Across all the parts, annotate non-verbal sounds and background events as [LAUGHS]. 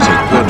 complete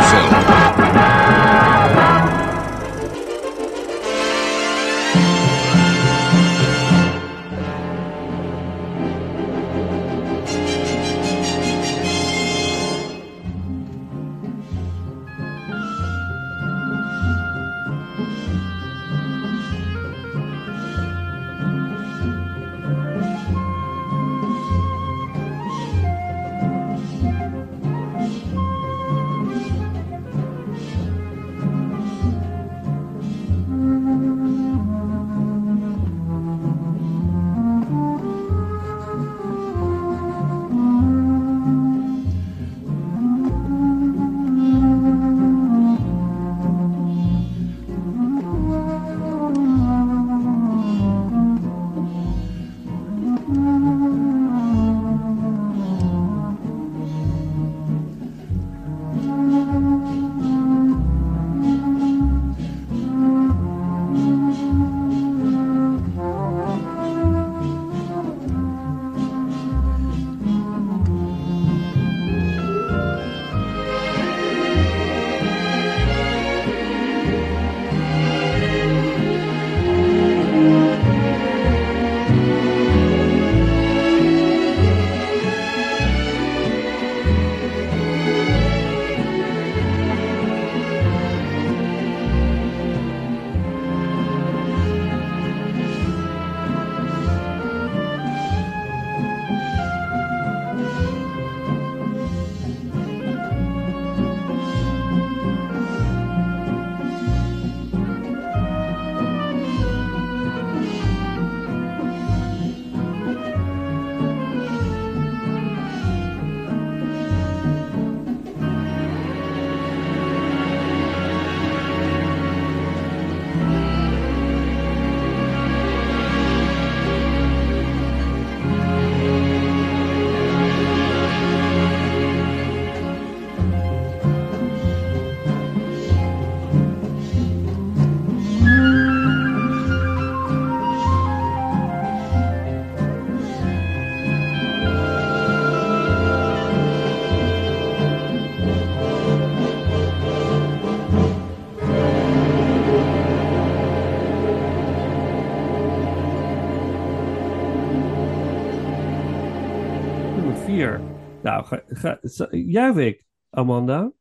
ga, juich ik, Amanda.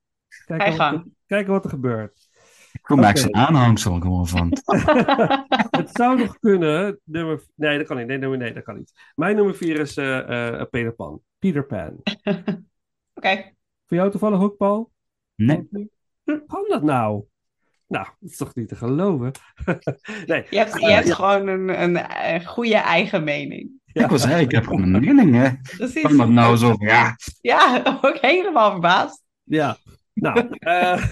Kijk wat, kijken wat er gebeurt. Me Oké. echt zo'n aanhangsel gewoon van. [LAUGHS] [LAUGHS] Het zou nog kunnen. Nummer, nee, dat kan niet. Nee, nummer, nee, dat kan niet. Mijn nummer vier is eh, eh, Peter Pan. Peter Pan. [LAUGHS] Oké. Voor jou toevallig ook, Paul? Nee. Hoe kan dat nou? Nou, dat is toch niet te geloven? nee. Je hebt, je Eh, hebt ja, gewoon een, een, een goede eigen mening. Ja. Ik was zeggen, ik heb gewoon een mening, hè. Precies. Kan dat nou zo ja, Ja, [LAUGHS] ook helemaal verbaasd. Ja. Nou, [LAUGHS] eh,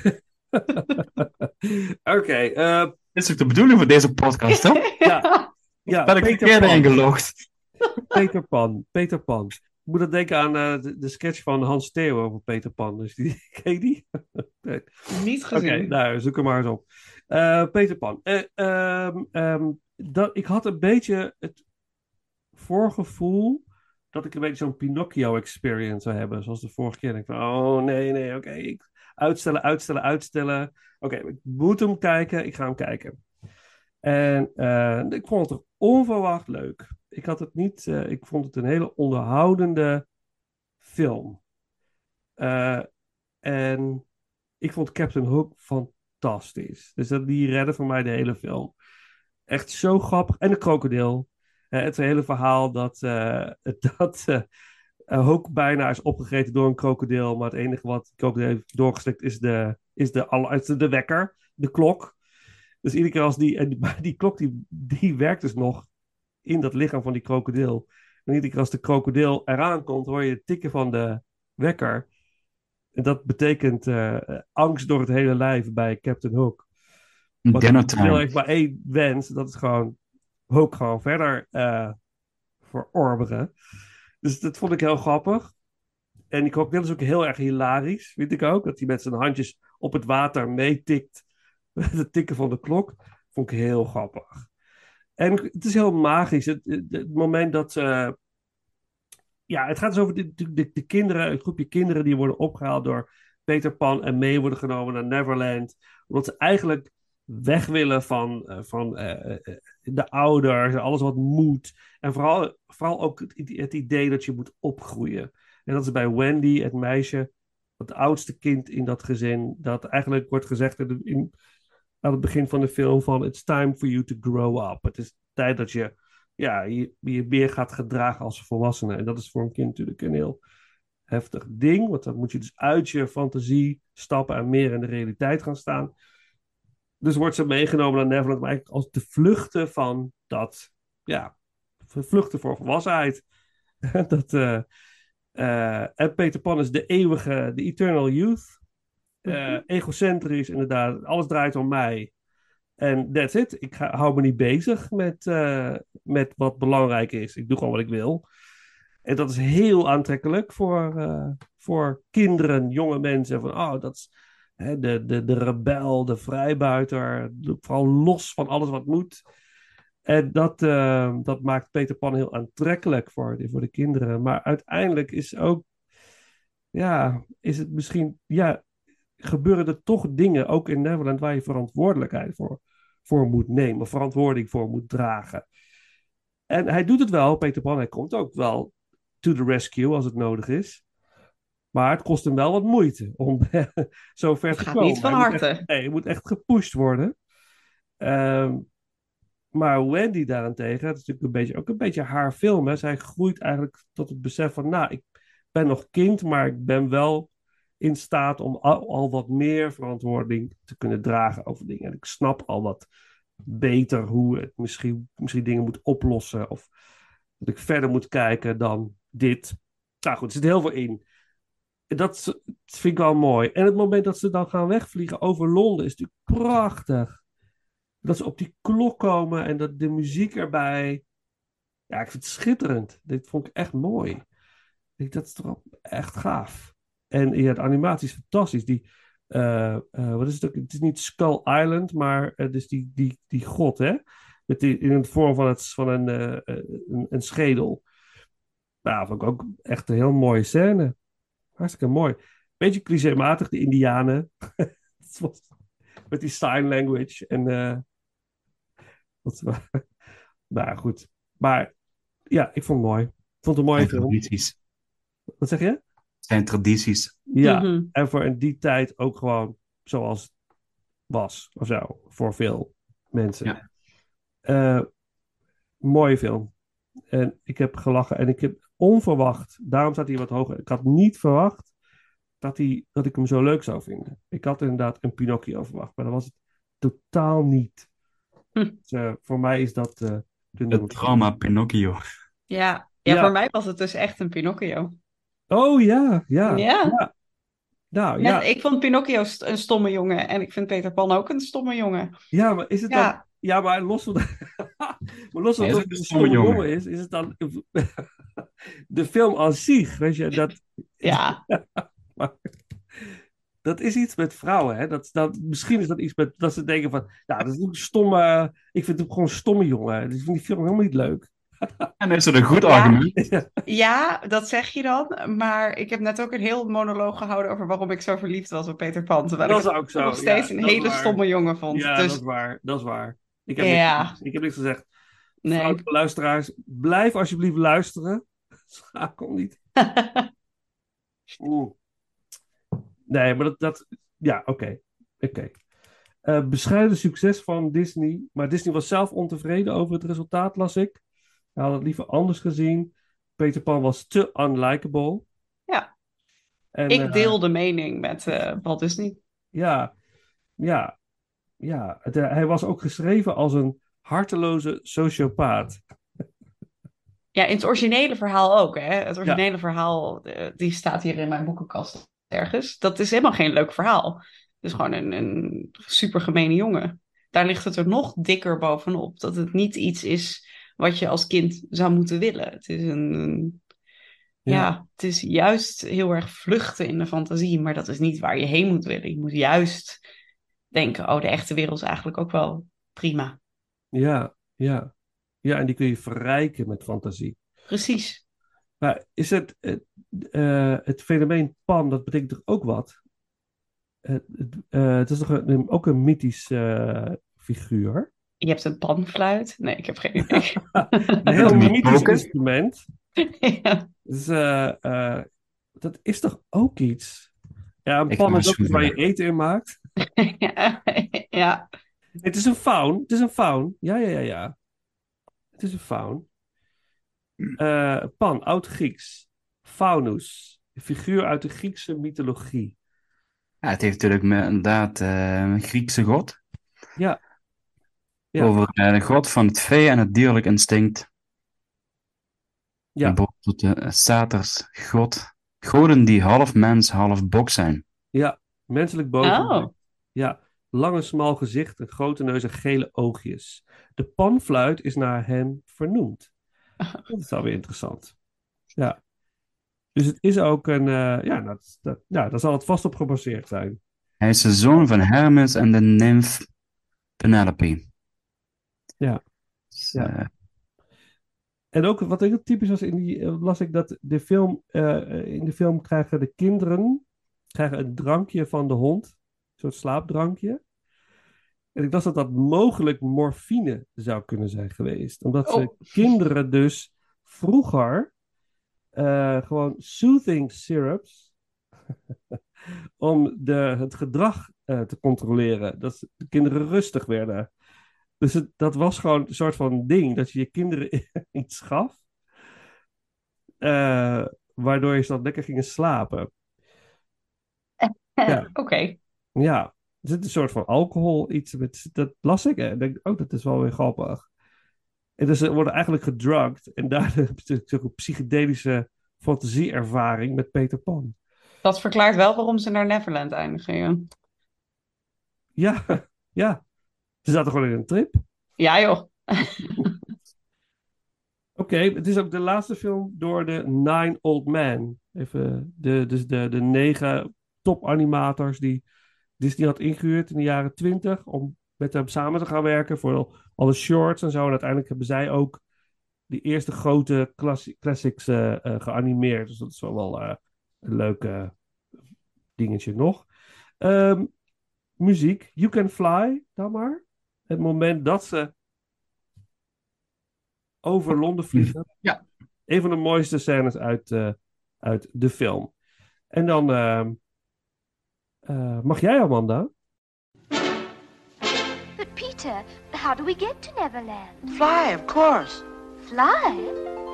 [LAUGHS] oké. eh, dit is ook de bedoeling van deze podcast, hè? ja, ja, Ben ik Peter verkeerd Pan. ingelogd. Peter Pan. Peter Pan. Ik moet dat denken aan eh, de, de sketch van Hans Theo over Peter Pan. Dus die, ken je die? Nee. Niet Oké, gezien. nou, zoek hem maar eens op. Eh, Peter Pan. Eh, ehm, ehm, dat, ik had een beetje het voorgevoel dat ik een beetje zo'n Pinocchio-experience zou hebben. Zoals de vorige keer. Ik van, oh nee, nee, oké. Uitstellen, uitstellen, uitstellen. Oké, ik moet hem kijken. Ik ga hem kijken. En eh, ik vond het onverwacht leuk. Ik had het niet... eh, ik vond het een hele onderhoudende film. Eh, en ik vond Captain Hook fantastisch. Dus dat, die redden voor mij de hele film. Echt zo grappig. En de krokodil. Eh, het hele verhaal dat, eh, [LAUGHS] dat eh, Hook bijna is opgegeten door een krokodil. Maar het enige wat de krokodil heeft doorgeslikt is de, is de, is de, de wekker, de klok. Dus iedere keer als die, en die, [LAUGHS] die klok die, die werkt dus nog in dat lichaam van die krokodil. En iedere keer als de krokodil eraan komt, hoor je het tikken van de wekker. En dat betekent angst door het hele lijf bij Captain Hook. Want Dinner heeft maar één wens. Dat is gewoon Hook gewoon verder eh verorberen. Dus dat vond ik heel grappig. En die krokodil is ook heel erg hilarisch, vind ik ook. Dat hij met zijn handjes op het water meetikt. Met [LAUGHS] het tikken van de klok. Vond ik heel grappig. En het is heel magisch. Het, het, het moment dat ze... Ja, het gaat dus over de, de, de kinderen, een groepje kinderen die worden opgehaald door Peter Pan en mee worden genomen naar Neverland. Omdat ze eigenlijk weg willen van, eh, van eh, eh, de ouders, alles wat moet. En vooral, vooral ook het, het idee dat je moet opgroeien. En dat is bij Wendy, het meisje, het oudste kind in dat gezin, dat eigenlijk wordt gezegd in, aan het begin van de film van it's time for you to grow up. Het is tijd dat je ja, je, je meer gaat gedragen als volwassene. En dat is voor een kind natuurlijk een heel heftig ding, want dan moet je dus uit je fantasie stappen en meer in de realiteit gaan staan. Dus wordt ze meegenomen naar Neverland, maar eigenlijk als te vluchten van dat, ja, vluchten voor volwassenheid. [LAUGHS] dat, eh, eh, en Peter Pan is de eeuwige, de eternal youth. Eh, egocentrisch, inderdaad. Alles draait om mij. En that's it. Ik ga, hou me niet bezig met, met wat belangrijk is. Ik doe gewoon wat ik wil. En dat is heel aantrekkelijk voor, voor kinderen, jonge mensen. Van, oh, dat is hè, de, de, de rebel, de vrijbuiter. vooral los van alles wat moet. En dat, eh, dat maakt Peter Pan heel aantrekkelijk voor de, voor de kinderen. Maar uiteindelijk is ook, ja, is het misschien, ja, gebeuren er toch dingen, ook in Neverland, waar je verantwoordelijkheid voor, voor moet nemen, verantwoording voor moet dragen. En hij doet het wel, Peter Pan, hij komt ook wel to the rescue als het nodig is. Maar het kost hem wel wat moeite om [LAUGHS] zo ver Het te gaat komen. niet van moet echt- harte. nee, je moet echt gepusht worden. Ehm, maar Wendy daarentegen, dat is natuurlijk een beetje, ook een beetje haar film. Hè. Zij groeit eigenlijk tot het besef van, nou, ik ben nog kind, maar ik ben wel in staat om al, al wat meer verantwoording te kunnen dragen over dingen. En ik snap al wat beter hoe het misschien, misschien dingen moet oplossen. Of dat ik verder moet kijken dan dit. Nou goed, er zit heel veel in. Dat vind ik wel mooi. En het moment dat ze dan gaan wegvliegen over Londen is natuurlijk prachtig. Dat ze op die klok komen en dat de muziek erbij. Ja, ik vind het schitterend. Dit vond ik echt mooi. Ik dat is toch echt gaaf. En ja, de animatie is fantastisch. Die, eh, eh, wat is het ook? Het is niet Skull Island, maar het is die, die, die god, hè? Met die, in de vorm van, het, van een, eh, eh, een, een schedel. Nou, vond ik ook echt een heel mooie scène. Hartstikke mooi. Beetje clichématig, de Indianen. [LAUGHS] Het was- Met die sign language. En, eh wat, [LAUGHS] nou goed. Maar ja, ik vond het mooi. Ik vond het een mooie film. tradities. Wat zeg je? Zijn tradities. Ja, Mhm. en voor in die tijd ook gewoon zoals het was, of zo, voor veel mensen. Ja. Eh, mooie film. En ik heb gelachen en ik heb onverwacht, daarom staat hij wat hoger. Ik had niet verwacht dat, hij, dat ik hem zo leuk zou vinden. Ik had inderdaad een Pinocchio verwacht, maar dat was het totaal niet. Hm. Dus, eh, voor mij is dat eh de nummer Het trauma Pinocchio. Ja. Ja, Ja. voor mij was het dus echt een Pinocchio. Oh ja, ja. Ja. Nou Net, ja, Ik vond Pinocchio st- een stomme jongen en ik vind Peter Pan ook een stomme jongen. ja, maar is het dan Ja, maar los van, [LAUGHS] maar los van Hij is dat ook het een stomme jongen jongen. is, is het dan [LAUGHS] de film aan zich, weet je, dat, ja. [LAUGHS] dat is iets met vrouwen, hè. Dat, dat, misschien is dat iets met, dat ze denken van, ja, dat is een stomme, ik vind hem gewoon een stomme jongen, dus ik vind die film helemaal niet leuk. En is dat een goed Ja. argument? ja, dat zeg je dan. Maar ik heb net ook een heel monoloog gehouden over waarom ik zo verliefd was op Peter Pan. Terwijl Dat ik is het ook zo. nog steeds ja, een hele waar. stomme jongen vond. Ja, dus dat is waar, dat is waar. Ik heb, Ja. niks, ik heb niks gezegd. nee. Luisteraars, blijf alsjeblieft luisteren. [LAUGHS] Schakel niet. [LAUGHS] Oeh. Nee, maar dat, dat ja, oké. Oké. Eh, bescheiden succes van Disney. Maar Disney was zelf ontevreden over het resultaat, las ik. Hij had het liever anders gezien. Peter Pan was te unlikable. Ja. En, ik eh, deel de mening met eh Walt Disney. ja, ja, ja. Het, eh, hij was ook geschreven als een harteloze sociopaat. Ja, in het originele verhaal ook. Hè? Het originele verhaal, eh, die staat hier in mijn boekenkast ergens. Dat is helemaal geen leuk verhaal. Het is gewoon een, een super gemene jongen. Daar ligt het er nog dikker bovenop. Dat het niet iets is wat je als kind zou moeten willen. Het is een, een- ja. Ja. het is juist heel erg vluchten in de fantasie. Maar dat is niet waar je heen moet willen. Je moet juist denken, oh, de echte wereld is eigenlijk ook wel prima. Ja, ja. Ja, en die kun je verrijken met fantasie. Precies. Maar is het, het, eh, het fenomeen pan, dat betekent toch ook wat? het, het, eh, het is toch een, ook een mythisch eh, figuur. Je hebt een panfluit. Nee, ik heb geen [LAUGHS] idee. Een heel [LAUGHS] mythisch instrument. ja. Dus, eh, eh, dat is toch ook iets? Ja, een Ik pan is ook waar je eten in maakt. [LAUGHS] ja. ja. Het is een faun. Het is een faun. Ja, ja, ja, ja. Het is een faun. Eh, pan, oud-Grieks. Faunus. Een figuur uit de Griekse mythologie. Ja, het heeft natuurlijk met, inderdaad eh, een Griekse god. Ja. Ja. Over eh, de god van het vee en het dierlijk instinct. Ja. Tot de Saters god. Goden die half mens, half bok zijn. Ja, menselijk boven. Oh. Ja, lange smal gezicht, een grote neus en gele oogjes. De panfluit is naar hem vernoemd. [LAUGHS] Dat is alweer interessant. Ja. Dus het is ook een... eh, ja, dat, dat, ja, daar zal het vast op gebaseerd zijn. Hij is de zoon van Hermes en de nimf Penelope. Ja. Dus, Ja. eh, En ook wat heel typisch was in die... eh, las ik dat de film... eh, in de film krijgen de kinderen... krijgen een drankje van de hond. Een soort slaapdrankje. En ik dacht dat dat mogelijk morfine zou kunnen zijn geweest. Omdat ze Oh. kinderen dus vroeger eh, gewoon soothing syrups [LAUGHS] om de, het gedrag eh, te controleren. Dat de kinderen rustig werden. Dus het, dat was gewoon een soort van ding, dat je je kinderen [LAUGHS] iets gaf, eh, waardoor je ze dan lekker gingen slapen. [LAUGHS] Ja. Oké. Ja, er zit een soort van alcohol, iets met, dat las ik en ik denk, oh, dat is wel weer grappig. En dus ze worden eigenlijk gedrugged en [LAUGHS] daardoor heb je natuurlijk psychedelische fantasieervaring met Peter Pan. Dat verklaart wel waarom ze naar Neverland eindigen. Ja, Ja, ja. Ze zaten gewoon in een trip. ja joh. [LAUGHS] Oké, het is ook de laatste film door de Nine Old Men. Even de, dus de, de negen topanimators die Disney had ingehuurd in de jaren twintig om met hem samen te gaan werken voor alle shorts en zo. En uiteindelijk hebben zij ook die eerste grote classics eh, eh, geanimeerd. Dus dat is wel wel eh, een leuk dingetje nog. Ehm, muziek, You Can Fly, dan maar. Het moment dat ze over Londen vliegen. Ja. Een van de mooiste scènes uit, uit de film. En dan eh, mag jij, Amanda? But Peter, how do we get to Neverland? Fly, of course. Fly?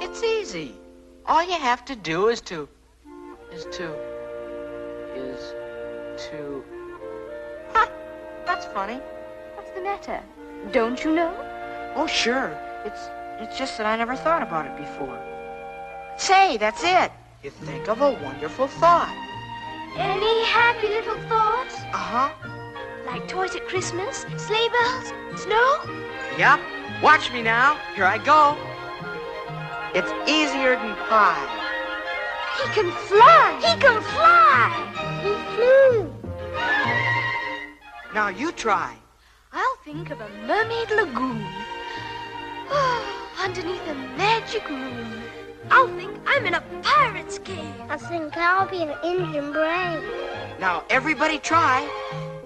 It's easy. All you have to do is to. is to. is to. Huh, that's funny. What's the matter? Don't you know? Oh, sure. It's. it's just that I never thought about it before. Say, that's it. You think of a wonderful thought. Any happy little thoughts? Uh huh. Like toys at Christmas, sleigh bells, snow? Yep. Watch me now. Here I go. It's easier than pie. He can fly! He can fly! He flew! Now you try. I'll think of a mermaid lagoon. [SIGHS] Underneath a magic moon. I'll think I'm in a pirate's cave. I think I'll be an engine brain. Now everybody try.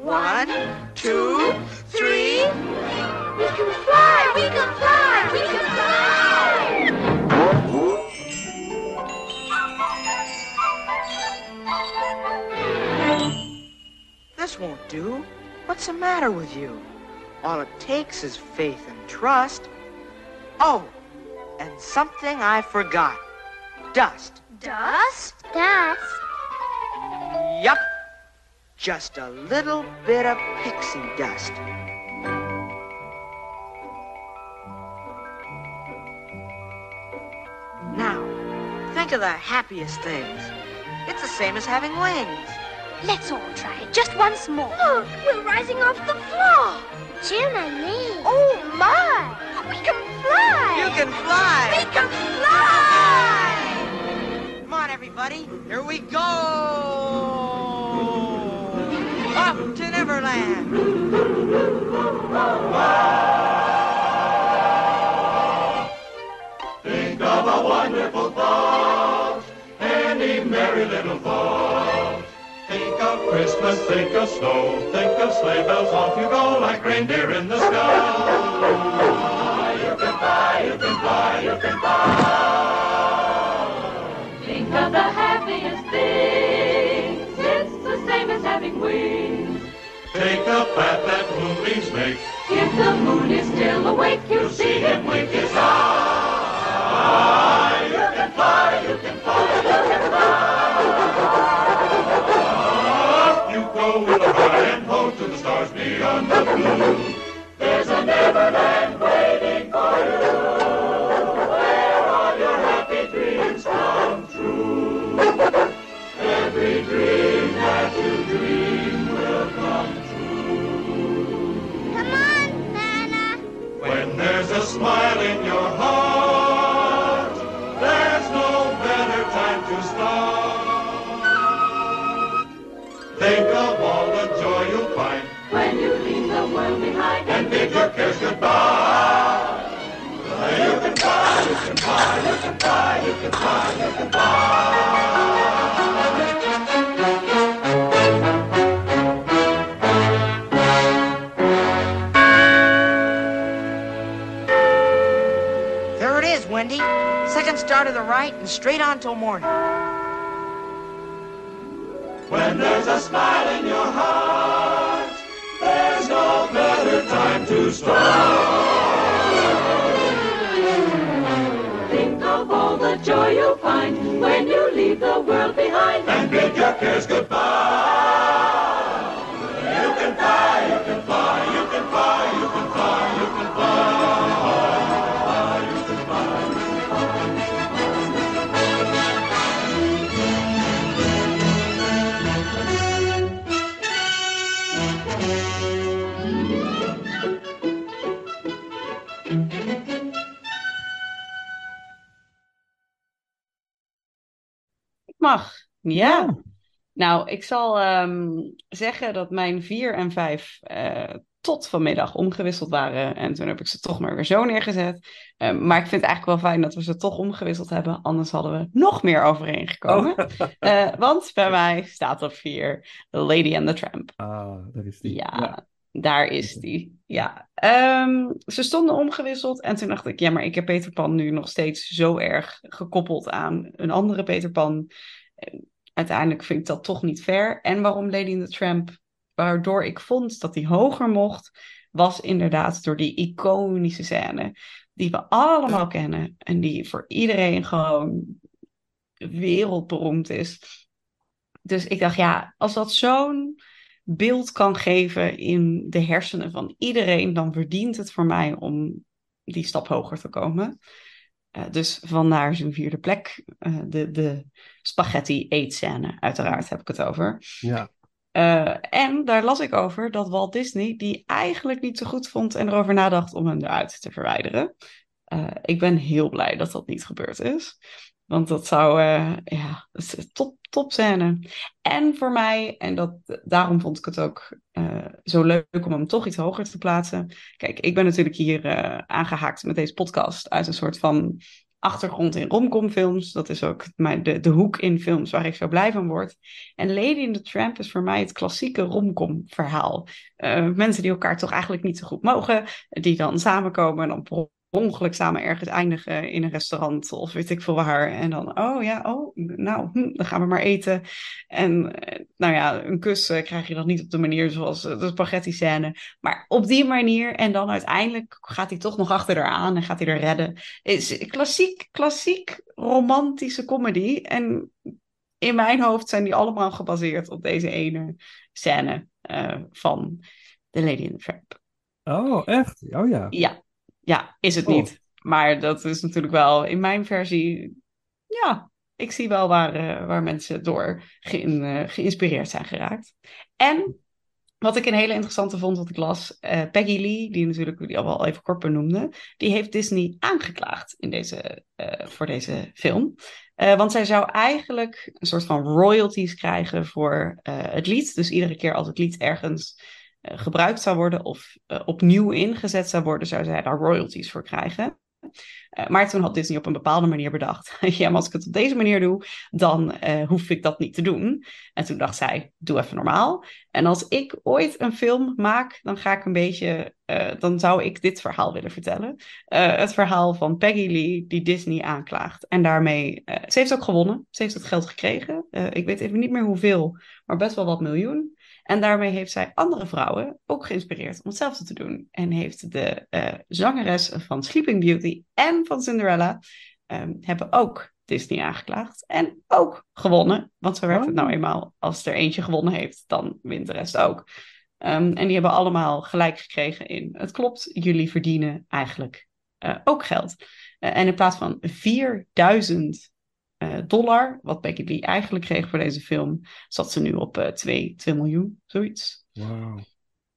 One, two, three. We can fly! We can fly! We can fly! This won't do. What's the matter with you? All it takes is faith and trust. Oh, and something I forgot. Dust. Dust? Dust. Yup. Just a little bit of pixie dust. Now, think of the happiest things. It's the same as having wings. Let's all try it just once more. Look, we're rising off the floor. Jim and me. Oh my! We can fly! You can fly. We can fly! Come on, everybody. Here we go. Up to Neverland. Think of Christmas, think of snow, think of sleigh bells, off you go like reindeer in the sky. You can fly, you can fly, you can fly. Think of the happiest things. It's the same as having wings. Take the path that moonbeams make. If the moon is still awake, you'll see him wink his eye. You can fly, you can fly, Neverland straight on till morning. When there's a smile in your heart, there's no better time to start. Think of all the joy you'll find when you leave the world behind. And bid your cares goodbye. Ja. Nou, ik zal ehm, zeggen dat mijn vier en vijf eh, tot vanmiddag omgewisseld waren. En toen heb ik ze toch maar weer zo neergezet. Ehm, maar ik vind het eigenlijk wel fijn dat we ze toch omgewisseld hebben. Anders hadden we nog meer overeengekomen. [LAUGHS] Eh, want bij mij staat op vier The Lady and the Tramp. Ah, daar is die. Ja, daar is die. Ja. Ehm, ze stonden omgewisseld en toen dacht ik, ja, maar ik heb Peter Pan nu nog steeds zo erg gekoppeld aan een andere Peter Pan. Uiteindelijk vind ik dat toch niet fair. En waarom Lady in the Tramp, waardoor ik vond dat hij hoger mocht, was inderdaad door die iconische scène. Die we allemaal kennen en die voor iedereen gewoon wereldberoemd is. Dus ik dacht, ja, als dat zo'n beeld kan geven in de hersenen van iedereen, dan verdient het voor mij om die stap hoger te komen. Uh, dus vandaar zijn vierde plek. Uh, de, de spaghetti eetscène, uiteraard heb ik het over. Ja. Uh, en daar las ik over dat Walt Disney die eigenlijk niet zo goed vond en erover nadacht om hem eruit te verwijderen. ik ben heel blij dat dat niet gebeurd is. Want dat zou, ja, dat is een top, top scène. En voor mij, en dat, daarom vond ik het ook uh, zo leuk om hem toch iets hoger te plaatsen. Kijk, ik ben natuurlijk hier aangehaakt met deze podcast uit een soort van achtergrond in romcomfilms. Dat is ook mijn, de, de hoek in films waar ik zo blij van word. En Lady in the Tramp is voor mij het klassieke romcom verhaal. Mensen die elkaar toch eigenlijk niet zo goed mogen, die dan samenkomen en dan ongeluk samen ergens eindigen in een restaurant of weet ik veel waar. En dan, oh ja, oh, nou, hm, dan gaan we maar eten. En nou ja, een kus uh, krijg je dan niet op de manier zoals uh, de spaghetti scène. Maar op die manier en dan uiteindelijk gaat hij toch nog achter haar aan en gaat hij er redden. Is klassiek, klassiek romantische comedy. En in mijn hoofd zijn die allemaal gebaseerd op deze ene scène uh, van The Lady in the Tramp. Oh, echt? Oh ja. Ja, ja, is het oh. niet. Maar dat is natuurlijk wel in mijn versie. Ja, ik zie wel waar, uh, waar mensen door ge uh, geïnspireerd zijn geraakt. En wat ik een hele interessante vond, wat ik las, uh, Peggy Lee, die natuurlijk die al wel even kort benoemde, die heeft Disney aangeklaagd in deze, voor deze film. want zij zou eigenlijk een soort van royalties krijgen voor het lied. Dus iedere keer als het lied ergens gebruikt zou worden of uh, opnieuw ingezet zou worden, zou zij daar royalties voor krijgen. Eh, maar toen had Disney op een bepaalde manier bedacht: [LAUGHS] ja, maar als ik het op deze manier doe, dan eh, hoef ik dat niet te doen. En toen dacht zij: doe even normaal. En als ik ooit een film maak, dan ga ik een beetje, eh, dan zou ik dit verhaal willen vertellen. Eh, het verhaal van Peggy Lee die Disney aanklaagt. En daarmee, eh, ze heeft ook gewonnen. Ze heeft het geld gekregen. Eh, ik weet even niet meer hoeveel, maar best wel wat miljoen. En daarmee heeft zij andere vrouwen ook geïnspireerd om hetzelfde te doen. En heeft de eh, zangeres van Sleeping Beauty en van Cinderella ehm, hebben ook Disney aangeklaagd. En ook gewonnen. Want zo werkt het nou eenmaal. Als er eentje gewonnen heeft, dan wint de rest ook. Ehm, en die hebben allemaal gelijk gekregen in... Het klopt, jullie verdienen eigenlijk eh, ook geld. Eh, en in plaats van 4000 eh, dollar, wat Becky Lee eigenlijk kreeg voor deze film, zat ze nu op eh 2, 2 miljoen, zoiets. Wauw.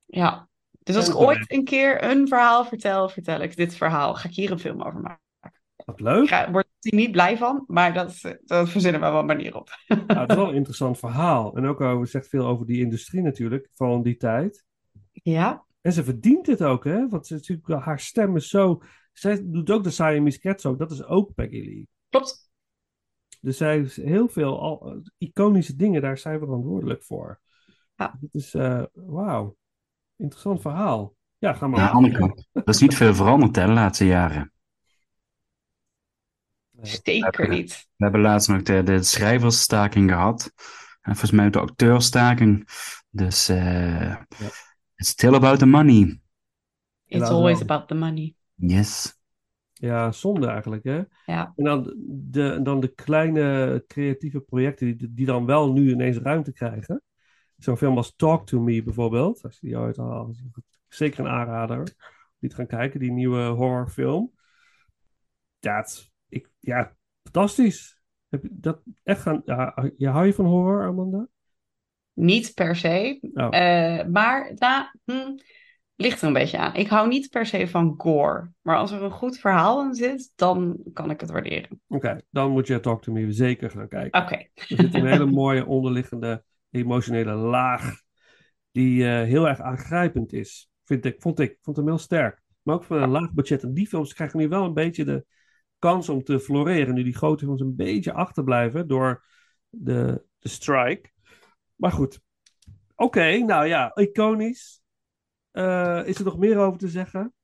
Ja. Dus als ik ooit een keer een verhaal vertel, vertel ik dit verhaal. Ga ik hier een film over maken. Wat leuk. Ik word er niet blij van, maar dat, eh, dat verzinnen we wel een manier op. Nou, het is wel een [LAUGHS] interessant verhaal. En ook over, zegt veel over die industrie natuurlijk, van die tijd. Ja, En ze verdient het ook, hè? Want ze, haar stem is zo... Zij doet ook de Siamese Cats ook. Dat is ook Peggy Lee. klopt. Dus zij heeft heel veel al, eh, iconische dingen, daar zijn we verantwoordelijk voor. Ja. Dit is, eh, wauw. Interessant verhaal. Ja, ga maar. Ja, Anneke, er is niet veel veranderd hè, de laatste jaren. Zeker niet. We hebben laatst nog de, de schrijversstaking gehad. En volgens mij ook de acteurstaking. Dus eh it's still about the money. It's always about the money. Yes. Ja, zonde eigenlijk, hè? Ja. En dan de, dan de kleine creatieve projecten die, die dan wel nu ineens ruimte krijgen. Zo'n film als Talk to Me bijvoorbeeld. Als je die ooit al, zeker een aanrader. Die te gaan kijken, die nieuwe horrorfilm. Ja, het- ik, ja fantastisch. Heb je dat echt gaan, ja, je hou je van horror, Amanda? Niet per se. Oh. Eh, maar nou, hm, ligt er een beetje aan. Ik hou niet per se van gore. Maar als er een goed verhaal in zit, dan kan ik het waarderen. Oké, dan moet je Talk to Me zeker gaan kijken. Oké. Er zit een hele mooie onderliggende emotionele laag die eh, heel erg aangrijpend is. Vind ik, vond ik. Vond hem heel sterk. Maar ook van een laag budget. En die films krijgen nu wel een beetje de kans om te floreren. Nu die grote films een beetje achterblijven door de, de strike. Maar goed. Oké, nou ja, iconisch. Eh, is er nog meer over te zeggen?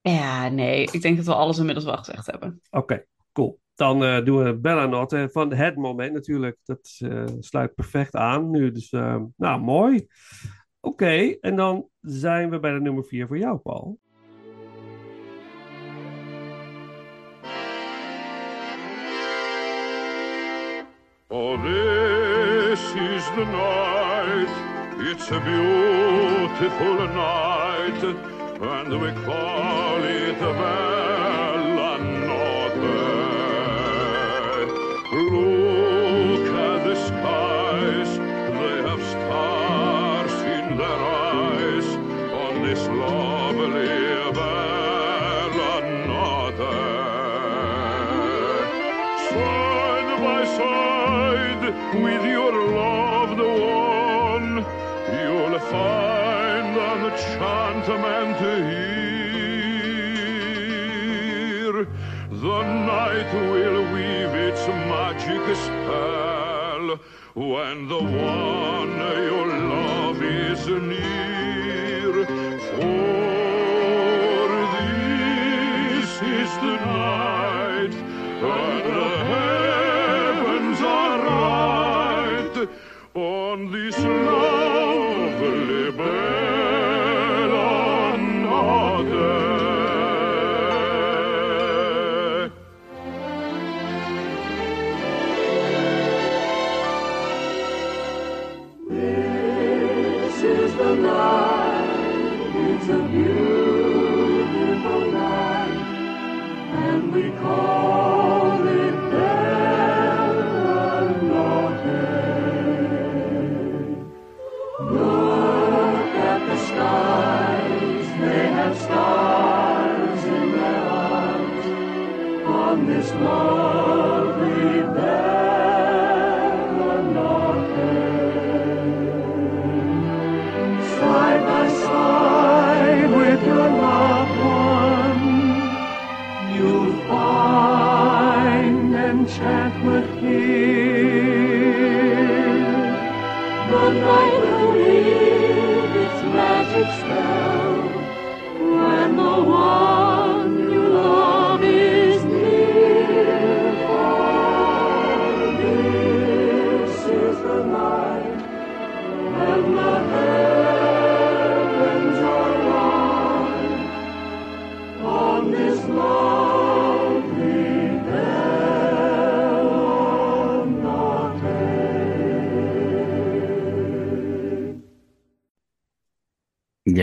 Ja, nee. Ik denk dat we alles inmiddels wel gezegd hebben. Oké, cool. Dan eh, doen we Bella Not eh, van het moment natuurlijk. Dat eh, sluit perfect aan nu. Dus nou, mooi. Oké, en dan zijn we bij de nummer 4 voor jou, Paul. Oh, this is the night. It's a beautiful night, and we call it Bella Notte. Look at the skies, they have stars in their eyes on this lovely Bella Notte. Side by side with your will weave its magic spell when the one you love is near. For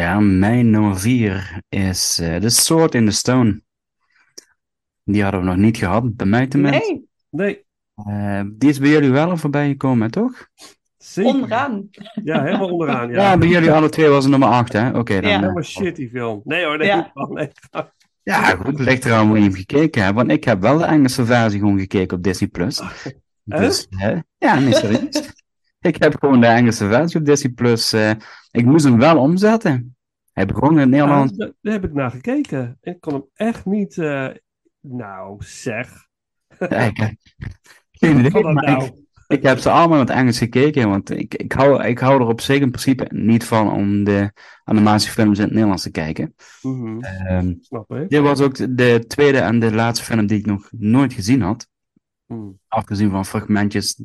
Ja, mijn nummer vier is eh The Sword in the Stone. Die hadden we nog niet gehad, bij mij tenminste. Nee, Nee, Eh, die is bij jullie wel al voorbij gekomen, toch? zeker. onderaan. Ja, helemaal onderaan. Ja, Ja, bij jullie alle twee was het nummer 8, hè? Oké, dan. Ja. eh, helemaal shitty film. Nee hoor, nee. Ja. [LAUGHS] nee. Ja, goed, ligt eraan hoe je hem gekeken hebt. Want ik heb wel de Engelse versie gewoon gekeken op Disney+. Plus. Dus, hè? Ja, nee, serieus. [LAUGHS] ik heb gewoon de Engelse versie op Disney+. Plus. eh, ik moest hem wel omzetten. Hij begon in het Ah, Nederlands. daar, heb ik naar gekeken. Ik kon hem echt niet. eh, nou, zeg. Ja, ik [LAUGHS] geen idee, maar nou? ik, ik heb ze allemaal in het Engels gekeken. Want ik, ik, hou, ik hou er op zich in principe niet van om de animatiefilms in het Nederlands te kijken. Mhm, Ehm, snap ik. dit was ook de tweede en de laatste film die ik nog nooit gezien had. Mm. Afgezien van fragmentjes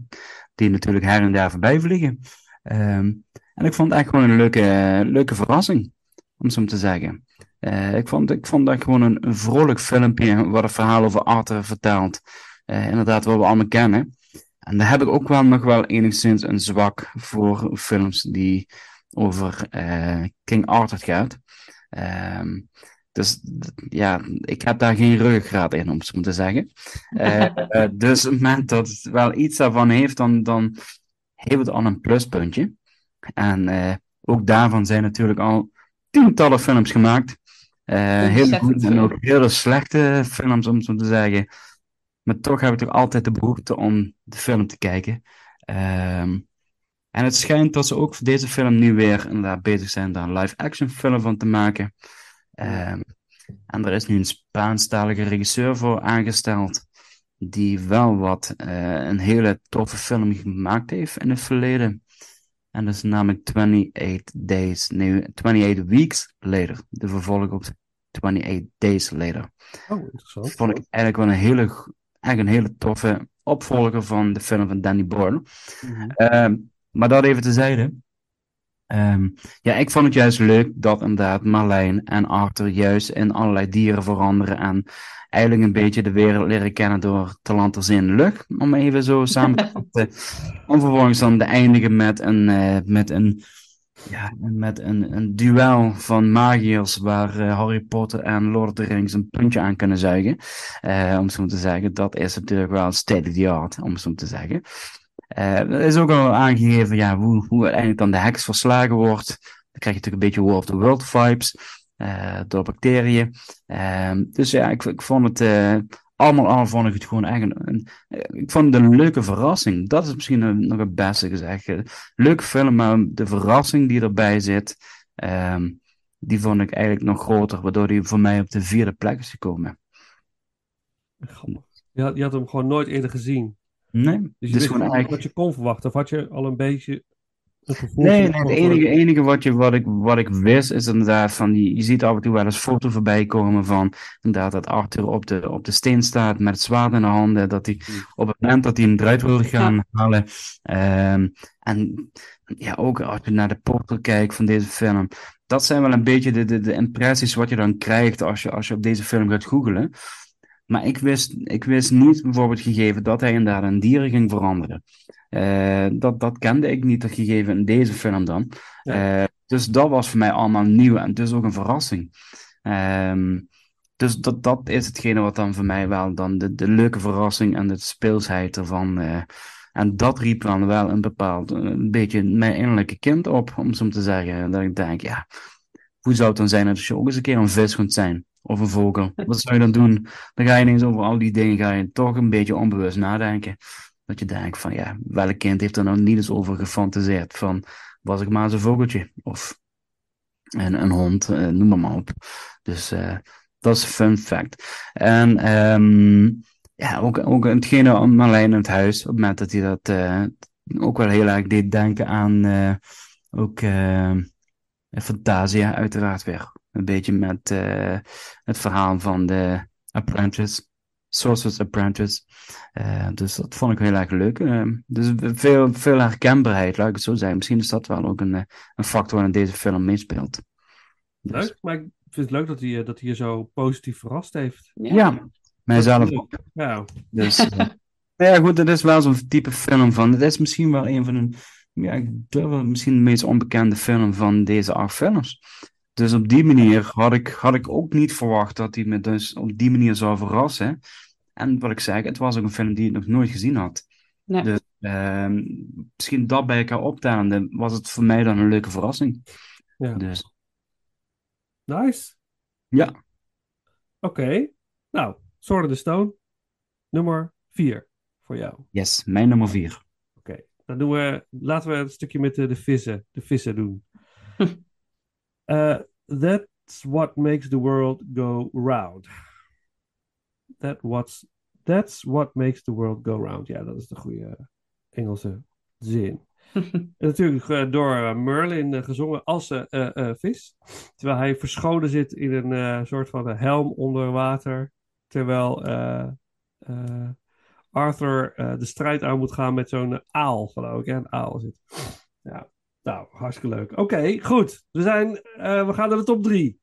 die natuurlijk her en daar voorbij vliegen. Ehm, en ik vond het echt gewoon een leuke, leuke verrassing, om zo te zeggen. Eh, ik, vond, ik vond dat gewoon een, een vrolijk filmpje wat een verhaal over Arthur vertelt. Eh, inderdaad, wat we allemaal kennen. En daar heb ik ook wel nog wel enigszins een zwak voor films die over eh, King Arthur gaat. Ehm, dus ja, ik heb daar geen ruggengraat in, om het zo te zeggen. [LAUGHS] Dus op het moment dat het wel iets daarvan heeft, dan, dan heeft het al een pluspuntje. En ook daarvan zijn natuurlijk al tientallen films gemaakt. Hele Ontzettend goede en ook hele slechte films, om zo te zeggen. Maar toch heb ik toch altijd de behoefte om de film te kijken. Ehm, en het schijnt dat ze ook voor deze film nu weer inderdaad bezig zijn daar een live-action film van te maken. Ehm, en er is nu een Spaanstalige regisseur voor aangesteld, die wel wat eh, een hele toffe film gemaakt heeft in het verleden. En dat is namelijk 28 Days, nee, 28 Weeks Later. De vervolg op 28 Days Later. Oh, interessant. Vond ik eigenlijk wel een hele, eigenlijk een hele toffe opvolger van de film van Danny Boyle. Mhm. Ehm, maar dat even tezijde. Ehm ja, ik vond het juist leuk dat inderdaad Marlijn en Arthur juist in allerlei dieren veranderen en eigenlijk een beetje de wereld leren kennen door talent als in lucht, om even zo [LAUGHS] samen te vatten. Om vervolgens dan te eindigen met een, eh, met een, ja, met een, een duel van magiërs waar eh, Harry Potter en Lord of the Rings een puntje aan kunnen zuigen. Eh, om zo te zeggen, dat is natuurlijk wel state of the art, om zo te zeggen. Er is ook al aangegeven ja, hoe, hoe uiteindelijk dan de heks verslagen wordt. Dan krijg je natuurlijk een beetje War of the World vibes door bacteriën. Ehm, dus ja, ik, ik vond het eh, allemaal al vond ik het gewoon echt een, een- eh, ik vond het een leuke verrassing. Dat is misschien een- nog het beste gezegd. Eh, Leuke film, maar de verrassing die erbij zit, ehm, die vond ik eigenlijk nog groter, waardoor die voor mij op de vierde plek is gekomen. Je had, je had hem gewoon nooit eerder gezien. Nee, Dus je dus wist gewoon eigenlijk. wat je kon verwachten. Of had je al een beetje Nee, nee, het enige, enige wat, je, wat, ik, wat ik wist is inderdaad van die, je ziet af en toe wel eens foto voorbij komen van inderdaad dat Arthur op de, op de steen staat met het zwaard in de handen, dat hij op het moment dat hij hem eruit wilde gaan halen. ehm, en ja, ook als je naar de portal kijkt van deze film, dat zijn wel een beetje de, de, de impressies wat je dan krijgt als je, als je op deze film gaat googlen. Maar ik wist, ik wist niet bijvoorbeeld gegeven dat hij inderdaad een dieren ging veranderen. Eh, dat, dat kende ik niet, dat gegeven in deze film dan. Eh, dus dat was voor mij allemaal nieuw en dus ook een verrassing. Ehm, dus dat, dat is hetgene wat dan voor mij wel dan de, de leuke verrassing en de speelsheid ervan. eh, en dat riep dan wel een bepaald, een beetje mijn innerlijke kind op, om zo te zeggen. Dat ik denk, ja, hoe zou het dan zijn als je ook eens een keer een vis kunt zijn? Of een vogel. Wat zou je dan doen? Dan ga je ineens over al die dingen ga je toch een beetje onbewust nadenken. Dat je denkt van ja, welk kind heeft er nou niet eens over gefantaseerd van was ik maar eens een vogeltje of een, een hond, eh, noem maar, op. Dus eh, dat is een fun fact. En ehm, ja, ook, ook hetgene aan Marlijn in het huis, op het moment dat hij dat eh, ook wel heel erg deed denken aan eh, ook eh, Fantasia uiteraard weer. Een beetje met eh, het verhaal van de Apprentice. Sorcerer's Apprentice. Eh, dus dat vond ik heel erg leuk. Eh, dus veel, veel herkenbaarheid, laat ik het zo zeggen. Misschien is dat wel ook een, een factor in deze film meespeelt. Dus, Leuk, maar ik vind het leuk dat hij, dat hij je zo positief verrast heeft. ja, mijzelf ook. Ja, Dus, [LAUGHS] ja, goed, het is wel zo'n type film van. Het is misschien wel een van de. Ja, ik durf wel misschien de meest onbekende film van deze acht films. Dus op die manier had ik, had ik ook niet verwacht dat hij me dus op die manier zou verrassen. En wat ik zeg, het was ook een film die ik nog nooit gezien had. Nee. Dus ehm, misschien dat bij elkaar optelende was het voor mij dan een leuke verrassing. Ja. Dus nice. ja, Oké. Nou, Sword of the Stone. Nummer 4 voor jou. yes, mijn nummer vier. Dan doen we, laten we een stukje met de, de vissen, de vissen doen. [LAUGHS] Uh, that's what makes the world go round. That what's, that's what makes the world go round. Ja, dat is de goede Engelse zin. [LAUGHS] En natuurlijk eh, door eh, Merlin eh, gezongen als eh, vis. Terwijl hij verscholen zit in een soort van een helm onder water. Terwijl Arthur de strijd aan moet gaan met zo'n aal, geloof ik. Hè? Een aal zit. Ja, nou, hartstikke leuk. Oké, goed. We, zijn, eh, we gaan naar de top drie.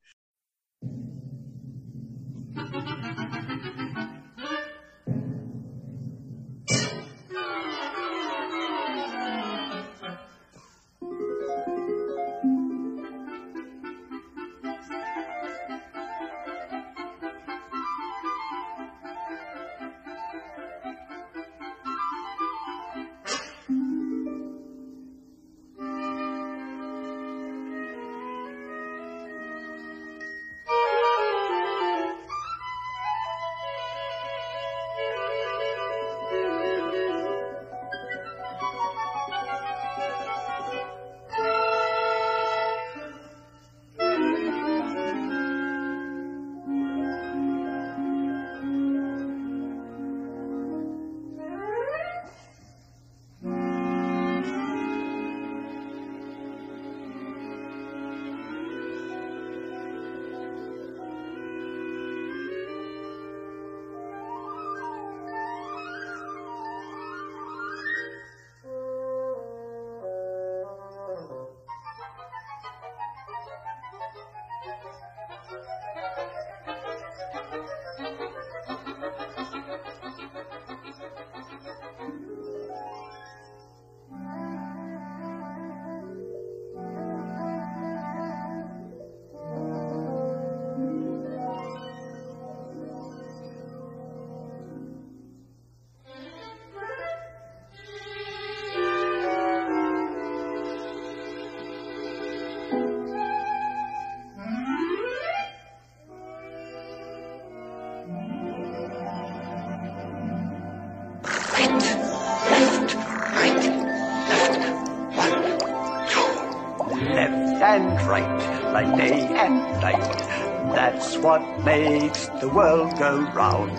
The world go round.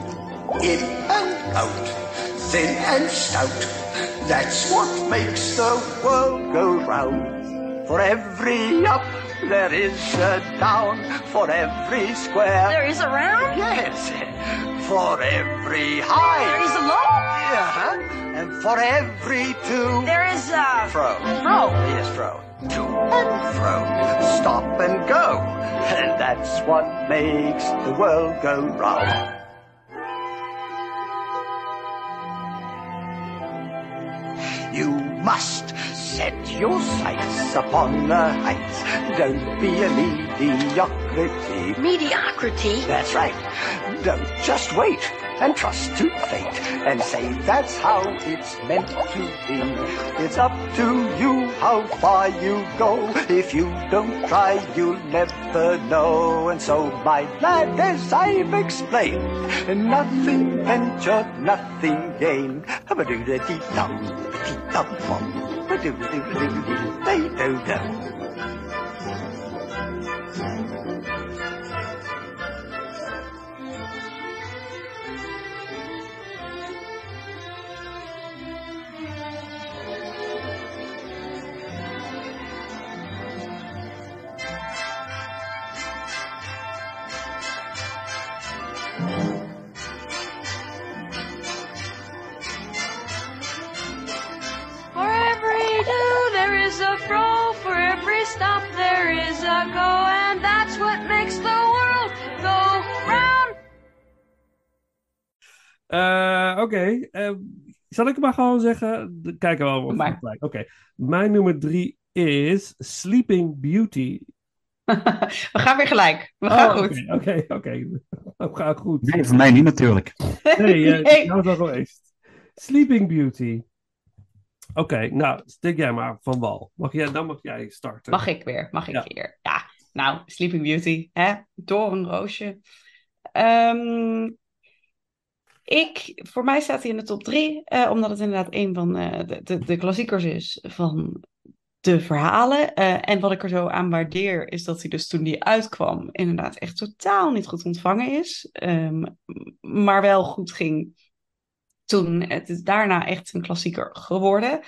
In and out, thin and stout. That's what makes the world go round. For every up, there is a down. For every square, There is a round, yes. For every high, there is a low, uh-huh. and for every two, there is a fro. fro. Yes, fro. To and fro, stop and go. And that's what makes the world go round. You must set your sights upon the heights. Don't be a mediocrity. Mediocrity. That's right. Don't just wait and trust to fate and say that's how it's meant to be. It's up to you how far you go. If you don't try, you'll never know. And so, my lad, as I've explained, nothing ventured, nothing gain. Ba-do-da-dee-dum, dee-dum-bum, ba-do-do-do-do-do-do-do. For stop, there is a go. And that's what makes the world go round. Eh, Oké, eh, zal ik maar gewoon zeggen? Kijken we wel Maar. het lijkt. Oké, mijn nummer drie is Sleeping Beauty. [LAUGHS] We gaan weer gelijk. We gaan Oh, goed. Oké, oké, oké. [LAUGHS] We gaan goed. Nee, voor mij niet natuurlijk. Nee, eh, [LAUGHS] Nee. nou is dat geweest. Sleeping Beauty. Oké, nou, stik jij maar van wal. Mag jij, dan mag jij starten. Mag ik weer? Mag ik Ja. weer? Ja. Nou, Sleeping Beauty, hè? Doornroosje. Ehm ik, voor mij staat hij in de top drie, eh, omdat het inderdaad een van eh, de, de, de klassiekers is van de verhalen. Eh, en wat ik er zo aan waardeer, is dat hij dus toen die uitkwam, inderdaad echt totaal niet goed ontvangen is. Ehm, maar wel goed ging toen. Het is daarna echt een klassieker geworden.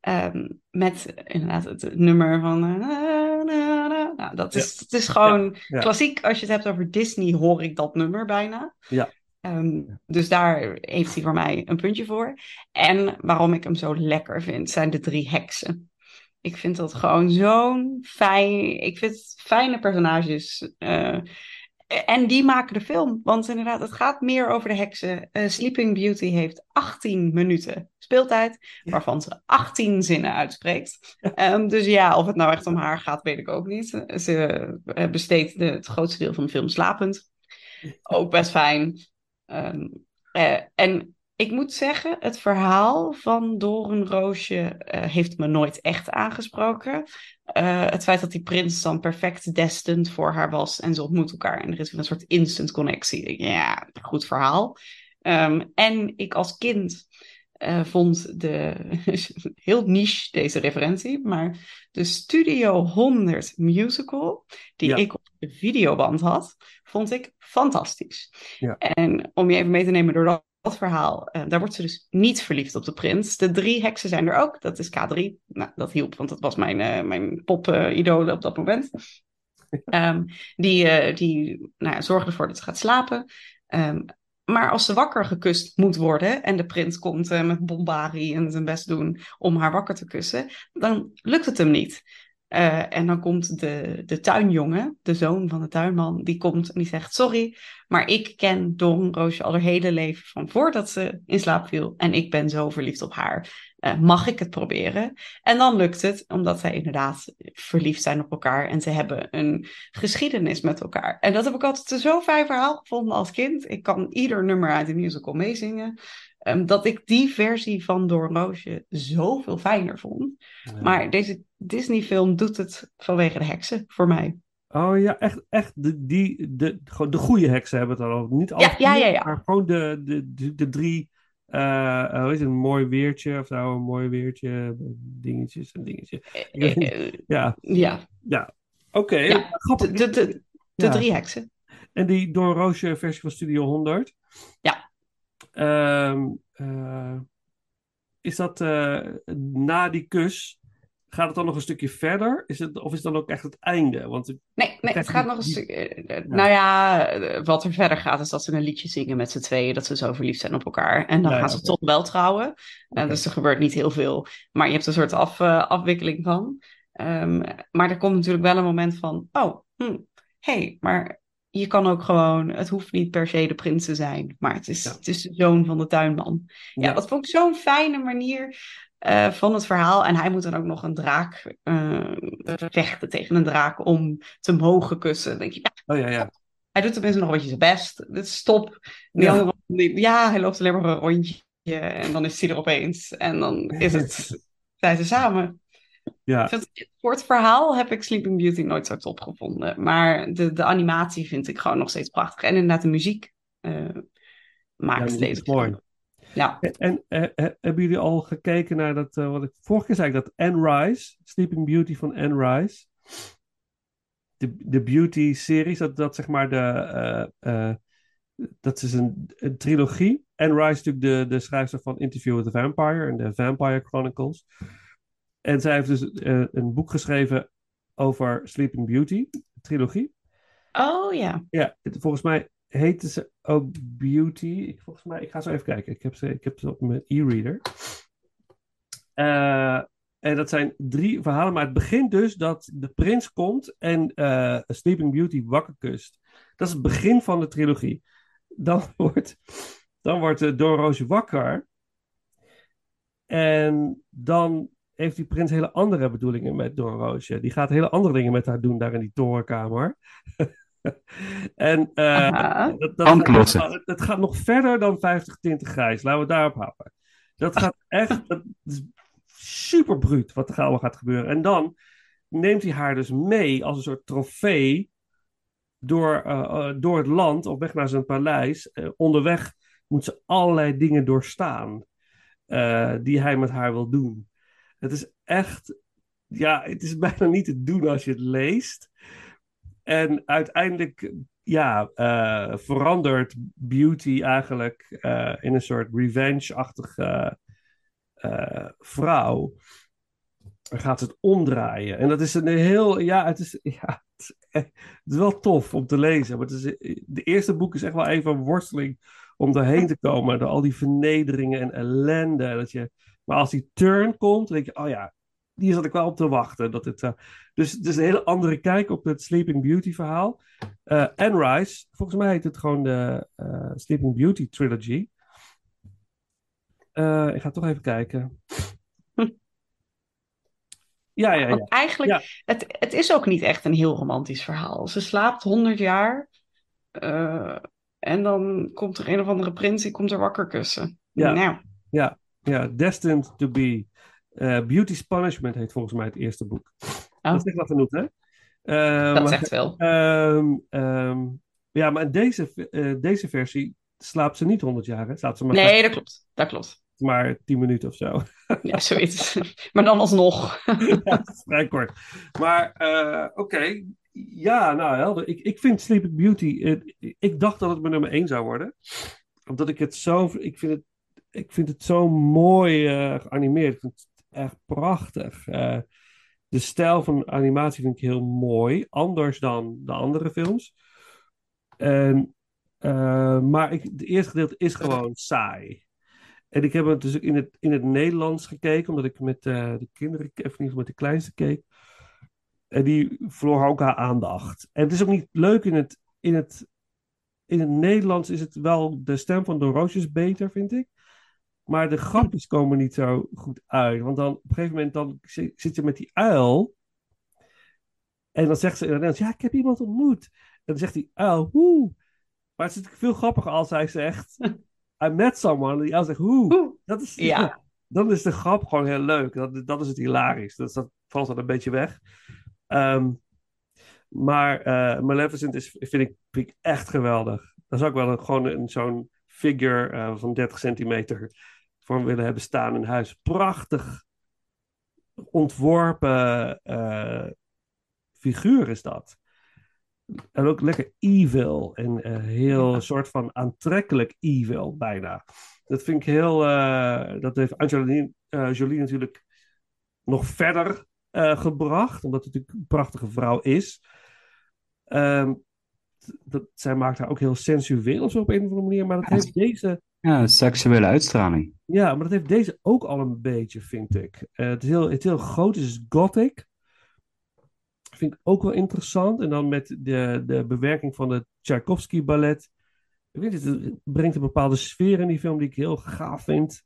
Ehm, met inderdaad het nummer van. eh, na, na, na. Nou, dat is, het is gewoon ja. klassiek. Als je het hebt over Disney, hoor ik dat nummer bijna. Ja. Ehm, dus daar heeft hij voor mij een puntje voor. En waarom ik hem zo lekker vind, zijn de drie heksen. Ik vind dat gewoon zo'n fijn. Ik vind het fijne personages. eh, en die maken de film. Want inderdaad, het gaat meer over de heksen. Eh, Sleeping Beauty heeft 18 minuten speeltijd. Waarvan ze 18 zinnen uitspreekt. Ehm, dus ja, of het nou echt om haar gaat, weet ik ook niet. Ze eh, besteedt de- het grootste deel van de film slapend. Ook best fijn. Ehm, eh, en ik moet zeggen, het verhaal van Doornroosje eh heeft me nooit echt aangesproken. Eh, het feit dat die prins dan perfect destined voor haar was en ze ontmoet elkaar en er is weer een soort instant connectie. Ja, goed verhaal. Ehm, en ik als kind eh, vond de, [LAUGHS] heel niche deze referentie, maar de Studio 100 musical, die Ja. ik op de videoband had, vond ik fantastisch. Ja. En om je even mee te nemen door dat, dat verhaal, eh, daar wordt ze dus niet verliefd op de prins. De drie heksen zijn er ook, dat is K3. Nou, dat hielp, want dat was mijn, eh mijn pop-idolen op dat moment. [LAUGHS] Ehm, die eh, die nou, ja, zorgen ervoor dat ze gaat slapen. Ehm, maar als ze wakker gekust moet worden en de prins komt met bombarie en zijn best doen om haar wakker te kussen, dan lukt het hem niet. Eh, en dan komt de, de tuinjongen, de zoon van de tuinman, die komt en die zegt: Sorry, maar ik ken Doornroosje al haar hele leven van voordat ze in slaap viel. En ik ben zo verliefd op haar. Eh, mag ik het proberen? En dan lukt het, omdat zij inderdaad verliefd zijn op elkaar en ze hebben een geschiedenis met elkaar. En dat heb ik altijd zo'n fijn verhaal gevonden als kind. Ik kan ieder nummer uit de musical meezingen. Ehm, dat ik die versie van Doornroosje zoveel fijner vond. Maar deze Disney-film doet het vanwege de heksen voor mij. Oh ja, echt, echt de, die, de, gewoon de goede heksen hebben het ook. Niet alle Ja, ja, vier, ja, ja. maar gewoon de, de, de, de drie, eh eh, hoe is het, een mooi weertje of nou, een mooi weertje, dingetjes en dingetje. Eh, Ja, ja, ja. Oké, Ja, de, de, de, de drie heksen. En die Door Roosje versie van Studio 100. Ja. Ehm, eh, is dat eh, na die kus, gaat het dan nog een stukje verder? Is het, of is het dan ook echt het einde? Want Nee, nee het gaat nog een die- stuk. eh, Nou ja, wat er verder gaat is dat ze een liedje zingen met z'n tweeën. Dat ze zo verliefd zijn op elkaar. En dan ja, gaan ze toch wel trouwen. Dus er gebeurt niet heel veel. Maar je hebt een soort af, afwikkeling van. Ehm, maar er komt natuurlijk wel een moment van: oh, hm, hey, maar je kan ook gewoon. Het hoeft niet per se de prins te zijn. Maar het is, Ja. het is de zoon van de tuinman. Ja, Ja. dat vond ik zo'n fijne manier eh, van het verhaal. En hij moet dan ook nog een draak eh, vechten tegen een draak om te mogen kussen. Dan denk je, ja, Oh ja, ja. hij doet tenminste nog een beetje zijn best. Dit is Ja. ja, hij loopt alleen maar een rondje. En dan is hij er opeens. En dan [LAUGHS] is het, zijn ze samen. Ja. Voor het verhaal heb ik Sleeping Beauty nooit zo top gevonden. Maar de, de animatie vind ik gewoon nog steeds prachtig. En inderdaad, de muziek eh, Ja, maakt mooi. film. Ja. En, en eh, eh, hebben jullie al gekeken naar dat, wat ik vorige keer zei, dat Anne Rice, Sleeping Beauty van Anne Rice. De, de Beauty series, dat, dat zeg maar de, dat is een, een trilogie. Anne Rice is natuurlijk de, de schrijfster van Interview with the Vampire en de Vampire Chronicles. En zij heeft dus eh, een boek geschreven over Sleeping Beauty, trilogie. Oh ja. Ja, het- volgens mij heette ze ook Beauty. Ik, volgens mij, ik ga zo even kijken. Ik heb ze, ik heb ze op mijn e-reader. Eh, en dat zijn drie verhalen. Maar het begint dus dat de prins komt en eh, Sleeping Beauty wakker kust. Dat is het begin van de trilogie. Dan [LAUGHS] wordt, dan wordt uh, wakker. En dan heeft die prins hele andere bedoelingen met Doornroosje. Die gaat hele andere dingen met haar doen daar in die torenkamer. [LAUGHS] en eh, Aha. dat, gaat nog verder dan 50 tinten grijs. Laten we daarop houden. Dat gaat echt dat is super bruut wat er allemaal gaat gebeuren. En dan neemt hij haar dus mee als een soort trofee door, eh, eh, door het land op weg naar zijn paleis. Eh, onderweg moet ze allerlei dingen doorstaan eh, die hij met haar wil doen. Het is echt, ja, het is [LAUGHS] bijna niet te doen als je het leest. En uiteindelijk, ja, eh, verandert Beauty eigenlijk eh, in een soort revenge-achtige eh, vrouw. Dan gaat het omdraaien. En dat is een heel, ja, het is, [LAUGHS] ja, het is, het is wel tof om te lezen. Maar het is, de eerste boek is echt wel even een worsteling om doorheen te komen. Door al die vernederingen en ellende. Dat je, maar als die turn komt, dan denk je, oh ja, hier zat ik wel op te wachten. Dat het, eh, dus het is een hele andere kijk op het Sleeping Beauty verhaal. Eh Anne Rice, volgens mij heet het gewoon de eh, Sleeping Beauty trilogy. Ik ga toch even kijken. [LAUGHS] Ja, ja, ja. Want eigenlijk, het, het is ook niet echt een heel romantisch verhaal. Ze slaapt 100 jaar en dan komt er een of andere prins die komt er wakker kussen. Ja. Nou, Ja, ja, Destined to Be. Eh, Beauty's Punishment heet volgens mij het eerste boek. Dat is echt wat genoeg, hè? Eh, dat zegt wel. Ehm, ehm, ja, maar in deze, eh, deze versie slaapt ze niet 100 jaar, hè? Slaapt ze maar, Nee, dat klopt. Dat klopt. maar 10 minuten of zo. [LAUGHS] Ja, zoiets. [LAUGHS] Maar dan alsnog. [LAUGHS] ja, vrij kort. Maar oké, ja, nou helder. Ik, ik vind Sleeping Beauty, ik dacht dat het mijn nummer 1 zou worden. Omdat ik het zo, ik vind het, ik vind het zo mooi eh, geanimeerd. Ik vind het echt prachtig. Eh, de stijl van animatie vind ik heel mooi. Anders dan de andere films. En, eh, maar ik, het eerste gedeelte is gewoon saai. En ik heb het dus in het, in het Nederlands gekeken, omdat ik met de kinderen, of in ieder geval met de kleinste keek. En die verloor ook haar aandacht. En het is ook niet leuk in het, in het, in het Nederlands is het wel, de stem van Don Roosje is beter, vind ik. Maar de grapjes komen niet zo goed uit. Want dan op een gegeven moment dan zi- zit je met die uil. En dan zegt ze in het Nederlands, ja, ik heb iemand ontmoet. En dan zegt die uil, hoe? Maar het is natuurlijk veel grappiger als hij zegt, I met someone. En die uil zegt, hoe? Dat is, Ja. [LAUGHS] dan is de grap gewoon heel leuk. Dat, dat is het hilarisch. Dus dat valt dan een beetje weg. Ehm, maar eh Maleficent is, vind, ik, vind ik echt geweldig. Daar zou ik wel een, gewoon een, zo'n figure eh, van 30 centimeter voor willen hebben staan in huis. Prachtig ontworpen eh, figuur is dat. En ook lekker evil. En eh, heel soort van aantrekkelijk evil bijna. Dat vind ik heel. dat heeft Angelina Jolie natuurlijk nog verder gebracht. Omdat het natuurlijk een prachtige vrouw is. Ehm, dat, zij maakt haar ook heel sensueel of zo op een of andere manier. Maar dat heeft deze. Ja, seksuele uitstraling. Ja, maar dat heeft deze ook al een beetje, vind ik. Eh, het, is heel, het is heel groot, het is gothic. Vind ik ook wel interessant. En dan met de, de bewerking van het Tchaikovsky ballet. Ik weet niet, het brengt een bepaalde sfeer in die film die ik heel gaaf vind.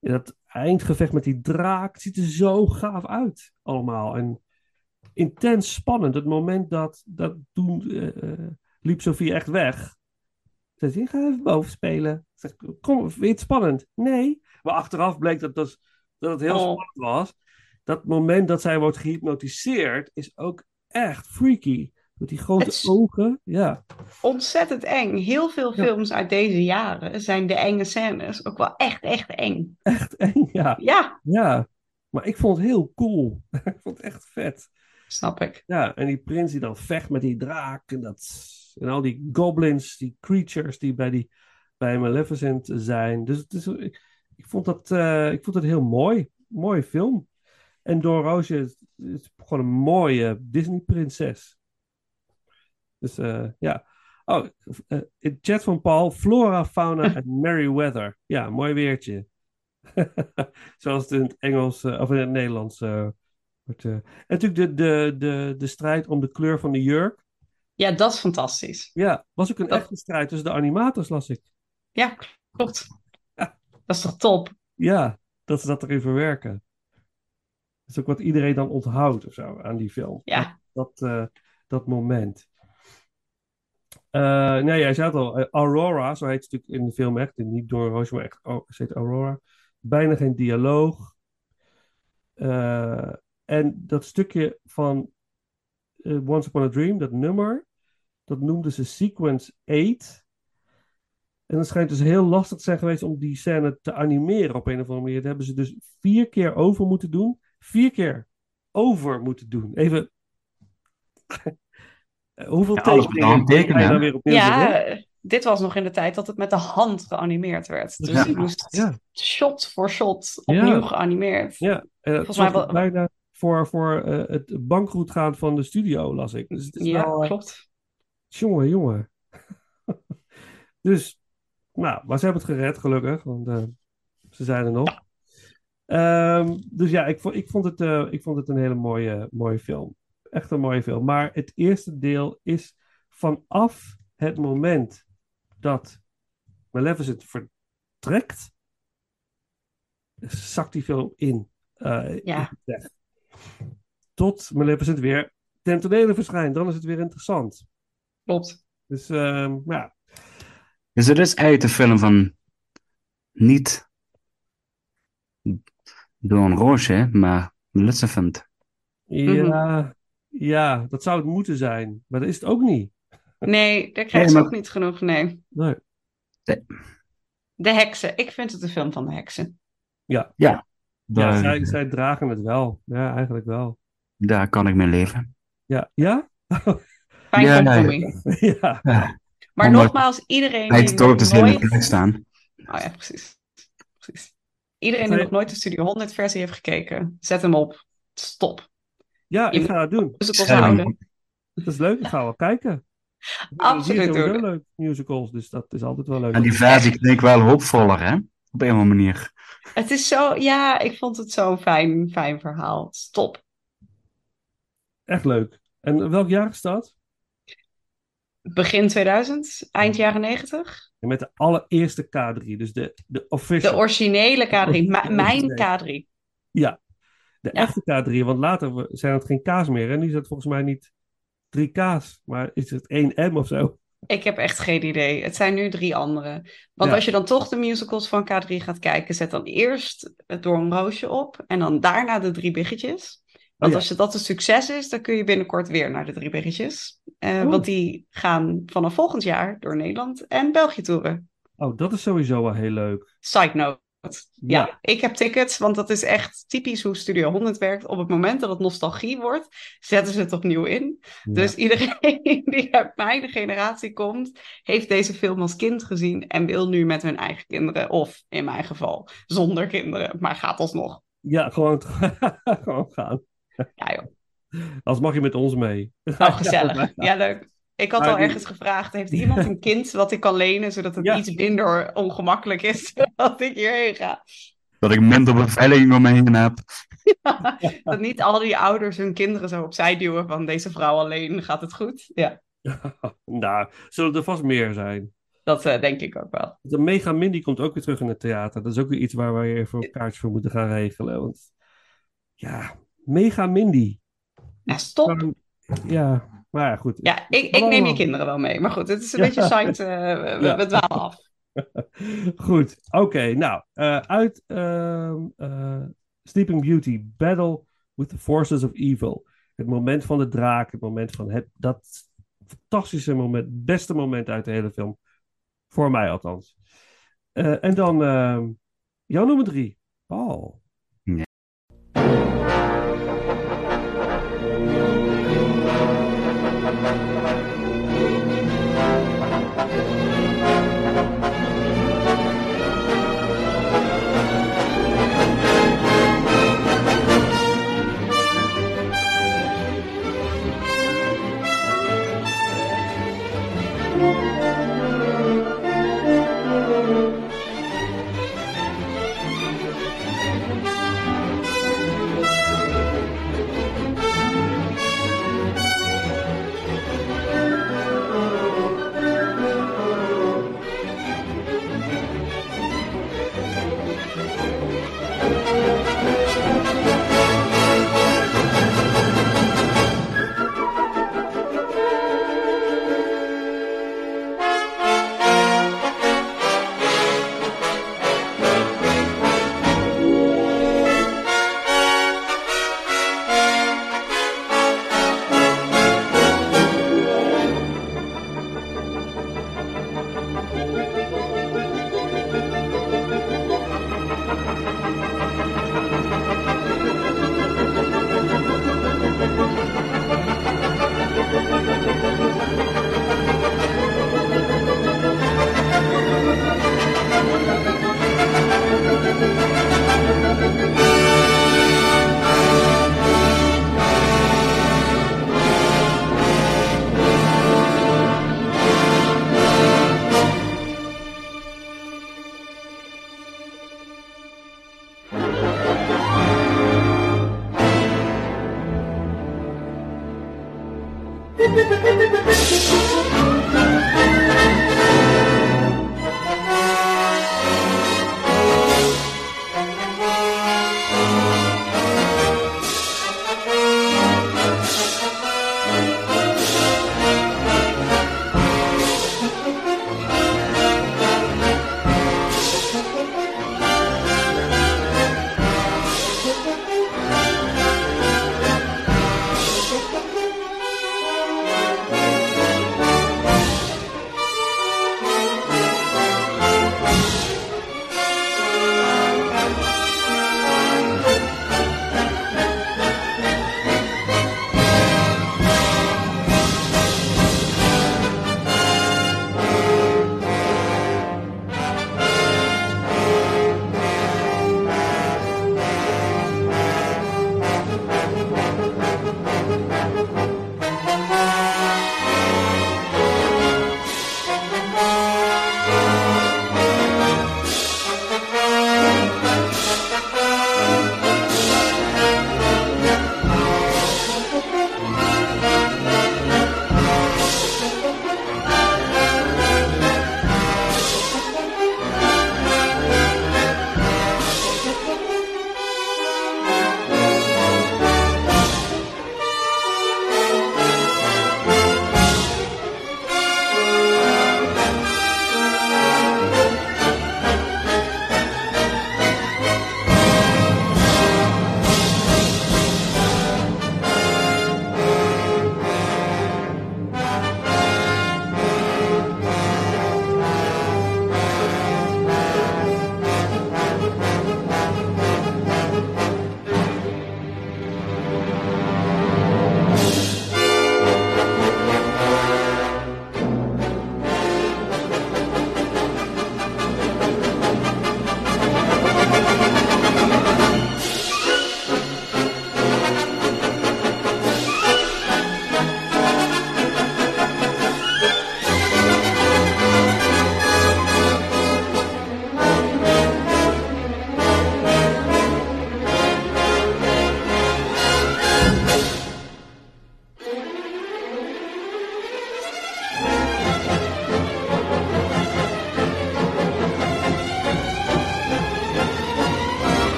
En dat eindgevecht met die draak het ziet er zo gaaf uit allemaal. En intens spannend. Het moment dat, dat toen eh, eh, liep Sofie echt weg. Zei ze, ik ga even boven spelen. Zeg, kom, vind je het spannend? Nee. Maar achteraf bleek dat, dat, dat het heel Oh. spannend was. Dat moment dat zij wordt gehypnotiseerd is ook echt freaky. Met die grote ogen. Ja. Ontzettend eng. Heel veel Ja. films uit deze jaren zijn de enge scènes ook wel echt, echt eng. Echt eng, ja. Ja, Ja. Maar ik vond het heel cool. [LAUGHS] ik vond het echt vet. Snap ik. Ja, en die prins die dan vecht met die draak en, dat, en al die goblins, die creatures die bij, die, bij Maleficent zijn. Dus ik, ik, vond dat, eh, ik vond het heel mooi. Mooie film. En Roosje is, is gewoon een mooie Disney-prinses. Dus eh, ja. Oh, eh, in chat van Paul. Flora, fauna en [LAUGHS] Merryweather. Ja, mooi weertje. [LAUGHS] Zoals het in het Engels of in het Nederlands wordt. eh. En natuurlijk de, de, de, de strijd om de kleur van de jurk. Ja, dat is fantastisch. Ja, was ook een Dat- echte strijd tussen de animators, las ik. Ja, klopt. Dat is toch top? Ja, dat ze dat erin verwerken. Dat is ook wat iedereen dan onthoudt of zo aan die film. Ja. Dat, eh, dat moment. Eh nee, jij zei het al. eh, Aurora, zo heet het natuurlijk in de film echt. Niet door roosje, maar echt. Oh, ze heet Aurora. Bijna geen dialoog. Eh, en dat stukje van eh, Once Upon a Dream, dat nummer, dat noemden ze Sequence 8. En het schijnt dus heel lastig te zijn geweest om die scène te animeren op een of andere manier. Dat hebben ze dus vier keer over moeten doen. Vier keer over moeten doen. Even. [LAUGHS] Eh, Hoeveel Ja, tekenen, dan weer opnieuw? Ja, dit was nog in de tijd dat het met de hand geanimeerd werd. Dus Ja. je moest Ja. shot voor shot Ja. opnieuw geanimeerd. Ja, en Volgens mij wel- bijna voor, voor eh, het bankroet gaan van de studio, las ik. Dus het is Ja, wel, eh, klopt. Jongen, jongen. [LAUGHS] dus, nou, maar ze hebben het gered, gelukkig. Want eh, ze zijn er nog. Ehm, dus ja, ik vond, ik vond, het, ik vond het een hele mooie, mooie film. Echt een mooie film. Maar het eerste deel is vanaf het moment dat Maleficent vertrekt, zakt die film in. Ja. in. Tot Maleficent weer ten tonele verschijnt. Dan is het weer interessant. Klopt. Dus ehm, ja, Dus het is uit de film van niet door een roosje, maar Maleficent. ja, ja, dat zou het moeten zijn. Maar dat is het ook niet. Nee, daar krijgt Nee, maar- ook niet genoeg. Nee. Nee. De heksen. Ik vind het een film van de heksen. Ja, Daar, ja zij, zij dragen het wel. Ja, eigenlijk wel. daar kan ik mee leven. Ja, ja? Fijn Ja, nee. compromis. [LAUGHS] ja. Ja. Maar Omdat nogmaals, iedereen Hij het slim in nooit... de plek staan. Oh ja, precies. precies. Iedereen die nog nooit de Studio 100 versie heeft gekeken, zet hem op. Stop. Ja, ik ga het doen. Houden. Dat [LAUGHS] is leuk, ik ga wel kijken. Absoluut doen. leuk, musicals, dus dat is altijd wel leuk. En die versie klinkt wel hoopvoller, hè? Op een of andere manier. Het is zo, ja, ik vond het zo'n fijn, fijn verhaal. Stop. Echt leuk. En welk jaar is dat? Begin 2000, eind jaren 90. En met de allereerste K3, dus de, de official. De originele K3, m- mijn K3. Ja, de Ja. echte K3, want later zijn het geen K's meer. En nu is het volgens mij niet drie K's, maar is het 1 M of zo? Ik heb echt geen idee. Het zijn nu drie andere. Want Ja. als je dan toch de musicals van K3 gaat kijken, zet dan eerst het Door een Roosje op en dan daarna de drie biggetjes. Want ja. als dat een succes is, dan kun je binnenkort weer naar de drie biggetjes. Eh, want die gaan vanaf volgend jaar door Nederland en België toeren. Oh, dat is sowieso wel heel leuk. Side note. Ja, Ja. ik heb tickets, want dat is echt typisch hoe Studio 100 werkt. Op het moment dat het nostalgie wordt, zetten ze het opnieuw in. Ja. Dus iedereen [LAUGHS] die uit mijn generatie komt, heeft deze film als kind gezien en wil nu met hun eigen kinderen, of in mijn geval zonder kinderen, maar gaat alsnog. Ja, gewoon, [LAUGHS] gewoon gaan. Ja joh, Als mag je met ons mee. nou gezellig. Ja, leuk. Ik had Maar al die- ergens gevraagd, heeft iemand een kind wat ik kan lenen, zodat het Ja. iets minder ongemakkelijk is [LAUGHS] dat ik hierheen ga? Dat ik minder beveiliging om me heen heb. [LAUGHS] Dat niet al die ouders hun kinderen zo opzij duwen van deze vrouw alleen, gaat het goed? Ja, [LAUGHS] nou, zullen er vast meer zijn. dat eh, denk ik ook wel. De Mega Mindy komt ook weer terug in het theater. Dat is ook weer iets waar we even een kaartje voor moeten gaan regelen. Want ja, Mega Mindy. Ja, stop. Ja, maar ja, goed. Ja, ik, ik neem je kinderen wel mee. Maar goed, het is een Ja. beetje site. eh, we, Ja. we dwalen af. [LAUGHS] Goed, oké. nou, eh, uit ehm, eh, Sleeping Beauty, Battle with the Forces of Evil. Het moment van de draak, het moment van het, dat fantastische moment, beste moment uit de hele film. Voor mij althans. En dan ehm, jouw nummer drie, Paul.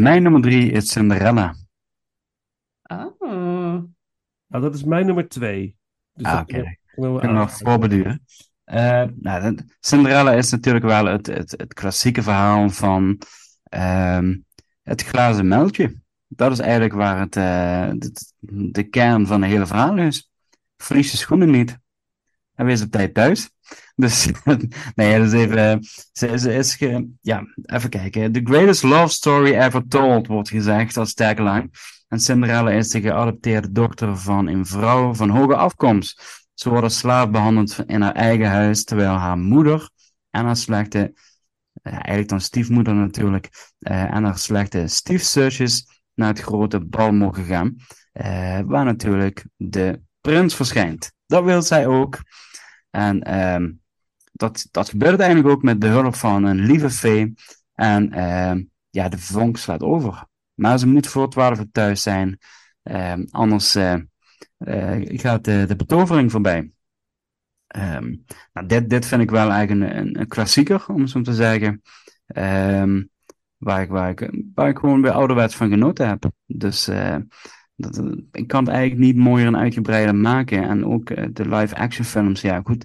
Mijn nummer drie is Cinderella. Oh. Nou, dat is mijn nummer twee. Dus Ah, oké. Ik kan nog voorbeduren. Eh, nou, Cinderella is natuurlijk wel het, het, het klassieke verhaal van ehm, het glazen muiltje. Dat is eigenlijk waar het, eh, de, de kern van het hele verhaal is. Verlies je schoenen niet. En wees op tijd thuis. Dus, [LAUGHS] nee, dat is even, ze, is ge, ja, even kijken. The greatest love story ever told, wordt gezegd als tagline. En Cinderella is de geadopteerde dochter van een vrouw van hoge afkomst. Ze wordt slaaf behandeld in haar eigen huis, terwijl haar moeder en haar slechte, eh, eigenlijk dan stiefmoeder natuurlijk, eh, en haar slechte stiefzusjes naar het grote bal mogen gaan, eh, waar natuurlijk de prins verschijnt. Dat wil zij ook. En ehm, dat, dat gebeurt eigenlijk ook met de hulp van een lieve fee. En ehm, ja, de vonk slaat over. Maar ze moet voor twaalf uur thuis zijn. Ehm, anders eh, eh, gaat de, de betovering voorbij. Ehm, nou, dit, dit vind ik wel eigenlijk een, een, klassieker, om zo te zeggen. Waar, ik, waar, ik, waar ik gewoon weer ouderwets van genoten heb. Dus eh, dat, ik kan het eigenlijk niet mooier en uitgebreider maken. En ook de live-action films, ja goed.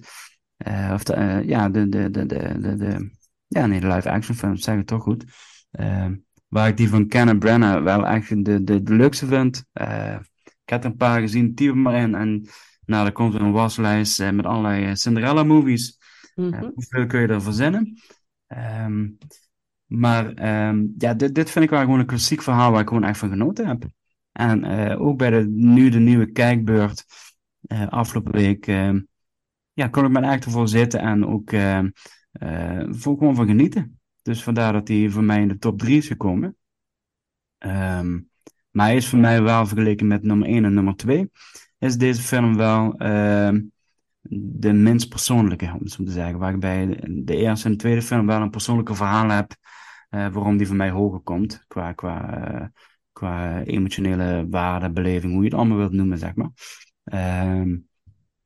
Eh, of de, eh, ja, de, de, de, de, de, de- ja, nee, de live-action films, zeg ik toch goed. Ehm, waar ik die van Kenneth Branagh wel echt de, de, de leukste vind. Eh, ik heb er een paar gezien, typ maar in. En Nou, er komt een waslijst met allerlei Cinderella-movies. Mhm. Hoeveel kun je er verzinnen? Ehm, maar ehm, ja, dit, dit vind ik wel gewoon een klassiek verhaal waar ik gewoon echt van genoten heb. En ook bij de, nu de nieuwe kijkbeurt afgelopen week, ja, kon ik me er echt voor zitten en ook voor gewoon van genieten. Dus vandaar dat hij voor mij in de top 3 is gekomen. Ehm, maar hij is voor mij wel vergeleken met nummer 1 en nummer 2. Is deze film wel ehm, de minst persoonlijke, om het zo te zeggen. Waar ik bij de, eerste en de tweede film wel een persoonlijke verhaal heb. eh, waarom die voor mij hoger komt. Qua, qua, qua emotionele waarde, beleving, hoe je het allemaal wilt noemen, zeg maar. Ehm,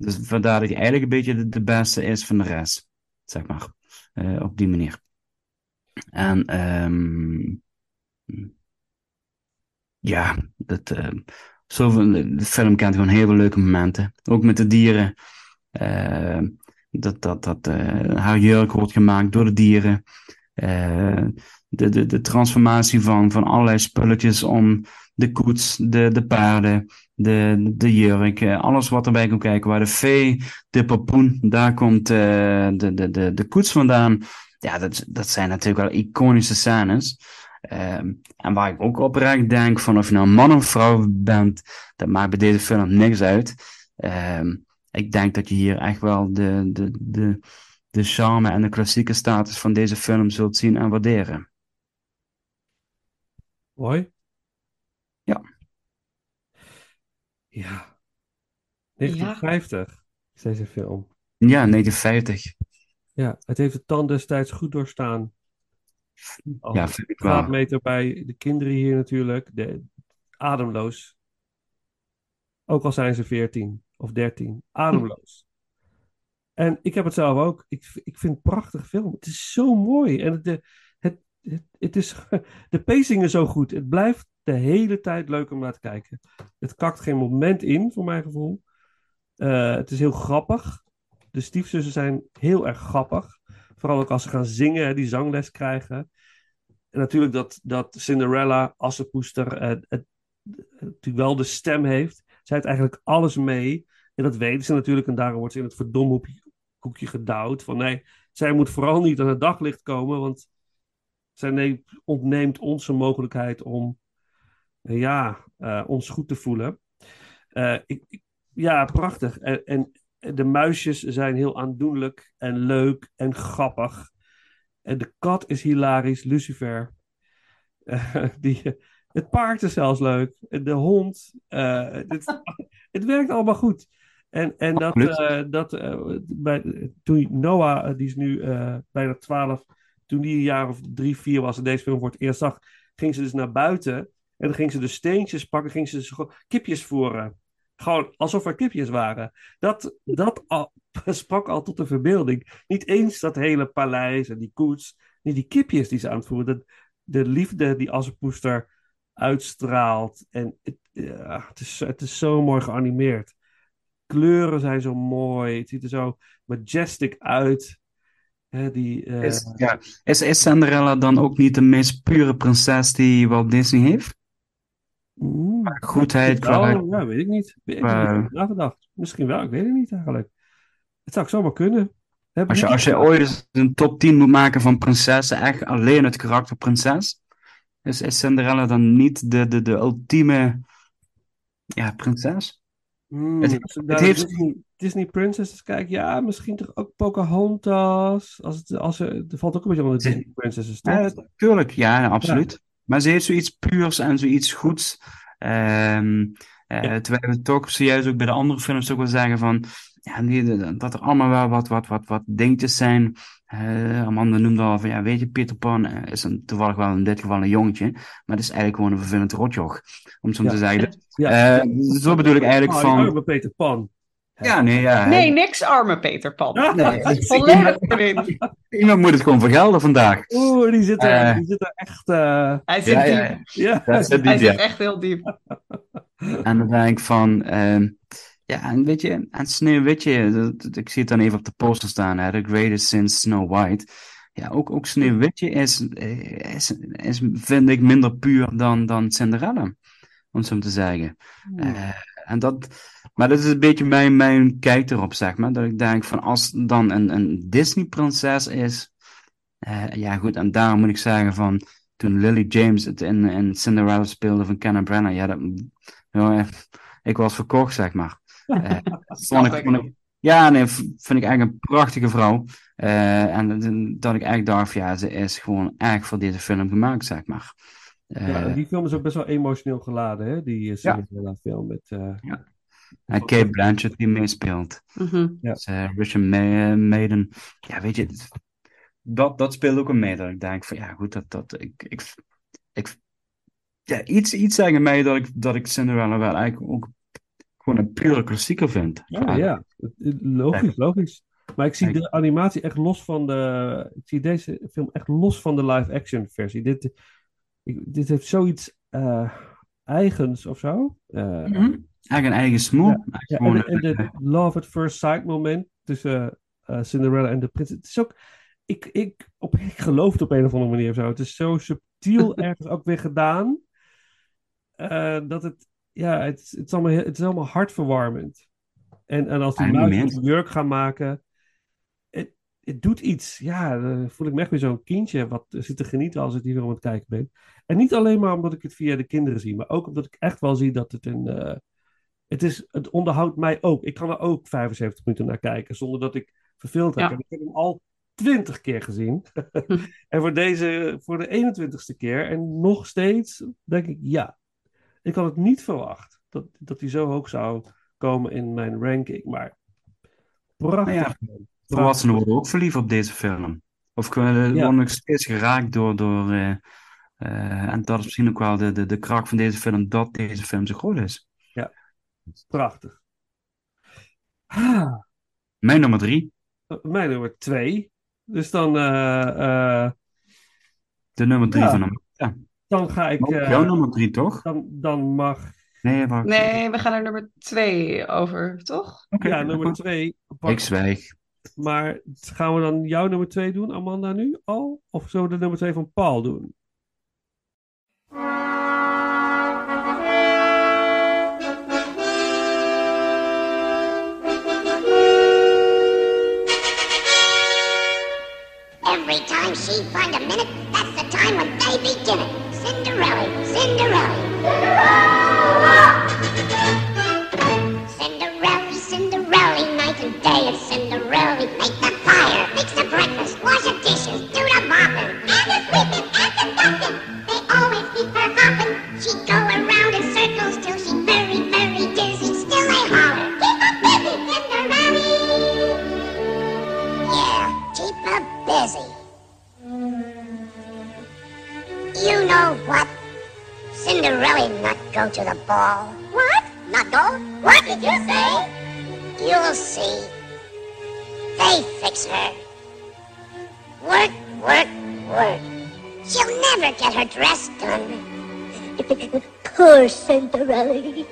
dus vandaar dat hij eigenlijk een beetje de, beste is van de rest, zeg maar. Eh, op die manier. En ehm, ja, dat, zoveel, de film kent gewoon heel veel leuke momenten. Ook met de dieren. Eh, dat dat, dat haar jurk wordt gemaakt door de dieren. De, de, de transformatie van, van allerlei spulletjes om de koets, de, de paarden, de, de jurk, eh, alles wat erbij komt kijken. Waar de vee, de papoen, daar komt eh, de, de, de, de koets vandaan. Ja, dat, dat zijn natuurlijk wel iconische scènes. Ehm, en waar ik ook oprecht denk van of je nou man of vrouw bent, dat maakt bij deze film niks uit. Ehm, ik denk dat je hier echt wel de, de, de, de charme en de klassieke status van deze film zult zien en waarderen. Mooi. Ja. Ja. 1950 is deze film. Ja, 1950. Ja, het heeft de tand destijds goed doorstaan. Ja, vind ik wel. graadmeter bij de kinderen hier natuurlijk. De, ademloos. Ook al zijn ze 14 of 13. Ademloos. En ik heb het zelf ook. Ik, ik vind het een prachtige film. Het is zo mooi. En het, de, het, het, het is, [LAUGHS] de pacing is zo goed. Het blijft de hele tijd leuk om naar te kijken. Het kakt geen moment in, voor mijn gevoel. Eh, het is heel grappig. De stiefzussen zijn heel erg grappig. Vooral ook als ze gaan zingen, die zangles krijgen. En natuurlijk dat, dat Cinderella, Assepoester, eh, het, natuurlijk wel de stem heeft. Zij heeft eigenlijk alles mee. En dat weten ze natuurlijk. En daarom wordt ze in het verdomhoekje gedouwd. Van nee, zij moet vooral niet aan het daglicht komen. Want zij neemt, ontneemt ons de mogelijkheid om ja, eh, ons goed te voelen. Eh, ik, ik- ja, prachtig. En, en de muisjes zijn heel aandoenlijk en leuk en grappig. En de kat is hilarisch, Lucifer. Eh, [LAUGHS] die, het paard is zelfs leuk. De hond. eh, het, [LAUGHS] het werkt allemaal goed. En, en dat, eh, dat eh, bij, toen Noah, eh, die is nu eh, bijna 12, toen die een jaar of drie, vier was en deze film voor het eerst zag, ging ze dus naar buiten. En dan ging ze dus steentjes pakken, ging ze dus kipjes voeren. Gewoon alsof er kipjes waren. Dat, dat [LAUGHS] sprak al tot de verbeelding. Niet eens dat hele paleis en die koets. Nee, die kipjes die ze aan het voeren. De, de liefde die Assepoester uitstraalt. En het, ja, het, is, het is zo mooi geanimeerd. Kleuren zijn zo mooi. Het ziet er zo majestic uit. Die, eh, Is, ja, is, is Cinderella dan ook niet de meest pure prinses die Walt Disney heeft? Qua goedheid, ja, weet ik niet. Ik er qua- niet nagedacht. Misschien wel, ik weet het niet eigenlijk. Het zou ik zomaar kunnen. Heb Als je, als je ooit eens een top 10 moet maken van prinsessen, echt alleen het karakter prinses, is, is Cinderella dan niet de, de, de ultieme ja, prinses? Hmm, Het- heeft- Disney, Disney Princesses kijk, ja, misschien toch ook Pocahontas. Als het, als er, er valt ook een beetje onder de Disney Princesses, toch? Ja, tuurlijk, ja, absoluut. Maar ze heeft zoiets puurs en zoiets goeds. Eh, Ja. Terwijl we toch zojuist ook bij de andere films ook wel zeggen van, ja, die, dat er allemaal wel wat, wat, wat, wat dingetjes zijn. Eh, Amanda noemde al van, ja, weet je, Peter Pan eh, is een, toevallig wel in dit geval een jongetje, maar het is eigenlijk gewoon een vervelend rotjoch, om zo Ja. te zeggen. Ja. zo bedoel ik eigenlijk Oh, van, Peter Pan. Ja, nee, ja. Nee, niks arme Peter Pan. Nee, Volledig erin. [LAUGHS] Iemand moet het gewoon vergelden vandaag. Oeh, die zit er, Eh. die zit er echt... eh, Hij zit Ja, diep. ja, Hij zit ja. echt heel diep. [LAUGHS] En dan denk ik van, ehm, ja, en weet je, en Sneeuwwitje, dat- ik zie het dan even op de poster staan, hè, The Greatest Since Snow White. Ja, ook, ook Sneeuwwitje is, is, is, vind ik, minder puur dan, dan Cinderella, om het zo te zeggen. Eh, en dat, Maar dat is een beetje mijn, mijn kijk erop, zeg maar. Dat ik denk van als het dan een, een Disney-prinses is. eh, ja, goed, en daarom moet ik zeggen van. Toen Lily James het in, in Cinderella speelde van Kenneth Branagh. Ja, dat, ja, ik was verkocht, zeg maar. Eh, [LAUGHS] vond ik, vond ik- ja, nee, vind ik eigenlijk een prachtige vrouw. Eh, en dat- ik eigenlijk dacht, ja, ze is gewoon echt voor deze film gemaakt, zeg maar. Eh, Ja, die film is ook best wel emotioneel geladen, hè? Die uh, Ja. Cinderella film met... eh, Ja. En Kate Blanchett die meespeelt. Mhm. Ja. Dus, eh, Richard Ma- eh, Maiden. Ja, weet je, het- dat, dat speelt ook een mee. Dat ik denk van, ja goed, dat, dat, ik, ik, ik, ja, iets, iets zeggen mij dat ik, dat ik Cinderella wel eigenlijk ook gewoon een pure klassieker vind. Ja, ja. Logisch, logisch. Maar ik zie de animatie echt los van de. Ik zie deze film echt los van de live-action versie. Dit, ik, dit heeft zoiets eh, eigens of zo. Eh, Mhm. Eigenlijk een eigen smoel. Ja, en, en de love at first sight moment tussen eh, Cinderella en de prins. Het is ook. Ik, ik, op, ik geloof het op een of andere manier of zo. Het is zo subtiel [LAUGHS] ergens ook weer gedaan. eh, dat het. Ja, het, is- het, is allemaal, het is allemaal hartverwarmend. En, en als die moment. een jurk gaan maken. Het, het doet iets. Ja, dan voel ik me echt weer zo'n kindje. wat zit te genieten als ik die film aan het kijken ben. En niet alleen maar omdat ik het via de kinderen zie. maar ook omdat ik echt wel zie dat het een. eh, het, is, het onderhoudt mij ook. Ik kan er ook 75 minuten naar kijken zonder dat ik verveeld raak. Ja. En ik heb hem al 20 keer gezien. [LAUGHS] en voor deze, voor de 21ste keer. En nog steeds denk ik, ja. Ik had het niet verwacht dat, dat hij zo hoog zou komen in mijn ranking. Maar prachtig. Nou ja, volwassenen worden ook verliefd op deze film. Of Ja. worden nog steeds geraakt door. door eh, eh, en dat is misschien ook wel de, de, de kracht van deze film, dat deze film zo groot is. Prachtig. Ah, Mijn nummer drie, mijn nummer twee. Dus dan, eh, eh, de nummer drie Ja. van hem. Ja. dan ga ik. Eh, jouw nummer drie, toch? dan, dan mag. Nee, wacht. Nee, we gaan naar nummer twee over, toch? Oké, Ja, nummer twee. Ik zwijg. Maar gaan we dan jouw nummer twee doen, Amanda, nu al? Of zullen we de nummer twee van Paul doen? Every time she find a minute, that's the time when they begin it. Cinderella, Cinderella. Cinderella, Cinderella, Cinderella, night and day it's Cinderella. Make the fire, fix the breakfast, Cinderella not go to the ball. What? Not go? What did you say? You'll see. They fix her. Work, work, work. She'll never get her dress done. [LAUGHS] Poor Cinderella.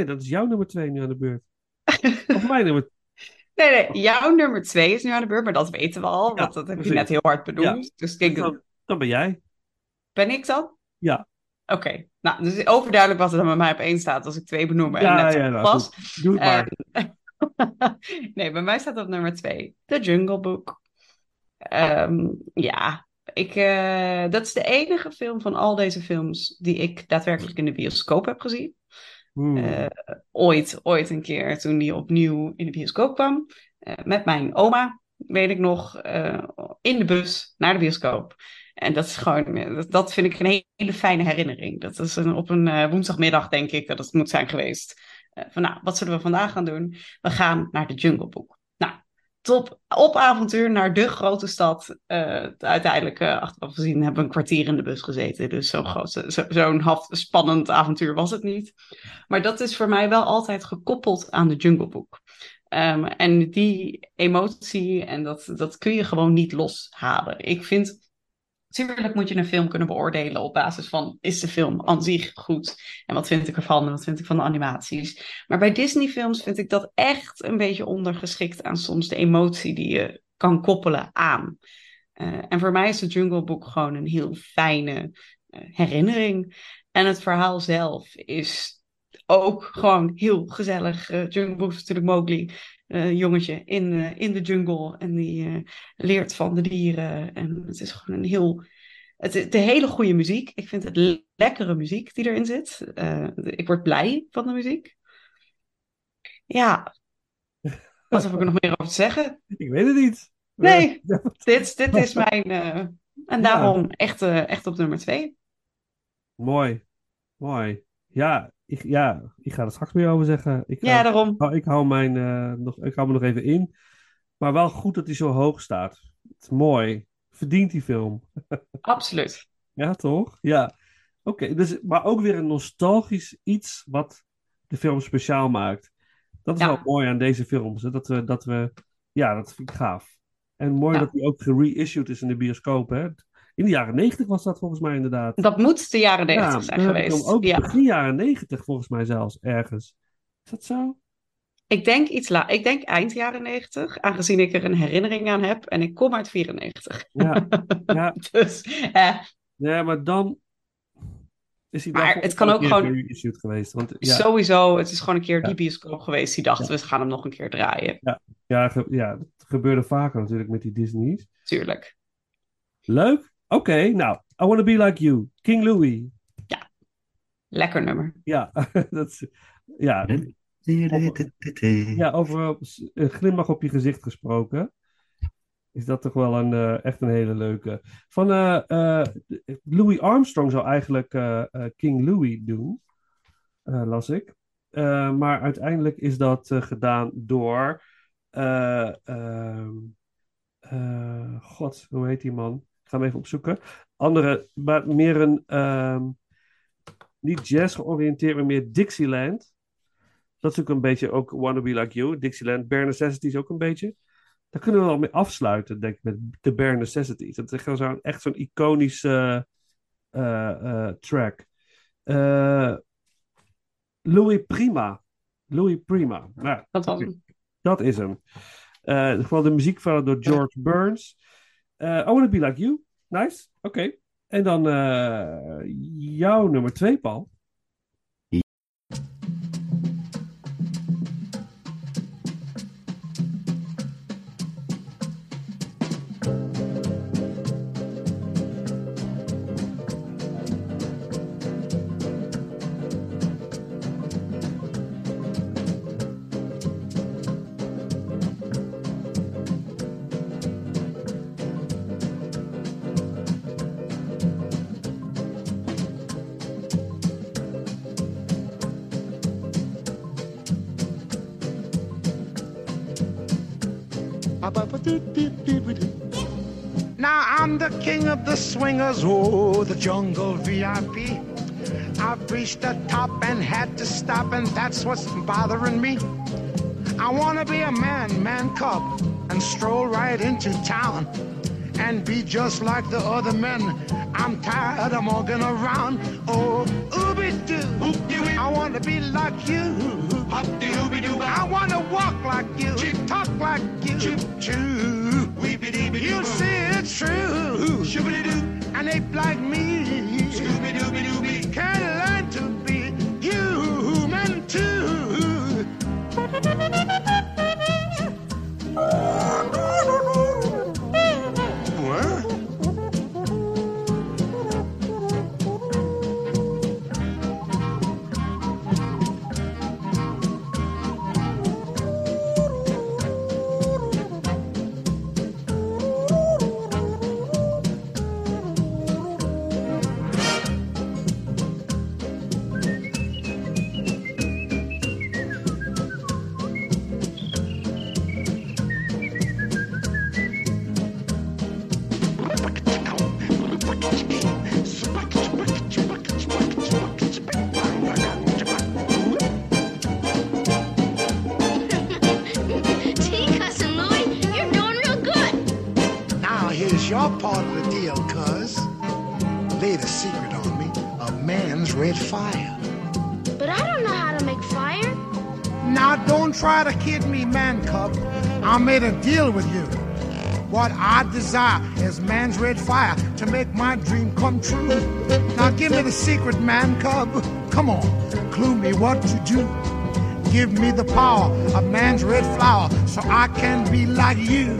Nee, dat is jouw nummer twee nu aan de beurt. [LAUGHS] Of mijn nummer Nee, nee, jouw nummer twee is nu aan de beurt, maar dat weten we al, Ja, want dat heb je net heel hard benoemd. Dus ik denk, Dan, dan ben jij. ben ik dan? Ja. Oké, nou, dus overduidelijk wat er dan bij mij op één staat als ik twee benoem en Ja, net ja, nou, pas. goed. Doe het maar. Eh, [LAUGHS] nee, bij mij staat op nummer twee The Jungle Book. Ehm, ja, ik, eh, dat is de enige film van al deze films die ik daadwerkelijk in de bioscoop heb gezien. Hmm. Eh, ooit, ooit een keer toen die opnieuw in de bioscoop kwam. eh, met mijn oma, weet ik nog, eh, in de bus naar de bioscoop. En dat is gewoon, dat, vind ik een hele fijne herinnering. Dat is een, op een woensdagmiddag, denk ik, dat het moet zijn geweest. Van nou, wat zullen we vandaag gaan doen? We gaan naar de Jungle Book. Top, op avontuur naar de grote stad. Eh, uiteindelijk, eh, achteraf gezien, hebben we een kwartier in de bus gezeten. Dus zo'n groot- zo, zo'n half spannend avontuur was het niet. Maar dat is voor mij wel altijd gekoppeld aan de Jungle Book. Ehm, en die emotie, en dat, dat kun je gewoon niet loshalen. Ik vind, natuurlijk moet je een film kunnen beoordelen op basis van, is de film aan zich goed? En wat vind ik ervan en wat vind ik van de animaties? Maar bij Disney-films vind ik dat echt een beetje ondergeschikt aan soms de emotie die je kan koppelen aan. Eh, en voor mij is de Jungle Book gewoon een heel fijne eh, herinnering. En het verhaal zelf is ook gewoon heel gezellig. Eh, Jungle Book natuurlijk Mowgli, eh, jongetje in, eh, in de jungle. En die eh, leert van de dieren. En het is gewoon een heel... Het is de hele goede muziek. Ik vind het le- lekkere muziek die erin zit. Ik word blij van de muziek. Ja. [LAUGHS] Wat heb ik er nog meer over te zeggen? Ik weet het niet. Nee, [LAUGHS] dit, dit is mijn... en daarom echt, echt op nummer twee. Mooi. Mooi. Ja ik, ja, ik ga er straks meer over zeggen. Ik, Ja, daarom. Ik, hou mijn, eh, nog, ik hou me nog even in. Maar wel goed dat hij zo hoog staat. Het is mooi. Verdient die film. [LAUGHS] Absoluut. Ja, toch? Ja. Oké, dus, maar ook weer een nostalgisch iets wat de film speciaal maakt. Dat is Ja. wel mooi aan deze films. Hè? Dat we, dat we, ja, dat vind ik gaaf. En mooi Ja. dat hij ook gereissued is in de bioscoop. Hè? In de jaren negentig was dat volgens mij inderdaad. Dat moet de jaren Ja, negentig zijn ik hem geweest. Ook Ja. begin jaren negentig volgens mij zelfs ergens. Is dat zo? Ik denk iets la ik denk eind jaren 90, aangezien ik er een herinnering aan heb. En ik kom uit 94. Ja. [LAUGHS] ja. Dus eh, Ja, maar dan is hij Maar het kan ook gewoon- geweest. Want, ja, sowieso, het is gewoon een keer Ja. die bioscoop geweest die dacht, Ja. we gaan hem nog een keer draaien. ja, ge- ja, dat gebeurde vaker natuurlijk met die Disney's. Tuurlijk. Leuk. Oké, nou. I Wanna Be Like You. King Louis. Lekker nummer. Ja, [LAUGHS] dat is, ja, ja, over een glimlach op je gezicht gesproken. Is dat toch wel een, eh, echt een hele leuke. Van eh, eh, Louis Armstrong zou eigenlijk eh, eh, King Louis doen, eh, las ik. Eh, maar uiteindelijk is dat eh, gedaan door. eh, ehm, eh, God, hoe heet die man? Ik ga hem even opzoeken. Andere, maar meer een. ehm, niet jazz georiënteerd, maar meer Dixieland. Dat is ook een beetje ook Wanna Be Like You. Dixieland, Bare Necessities ook een beetje. Daar kunnen we wel mee afsluiten, denk ik, met de Bare Necessities. Dat is zo'n, echt zo'n iconische eh, eh, track. Eh, Louis Prima. Louis Prima. Nou, Dat dat is hem. Eh gewoon de muziek van door George Burns. Eh I Wanna Be Like You. Nice. Oké. En dan eh, jouw nummer twee, Paul. Oh, the jungle VIP. I've reached the top and had to stop, and that's what's bothering me. I wanna be a man, man cub, and stroll right into town and be just like the other men. I'm tired of walking around. Oh, ooby doo, I wanna be like you. I wanna walk like you, talk like you. You see it's true. And ape like me can learn to be human too. Deal with you. What I desire is man's red fire to make my dream come true. Now give me the secret, man cub. Come on, clue me what to do. Give me the power of man's red flower so I can be like you.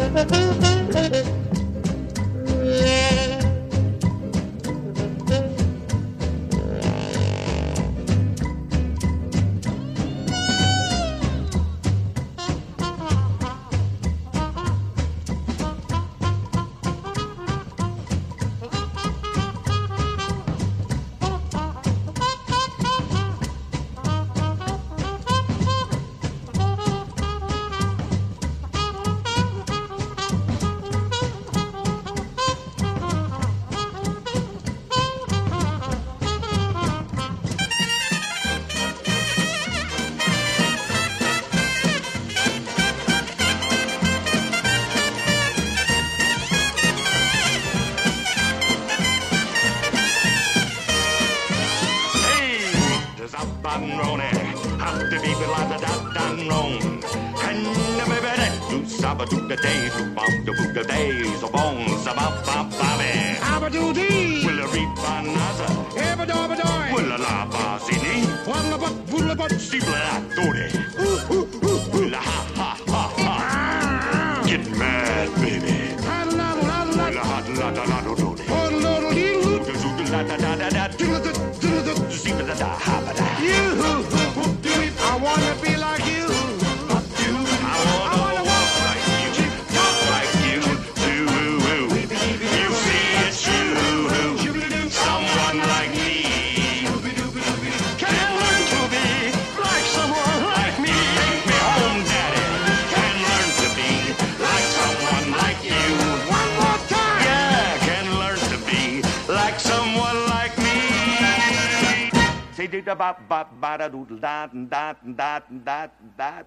Da ba ba ba da doodle da da da da da.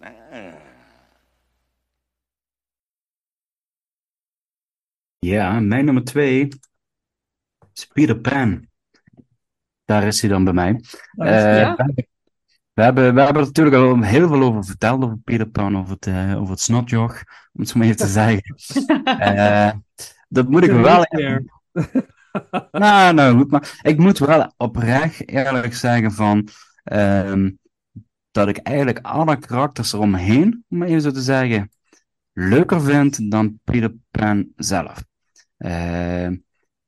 Ah. Ja, mijn nummer twee is Peter Pan. Daar is hij dan bij mij. Eh, ja. we, hebben, we, hebben, er natuurlijk al heel veel over verteld, over Peter Pan, over het, eh, over het snotjoch, om het zo maar even te [LAUGHS] zeggen. Eh, dat moet ik wel even... Nou, nou goed, maar ik moet wel oprecht eerlijk zeggen van ehm, dat ik eigenlijk alle karakters eromheen, om even zo te zeggen, leuker vind dan Peter Pan zelf. Ehm,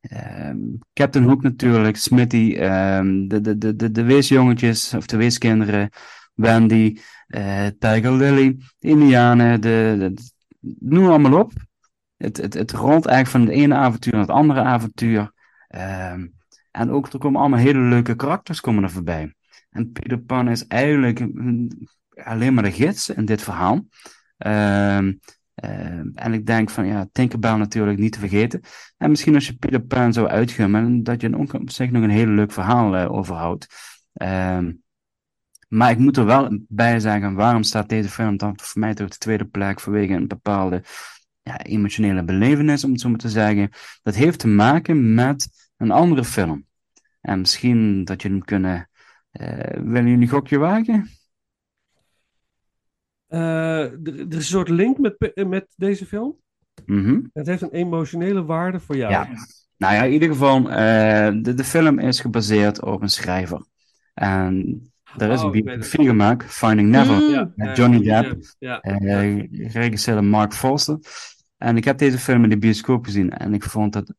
ehm, Captain Hook natuurlijk, Smitty, de, de, de, de, de weesjongetjes, of de weeskinderen, Wendy, eh, Tiger Lily, de Indianen, de, de, noem allemaal op. Het, het, het rolt eigenlijk van het ene avontuur naar het andere avontuur. Ehm, en ook er komen allemaal hele leuke karakters komen er voorbij. En Peter Pan is eigenlijk alleen maar de gids in dit verhaal. Ehm, ehm, en ik denk van ja, Tinkerbell natuurlijk niet te vergeten. En misschien als je Peter Pan zou uitgummen, dat je ook op zich nog een heel leuk verhaal eh, overhoudt. Ehm, maar ik moet er wel bij zeggen, waarom staat deze film dan voor mij toch op de tweede plek vanwege een bepaalde ja, emotionele belevenis, om het zo maar te zeggen. Dat heeft te maken met een andere film. En misschien dat je hem kunnen. eh willen jullie een gokje wagen? Eh, er, er is een soort link met, met deze film. Mhm. Het heeft een emotionele waarde voor jou. Ja. Nou ja, in ieder geval, eh, de, de film is gebaseerd op een schrijver. En er is Oh, een biografie gemaakt, Finding Never, Mm. Met Johnny Depp. Ja. Geregisseerd door Mark Foster. En ik heb deze film in de bioscoop gezien en ik vond het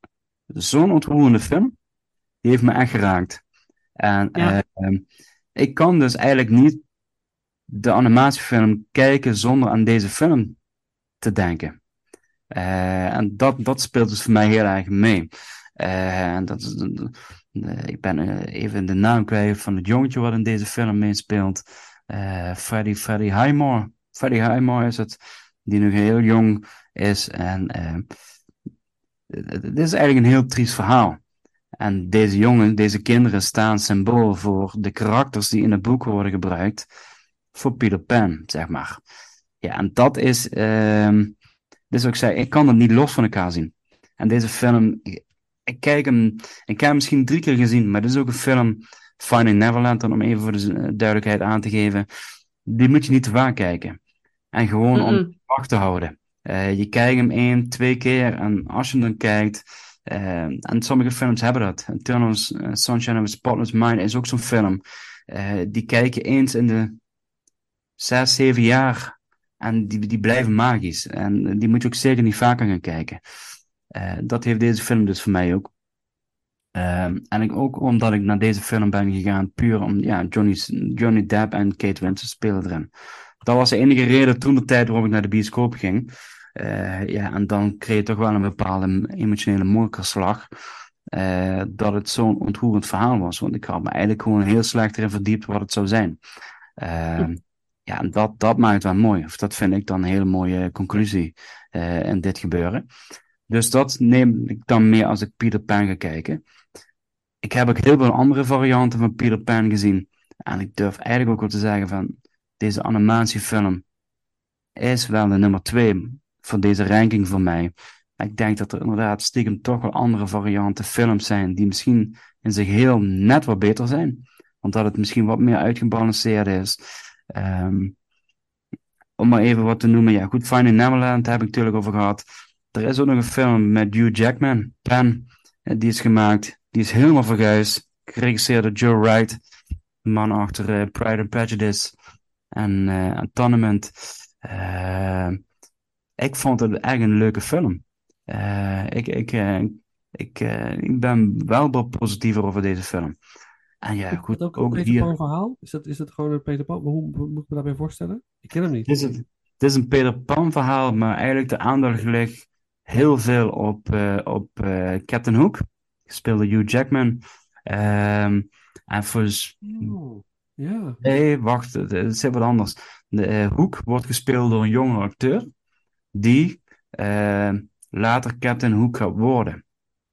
zo'n ontroerende film. Die heeft me echt geraakt. En Ja. eh, ik kan dus eigenlijk niet de animatiefilm kijken zonder aan deze film te denken. Eh, en dat, dat speelt dus voor mij heel erg mee. Eh, en dat is, ik ben even de naam kwijt van het jongetje wat in deze film meespeelt. Freddy, Freddy Highmore. Freddy Highmore is het, die nog heel jong is. En eh, dit is eigenlijk een heel triest verhaal. En deze jongen, deze kinderen staan symbool voor de karakters die in het boek worden gebruikt voor Peter Pan, zeg maar. Ja, en dat is, ehm dus ik zei, ik kan dat niet los van elkaar zien. En deze film, ik, kijk hem, ik heb hem misschien drie keer gezien, maar dit is ook een film, Finding Neverland, dan om even voor de duidelijkheid aan te geven, die moet je niet te vaak kijken. En gewoon om wacht te houden. Eh, je kijkt hem één, twee keer en als je hem dan kijkt, eh, en sommige films hebben dat. Eternal eh, Sunshine of a Spotless Mind is ook zo'n film. Die kijken eens in de zes, zeven jaar en die, die blijven magisch. En die moet je ook zeker niet vaker gaan kijken. Dat heeft deze film dus voor mij ook. Ehm, en ik, ook omdat ik naar deze film ben gegaan, puur om, ja, Johnny's, Johnny Depp en Kate Winslet spelen erin. Dat was de enige reden toen de tijd waarom ik naar de bioscoop ging. Eh, ja, en dan kreeg je toch wel een bepaalde emotionele mokerslag. eh, dat het zo'n ontroerend verhaal was. Want ik had me eigenlijk gewoon heel slecht erin verdiept wat het zou zijn. Ehm, ja, en dat, dat maakt het wel mooi. Of dat vind ik dan een hele mooie conclusie eh, in dit gebeuren. Dus dat neem ik dan mee als ik Peter Pan ga kijken. Ik heb ook heel veel andere varianten van Peter Pan gezien. En ik durf eigenlijk ook wel te zeggen van deze animatiefilm is wel de nummer twee van deze ranking voor mij. Ik denk dat er inderdaad stiekem toch wel andere varianten films zijn die misschien in zich heel net wat beter zijn. Omdat het misschien wat meer uitgebalanceerd is. Ehm, om maar even wat te noemen. Ja, goed, Finding Neverland heb ik natuurlijk over gehad. Er is ook nog een film met Hugh Jackman, Pen. eh, Die is gemaakt. Die is helemaal verguisd. Geregisseerd door Joe Wright. Man achter eh, Pride and Prejudice. En eh Tournament. Eh, ik vond het echt een leuke film. Eh, ik, ik, ik, ik ben wel wat positiever over deze film. En ja, Is goed, dat ook een ook Peter hier. Pan verhaal? Is dat, is dat gewoon een Peter Pan? Hoe, hoe moet ik me daarbij voorstellen? Ik ken hem niet. Het is, een, het is een Peter Pan verhaal, maar eigenlijk de aandacht ligt heel veel op, op Captain Hook. Gespeeld door Hugh Jackman. Ehm, en volgens... Oh, ja. Nee, wacht, het, zit wat anders. De, eh, Hook wordt gespeeld door een jonge acteur die eh, later Captain Hook gaat worden.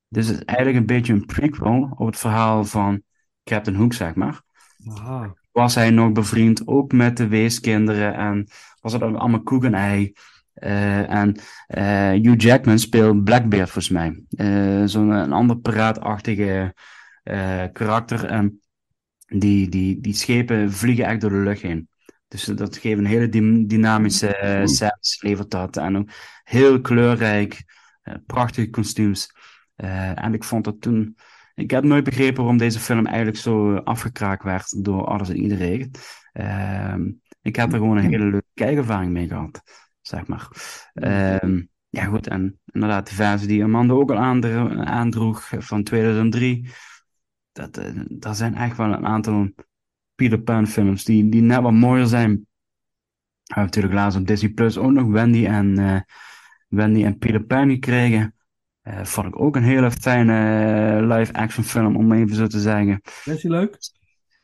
Dus het is eigenlijk een beetje een prequel op het verhaal van Captain Hook, zeg maar. Aha. Was hij nog bevriend ook met de weeskinderen en was het allemaal koek en ei. Eh, en Hugh Jackman speelt Blackbeard volgens mij. Zo'n een ander piraatachtige karakter. En die, die, die schepen vliegen echt door de lucht heen. Dus dat geeft een hele dy- dynamische uh, levert dat. En ook heel kleurrijk, eh, prachtige kostuums. Eh, en ik vond dat toen... Ik heb nooit begrepen waarom deze film eigenlijk zo afgekraakt werd door alles en iedereen. Ehm, ik heb er gewoon een hele leuke kijkervaring mee gehad, zeg maar. Ehm, ja, goed, en inderdaad, de versie die Amanda ook al aandro- aandroeg van 2003. Dat, eh, daar zijn echt wel een aantal Peter Pan films die, die net wat mooier zijn. We hebben natuurlijk laatst op Disney Plus ook nog Wendy en, eh, Wendy en Peter Pan gekregen. Eh vond ik ook een hele fijne live-action film, om even zo te zeggen. Is die leuk?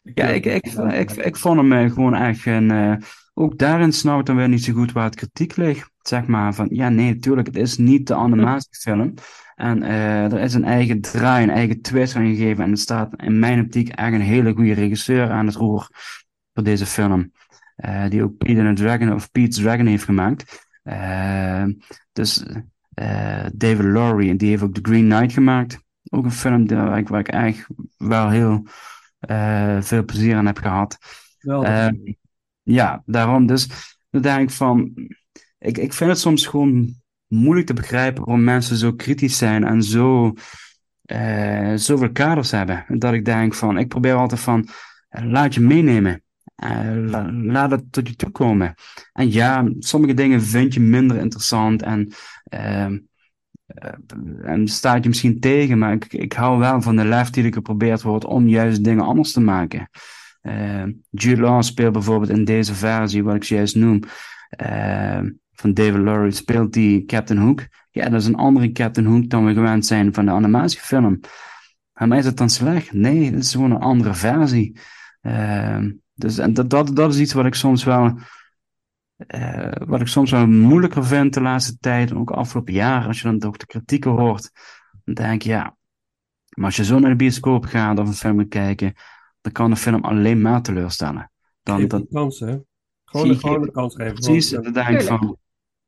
Ja, ik, ik, ik, ik, vond hem gewoon echt een. Ook daarin snap ik dan weer niet zo goed waar het kritiek ligt. Zeg maar van ja, nee, natuurlijk, het is niet de animatiefilm. En eh, er is een eigen draai, een eigen twist aan gegeven. En er staat in mijn optiek echt een hele goede regisseur aan het roer voor deze film. Eh, die ook Peter and the Dragon of Pete's Dragon heeft gemaakt. Eh, dus David Lowry, die heeft ook The Green Knight gemaakt. Ook een film waar ik, waar ik echt wel heel veel plezier aan heb gehad. Wel, ja, daarom dus. Dan denk ik van. Ik, ik vind het soms gewoon moeilijk te begrijpen waarom mensen zo kritisch zijn en zo. eh zoveel kaders hebben. Dat ik denk van. Ik probeer altijd van. eh, laat je meenemen. Eh, la- laat het tot je toe komen. En ja, sommige dingen vind je minder interessant en. ehm, eh, en staat je misschien tegen, maar ik, ik hou wel van de lef die er geprobeerd wordt om juist dingen anders te maken. Eh Jude Law speelt bijvoorbeeld in deze versie, wat ik juist noem, eh, van David Lowry, speelt die Captain Hook. Ja, dat is een andere Captain Hook dan we gewend zijn van de animatiefilm. Maar is het dan slecht? Nee, het is gewoon een andere versie. Eh, dus en dat, dat, dat is iets wat ik soms wel eh, wat ik soms wel moeilijker vind de laatste tijd, ook afgelopen jaar, als je dan toch de kritieken hoort, dan denk je, ja, maar als je zo naar de bioscoop gaat of een film kijken, dan kan de film alleen maar teleurstellen. Dan, dat, een kans, hè? Gewoon, een- een kans geven. Precies, en dan denk ik van,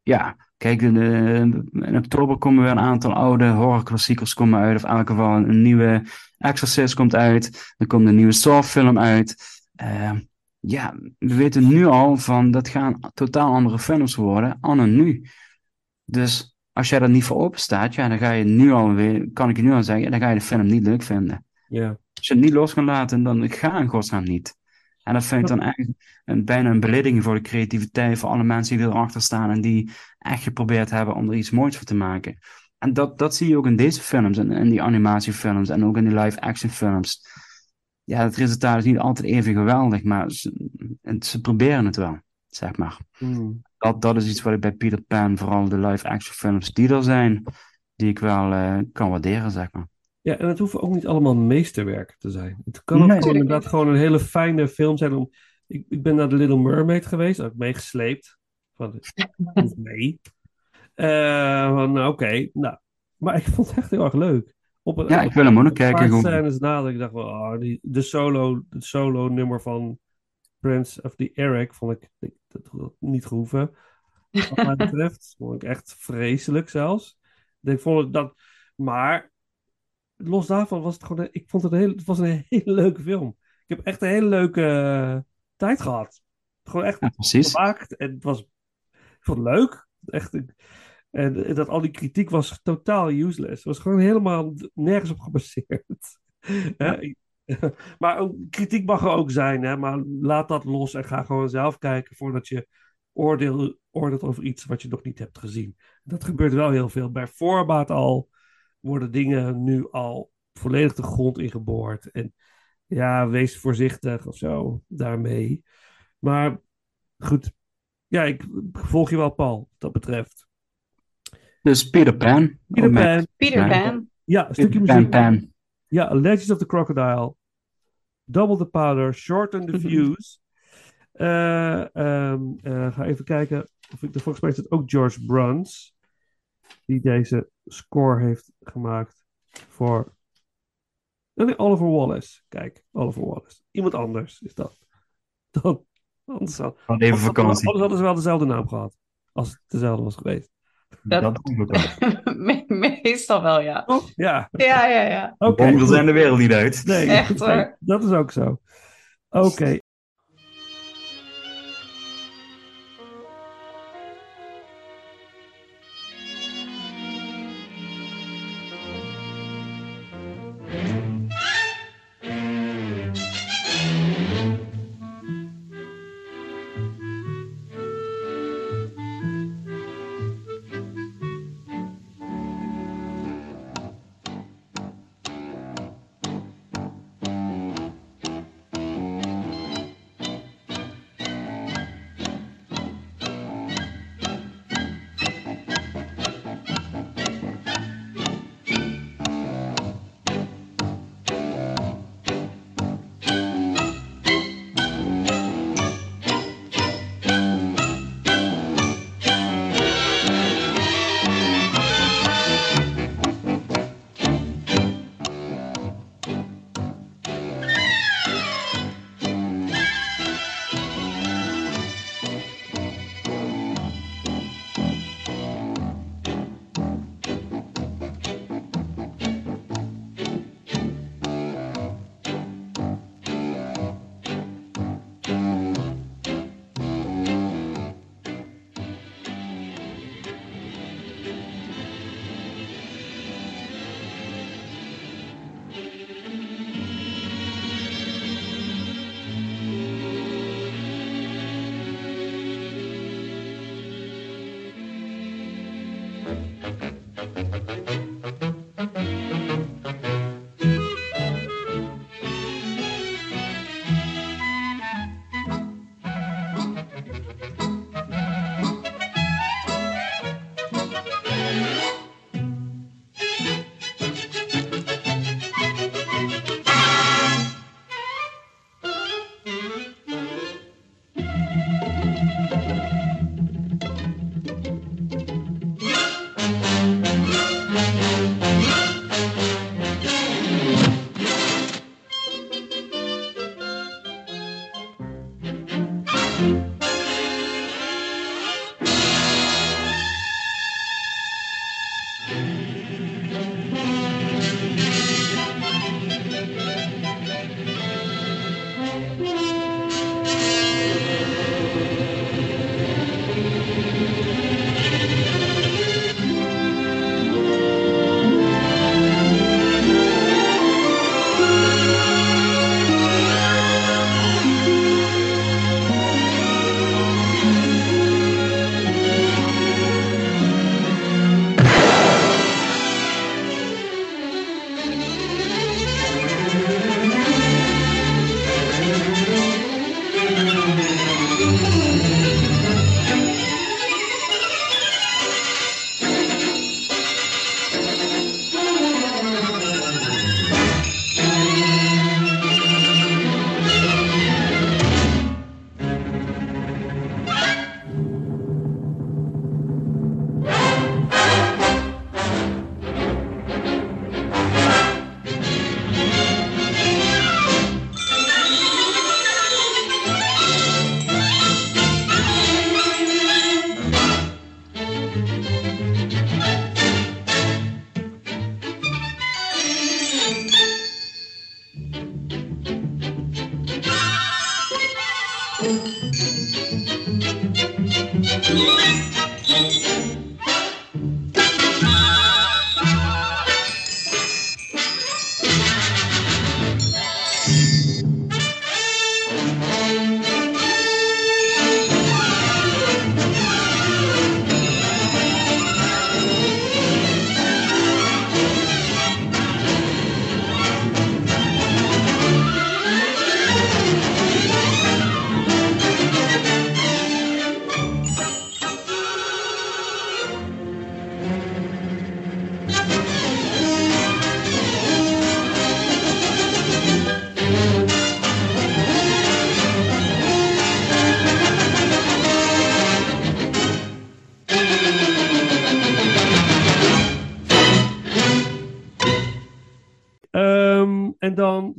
ja, kijk, de, de- in oktober komen weer een aantal oude horrorklassiekers komen uit, of in elk geval een nieuwe Exorcist komt uit, dan komt een nieuwe Saw-film uit. Eh, ja, we weten nu al van, dat gaan totaal andere films worden, anno nu. Dus als jij er niet voor open staat, ja, dan ga je nu alweer, kan ik je nu al zeggen, dan ga je de film niet leuk vinden. Ja. Als je het niet los kan laten, dan ga in godsnaam niet. En dat vind ik dan echt een, bijna een belediging voor de creativiteit, voor alle mensen die erachter staan en die echt geprobeerd hebben om er iets moois van te maken. En dat, dat zie je ook in deze films, en in die animatiefilms en ook in die live-action films. Ja, het resultaat is niet altijd even geweldig, maar ze, en ze proberen het wel, zeg maar. Hmm. Dat, dat is iets wat ik bij Peter Pan, vooral de live-action films die er zijn, die ik wel eh, kan waarderen, zeg maar. Ja, en het hoeven ook niet allemaal meesterwerken te zijn. Het kan ook Nee. gewoon inderdaad gewoon een hele fijne film zijn. Om... Ik, ik ben naar The Little Mermaid geweest, heb ik meegesleept. Van, hoeft [LAUGHS] mee. Eh, van, nou, oké, nou. Maar ik vond het echt heel erg leuk. Op een, Ja, ik wil hem ook nog kijken. gewoon. scènes na, dat ik dacht, oh, die, de solo, het solo nummer van Prince of the Eric vond ik, ik dat had niet gehoeven. Wat mij [LAUGHS] betreft, vond ik echt vreselijk zelfs. Ik vond het dat, maar los daarvan was het gewoon, ik vond het een hele, het was een [LAUGHS] hele leuke film. Ik heb echt een hele leuke eh, tijd gehad. Gewoon echt Ja, gemaakt en het was, ik vond het leuk. Echt, en, en dat al die kritiek was totaal useless. Het was gewoon helemaal nergens op gebaseerd. [LAUGHS] [LAUGHS] Maar ook, kritiek mag er ook zijn, hè? maar laat dat los en ga gewoon zelf kijken voordat je oordeel, oordeelt over iets wat je nog niet hebt gezien. Dat gebeurt wel heel veel. Bij voorbaat al worden dingen nu al volledig de grond ingeboord. En ja, wees voorzichtig of zo daarmee. Maar goed, ja, ik volg je wel, Paul, wat dat betreft. Dus Peter Pan. Peter met- Pan. Peter Ja. Pan. Ja, een stukje muziek. Pan. Ja, Legends of the Crocodile. Double the Powder. Shorten the Fuse. Eh, ehm, eh, ga even kijken. Of ik, volgens mij is het ook George Bruns. Die deze score heeft gemaakt voor Oh, Nee, Oliver Wallace. Kijk, Oliver Wallace. Iemand anders is dat. [LAUGHS] Dan, anders, had, even anders, vakantie. anders hadden ze wel dezelfde naam gehad. Als het dezelfde was geweest. Dat- Dat. [LAUGHS] Me- Meestal wel, ja. Toch? Ja. Ja, ja, ja. Oké. Bonden zijn de wereld niet uit. Nee, Echt hoor. dat is ook zo. Oké.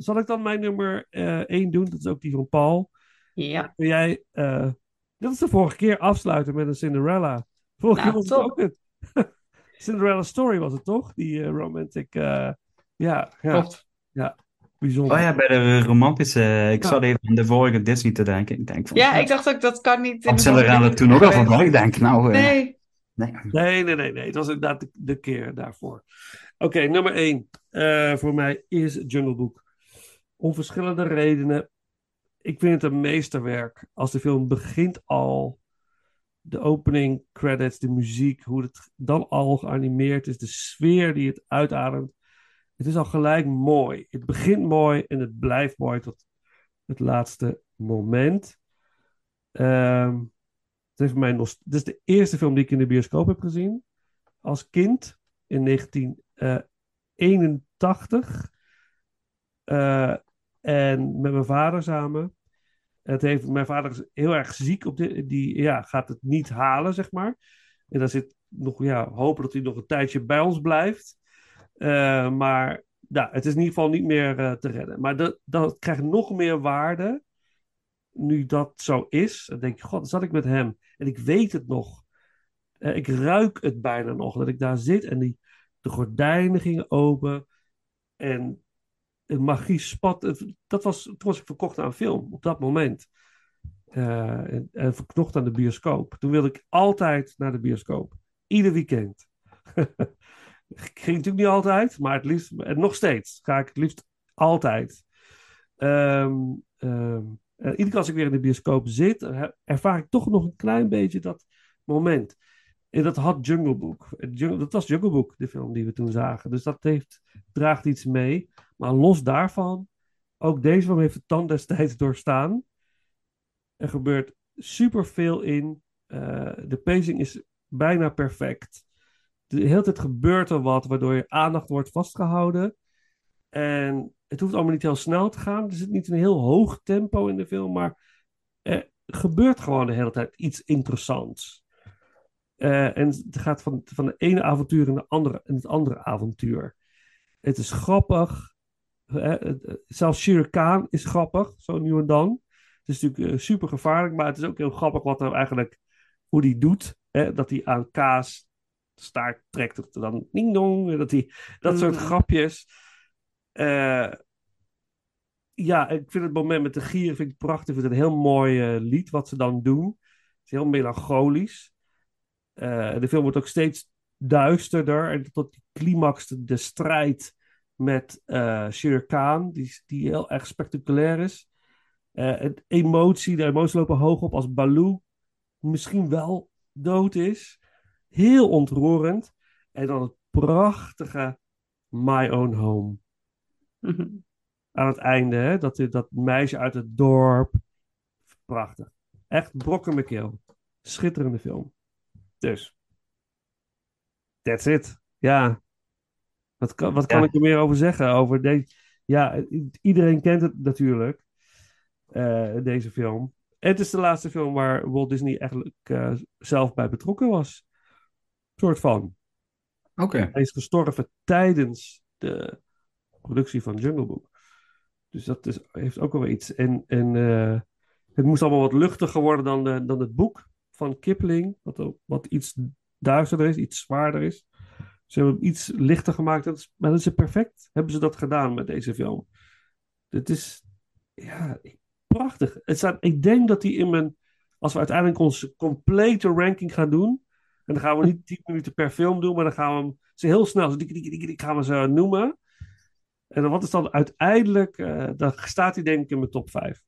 Zal ik dan mijn nummer 1 doen. Dat is ook die van Paul. Ja. Kun jij, eh, dat is de vorige keer, afsluiten met een Cinderella. Vorige Nou, keer was het ook het. [LAUGHS] Cinderella Story was het toch? Die eh, romantic. eh, ja, ja. Klopt. Ja, bijzonder. Oh ja, bij de romantische. Ik Ja. zat even aan de vorige Disney te denken. Ik denk van. Ja, ik dacht ook, dat kan niet. de Cinderella toen ook al voorbij? Ik denk, nou. eh, Nee. nee. Nee, nee, nee, nee. Het was inderdaad de, de keer daarvoor. Oké, nummer 1 voor mij is Jungle Book. Om verschillende redenen. Ik vind het een meesterwerk. Als de film begint al, de opening credits, de muziek, hoe het dan al geanimeerd is, de sfeer die het uitademt. Het is al gelijk mooi. Het begint mooi en het blijft mooi tot het laatste moment. Ehm, het heeft mij is de eerste film die ik in de bioscoop heb gezien. Als kind in 1981. Eh, en met mijn vader samen. Het heeft, mijn vader is heel erg ziek. Op de, die ja, gaat het niet halen, zeg maar. En dan zit nog, ja, hopen dat hij nog een tijdje bij ons blijft. Eh, maar ja, het is in ieder geval niet meer eh, te redden. Maar dat, dat krijgt nog meer waarde nu dat zo is, dan denk je, god, dan zat ik met hem. En ik weet het nog. Eh, ik ruik het bijna nog, dat ik daar zit en die, de gordijnen gingen open. En magie spat. Dat was, toen was ik verkocht aan film, op dat moment. Eh, en, verknocht aan de bioscoop. Toen wilde ik altijd naar de bioscoop. Ieder weekend. [LAUGHS] ging natuurlijk niet altijd, maar het liefst, en nog steeds ga ik het liefst altijd. En iedere keer als ik weer in de bioscoop zit, eh, ervaar ik toch nog een klein beetje dat moment. En dat had Jungle Book. Dat was Jungle Book, de film die we toen zagen. Dus dat heeft, draagt iets mee. Maar los daarvan, ook deze film heeft het tand destijds doorstaan. Er gebeurt superveel in. Eh, de pacing is bijna perfect. De hele tijd gebeurt er wat, waardoor je aandacht wordt vastgehouden. En het hoeft allemaal niet heel snel te gaan. Er zit niet een heel hoog tempo in de film, maar er gebeurt gewoon de hele tijd iets interessants. Eh, en het gaat van, van de ene avontuur in, de andere, in het andere avontuur. Het is grappig. Eh, het- zelfs Shere Khan is grappig, zo nu en dan. Het is natuurlijk super gevaarlijk, maar het is ook heel grappig wat er eigenlijk, hoe die doet. Hè? Dat hij aan kaas staart trekt, dat dan ding dong, dat, hij, dat soort Mhm. grapjes. Eh, ja, ik vind het moment met de gieren vind ik prachtig. Ik vind het een heel mooi eh, lied wat ze dan doen. Het is heel melancholisch. Eh, de film wordt ook steeds duisterder. En tot die climax, de, de strijd met eh Shere Khan, die, die heel erg spectaculair is. Het emotie, de emoties lopen hoog op als Baloo misschien wel dood is. Heel ontroerend. En dan het prachtige My Own Home Mhm. aan het einde, hè? Dat, dat meisje uit het dorp. Prachtig. Echt brokken mijn keel. Schitterende film. Dus. That's it. Ja. Wat kan, wat kan Ja. ik er meer over zeggen? Over deze. Ja, iedereen kent het natuurlijk. eh, deze film. Het is de laatste film waar Walt Disney eigenlijk eh, zelf bij betrokken was. soort van. Oké. Hij is gestorven tijdens de productie van Jungle Book. Dus dat is, heeft ook wel iets. En, en eh, het moest allemaal wat luchtiger worden dan, de, dan het boek van Kipling. Wat, wat iets duisterder is, iets zwaarder is. Ze hebben hem iets lichter gemaakt. Dat is, maar dat is perfect. Hebben ze dat gedaan met deze film. Het is ja, prachtig. Het staat, ik denk dat die in mijn... Als we uiteindelijk onze complete ranking gaan doen... En dan gaan we niet 10 minuten per film doen, maar dan gaan we hem ze heel snel, zo dik, dik, dik, dik, gaan we ze noemen. En dan wat is dan uiteindelijk, eh, dan staat hij denk ik in mijn top 5.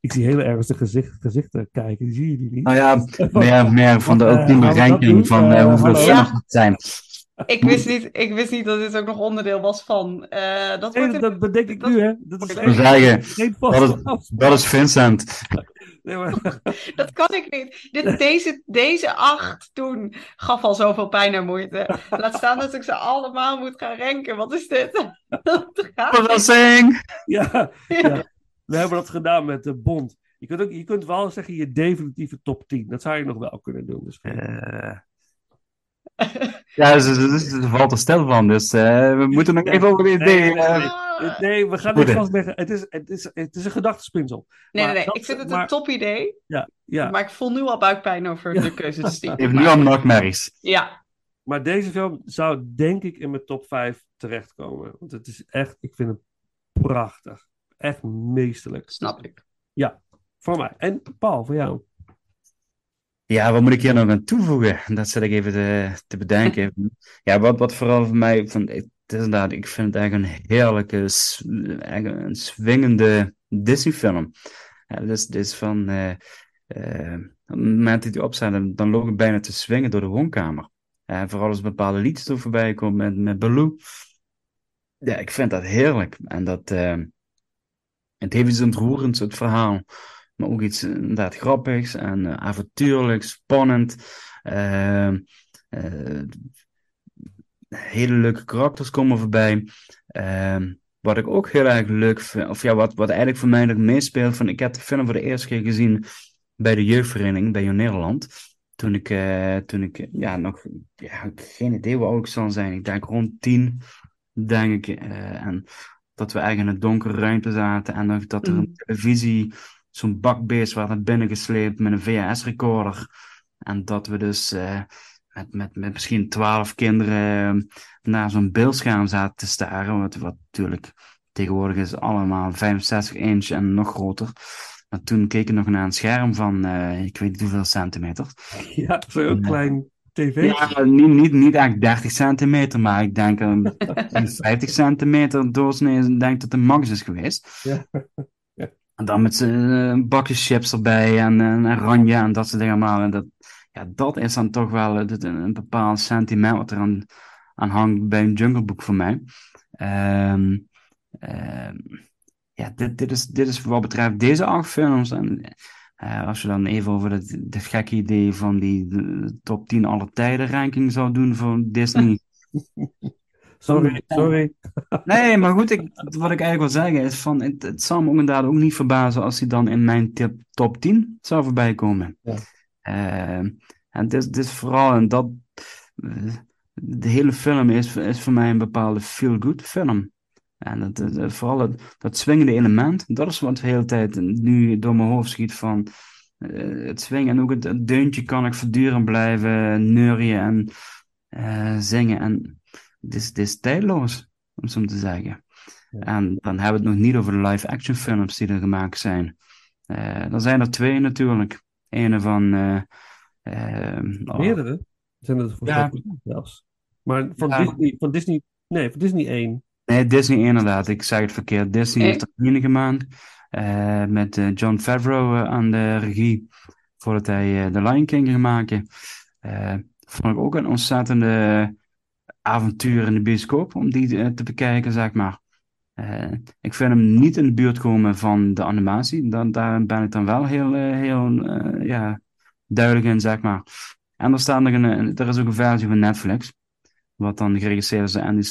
Ik zie hele ernstige gezicht, gezichten kijken, die zie je die niet. Nou ja, [LAUGHS] meer, meer van de eh, ultieme ranking van Eh, eh, hoeveel films Ja. het zijn. Ik wist, niet, ik wist niet dat dit ook nog onderdeel was van. eh, dat Nee, wordt dat, dat bedenk ik dat- nu, hè. Dat is zeggen, geen Dat is, afspraak. dat is Vincent. Nee, maar, [LAUGHS] Dat kan ik niet. Dit, deze, deze acht toen gaf al zoveel pijn en moeite. Laat staan dat ik ze allemaal moet gaan renken. Wat is dit? [LAUGHS] Dat gaat niet. Verrassing! ja, [LAUGHS] ja, we hebben dat gedaan met de Bond. Je kunt, ook, je kunt wel zeggen je definitieve top 10. Dat zou je nog wel kunnen doen. Dus Eh, [LAUGHS] ja, dus, dus, dus, er valt er stil van, dus eh, we moeten nog even over de Nee, idee. nee, eh, nee. Nee, we gaan hè? vastleggen. Het is, het, is, het is een gedachtespinsel. Nee, Maar nee, nee. dat- Ik vind het maar- een top idee. Ja, ja. Maar ik voel nu al buikpijn over Ja. de keuze te stiekem. [LAUGHS] Even nu al nachtmerries. Ja, Maar deze film zou denk ik in mijn top 5 terechtkomen. Want het is echt, ik vind het prachtig. Echt meesterlijk. snap ik. Ja, voor mij. En Paul, voor jou. Ja, wat moet ik hier nog aan toevoegen? [LAUGHS] Dat zit ik even te, te bedenken. [LAUGHS] Ja, wat, wat vooral voor mij, van, het is inderdaad, ik vind het eigenlijk een heerlijke, eigenlijk een swingende Disney-film. Ja, dit is, van, eh, op het moment dat hij opstaat, dan, dan loop ik bijna te swingen door de woonkamer. En vooral als bepaalde liedjes er voorbij komen met, met Baloo. Ja, ik vind dat heerlijk. En dat, eh, het heeft iets ontroerends, het verhaal. Maar ook iets inderdaad grappigs en eh, avontuurlijk, spannend. Ehm, eh, hele leuke karakters komen voorbij. Ehm, wat ik ook heel erg leuk vind, of ja, wat, wat eigenlijk voor mij nog meespeelt, van ik heb de film voor de eerste keer gezien bij de jeugdvereniging bij Jong Nederland. Toen ik, eh, toen ik ja, nog ja, geen idee hoe oud ik zal zijn. Ik denk rond tien, denk ik. en dat we eigenlijk in een donkere ruimte zaten en dat er een televisie, zo'n bakbeest werd naar binnen gesleept met een VHS-recorder. En dat we dus eh, met, met, met misschien twaalf kinderen eh, naar zo'n beeldscherm zaten te staren. Wat, wat natuurlijk tegenwoordig is allemaal 65 inch en nog groter. Maar toen keek ik nog naar een scherm van, eh, ik weet niet hoeveel centimeter. [LAUGHS] Ja, zo'n klein tv. Ja, niet, niet, niet echt 30 centimeter, maar ik denk een, [LAUGHS] een 50 centimeter doorsnee, ik denk dat de max is geweest. Ja. En dan met z'n bakjes chips erbij en, en oranje en dat soort dingen allemaal. En dat, ja, dat is dan toch wel eh, een, een bepaald sentiment wat er aan, hangt bij een Jungle Book voor mij. Ehm, ehm, ja, dit, dit, is, dit is wat betreft deze acht films. En eh, als je dan even over het, gekke idee van die eh, top 10 alle tijden ranking zou doen voor Disney. [LAUGHS] Sorry, sorry. [LAUGHS] Nee, maar goed, ik, wat ik eigenlijk wil zeggen is van, het, het zou me ook inderdaad ook niet verbazen als hij dan in mijn tip, top 10 zou voorbij komen. Ja. Ehm, en dit, is- dit vooral, en dat, eh, de hele film is, is voor mij een bepaalde feel-good film. En dat, dat- dat- vooral dat, dat swingende element, dat is wat de hele tijd nu door mijn hoofd schiet van eh, het swingen. En ook het, het deuntje kan ik voortdurend blijven neurien en eh, zingen. En het is, het is tijdloos, om zo te zeggen. En dan hebben we het nog niet over de live-action films die er gemaakt zijn. Eh er zijn er twee natuurlijk. Ene van... oh, Meerdere zijn er volgens Ja. zelfs. Maar van, Ja. Disney, van Disney... Nee, van Disney 1. Nee, Disney inderdaad. Ik zeg het verkeerd. Disney heeft er enige maand eh, met eh, John Favreau aan de regie voordat hij eh, The Lion King ging maken. Eh, vond ik ook een ontzettende avontuur in de bioscoop om die eh, te bekijken, zeg maar. Eh, ik vind hem niet in de buurt komen van de animatie. Dan, daar ben ik dan wel heel, eh, heel ja, duidelijk in, zeg maar. En er, staat nog een, er is ook een versie van Netflix, wat dan geregisseerd is door Andy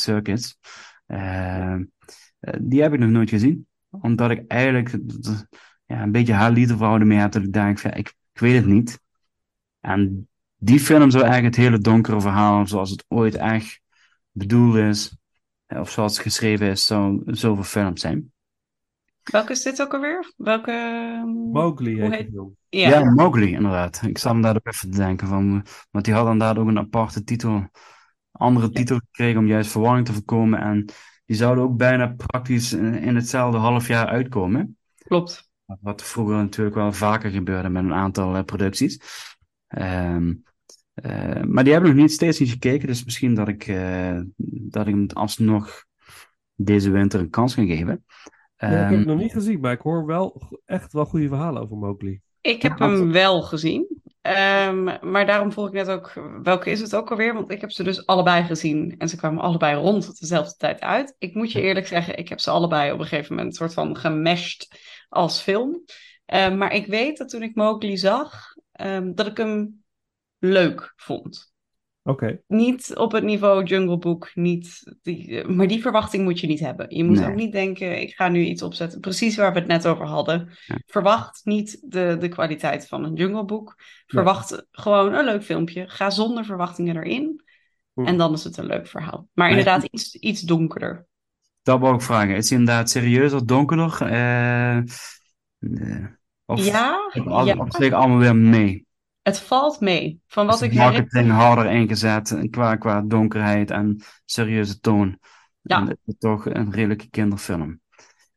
eh, die heb ik nog nooit gezien, omdat ik eigenlijk ja, een beetje haar liefde verhouden mee heb, dat ik denk, ik, ik weet het niet. En die film zou eigenlijk het hele donkere verhaal, zoals het ooit echt bedoeld is, eh, of zoals het geschreven is, zou zoveel film zijn. Welke is dit ook alweer? Welke... Mowgli Hoe heet heet- de film. Ja. Ja, Mowgli, inderdaad. Ik zat hem daar ook even te denken van, want die had inderdaad ook een aparte titel, andere titel gekregen om juist verwarring te voorkomen. En die zouden ook bijna praktisch in in hetzelfde half jaar uitkomen. Klopt. Wat vroeger natuurlijk wel vaker gebeurde met een aantal eh, producties. Ehm, eh, maar die hebben nog niet steeds niet gekeken, dus misschien dat ik, eh, dat ik hem alsnog deze winter een kans ga geven. Ik heb Ehm, het nog niet gezien, maar ik hoor wel echt wel goede verhalen over Mowgli. Ik heb hem wel gezien. Ehm, maar daarom vroeg ik net ook, welke is het ook alweer? Want ik heb ze dus allebei gezien. En ze kwamen allebei rond dezelfde tijd uit. Ik moet je eerlijk zeggen, ik heb ze allebei op een gegeven moment soort van gemeshed als film. Ehm, maar ik weet dat toen ik Mowgli zag, ehm, dat ik hem leuk vond. Oké. Niet op het niveau Jungle Book, niet die, maar die verwachting moet je niet hebben. Je moet Nee. ook niet denken, ik ga nu iets opzetten. Precies waar we het net over hadden. Verwacht niet de, de kwaliteit van een Jungle Book. Verwacht gewoon een leuk filmpje. Ga zonder verwachtingen erin. En dan is het een leuk verhaal. Maar inderdaad iets, iets donkerder. Dat wou ik vragen. Is hij inderdaad serieuzer, donkerder? eh, eh, of Ja, of, ja. of zich allemaal weer mee? Het valt mee. Van wat Is ik de herinner. marketing harder ingezet qua, qua donkerheid en serieuze toon? Ja. En het is toch een redelijke kinderfilm.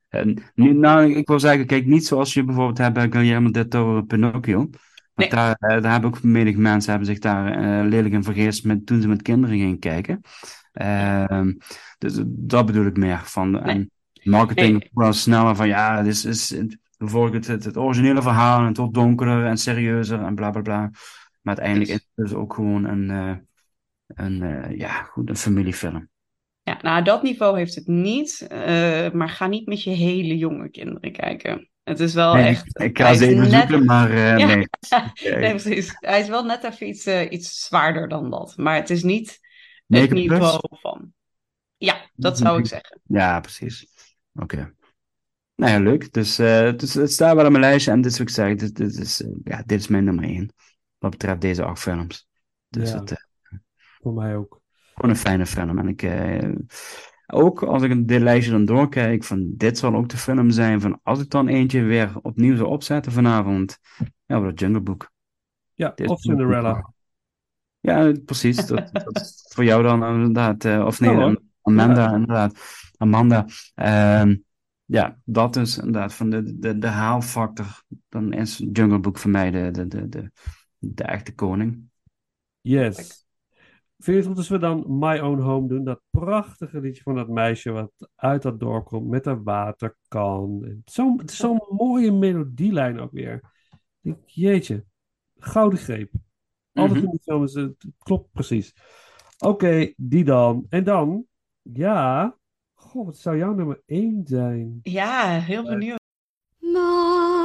En, nou, ik wil zeggen, kijk, niet zoals je bijvoorbeeld hebt bij Guillermo del Toro Pinocchio. Want Nee. daar, eh, daar hebben ook menig mensen hebben zich daar eh, lelijk in vergist met, toen ze met kinderen gingen kijken. Ehm, dus dat bedoel ik meer van. En marketing Nee. wel sneller van ja, dit is, is het, bijvoorbeeld het, het originele verhaal en wordt donkerder en serieuzer en bla bla bla. Maar uiteindelijk is het dus ook gewoon een, eh, een, eh, ja, goed, een familiefilm. Ja, nou, dat niveau heeft het niet. eh, maar ga niet met je hele jonge kinderen kijken. Het is wel Nee, echt. ik, ik ga ze even net- zoeken, maar Ja. [LAUGHS] nee. nee, precies. Hij is wel net even iets, iets zwaarder dan dat. Maar het is niet het 9 plus? niveau van. Ja, dat zou ik zeggen. Ja, precies. Oké. Nou ja, leuk. Dus, eh, dus het staat wel op mijn lijstje en dit is wat ik zeg, dit, dit, is, eh, ja, dit is mijn nummer één. Wat betreft deze acht films. Dus Ja. het, eh, Voor mij ook. gewoon een fijne film. En ik, ook als ik dit lijstje dan doorkijk, van dit zal ook de film zijn van als ik dan eentje weer opnieuw zou opzetten vanavond, ja, wat Jungle Book. Ja, Dit of Cinderella. Ja, precies. Dat, dat is voor jou dan inderdaad. of nee. Amanda, inderdaad. Amanda. Ehm, ja, dat is inderdaad van de, de, de haalfactor. Dan is Jungle Book voor mij de, de, de, de, de echte koning. Yes. Vind je het goed als we dan My Own Home doen? Dat prachtige liedje van dat meisje wat uit dat dorp komt met een waterkan. Zo'n zo'n mooie melodielijn ook weer. Denk, jeetje, gouden greep. Alles Mhm. in die film is, het klopt precies. Oké, die dan. En dan, ja, goh, wat zou jouw nummer 1 zijn? Ja, heel benieuwd. My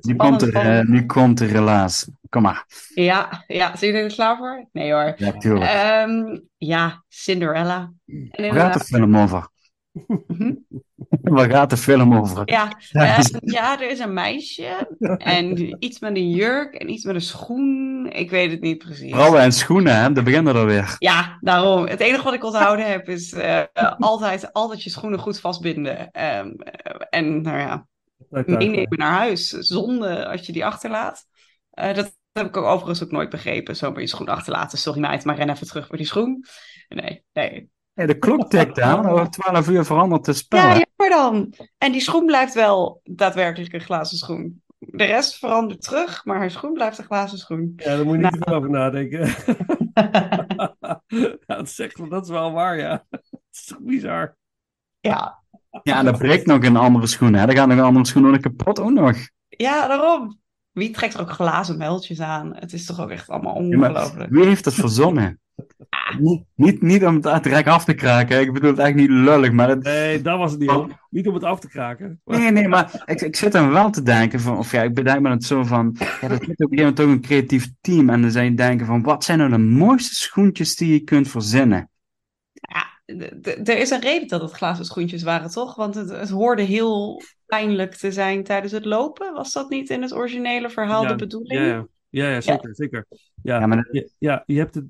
Nu komt, er, eh, nu komt er helaas. Kom maar. Ja, ja, zijn jullie er klaar voor? Nee hoor. Ja, tuurlijk. Ehm, ja, Cinderella. Waar gaat de film over? [LAUGHS] Waar gaat de film over? Ja, Ja, eh, ja, er is een meisje en iets met een jurk en iets met een schoen. Ik weet het niet precies. Vrouwen en schoenen, hè? Daar beginnen we alweer. Ja, daarom. Het enige wat ik onthouden heb is eh, altijd, altijd je schoenen goed vastbinden. Ehm, eh, en nou ja, meenemen naar huis. Zonde als je die achterlaat. Eh, dat heb ik ook overigens ook nooit begrepen. Zomaar je schoen achterlaten. Sorry meid, maar ren even terug voor die schoen. Nee, nee. De klok tikt aan. Over 12 uur verandert het spel. Ja, jammer dan. En die schoen blijft wel daadwerkelijk een glazen schoen. De rest verandert terug, maar haar schoen blijft een glazen schoen. Ja, daar moet je niet Nou. te over nadenken. [LAUGHS] [LAUGHS] ja, dat, is echt, dat is wel waar, ja. [LAUGHS] Het is toch bizar. Ja. Ja, en dan breekt nog een andere schoen, hè? Dan gaat nog een andere schoen nog kapot ook nog. Ja, daarom. Wie trekt er ook glazen muiltjes aan? Het is toch ook echt allemaal Ja, ongelooflijk. wie heeft dat verzonnen? Niet, niet, niet om het direct af te kraken. Ik bedoel het echt niet lullig, maar het, Nee, dat was het niet. Niet om het af te kraken. Nee, nee, maar ik, ik zit dan wel te denken van, of ja, ik bedenk me het zo van, ja, dat is op een gegeven moment toch een creatief team en dan zijn je denken van, wat zijn nou de mooiste schoentjes die je kunt verzinnen? D- Er is een reden dat het glazen schoentjes waren, toch? Want het, het hoorde heel pijnlijk te zijn tijdens het lopen. Was dat niet in het originele verhaal ja, de bedoeling? Ja, ja. ja, ja zeker, zeker. Ja, Ja, maar dat- ja, je hebt het...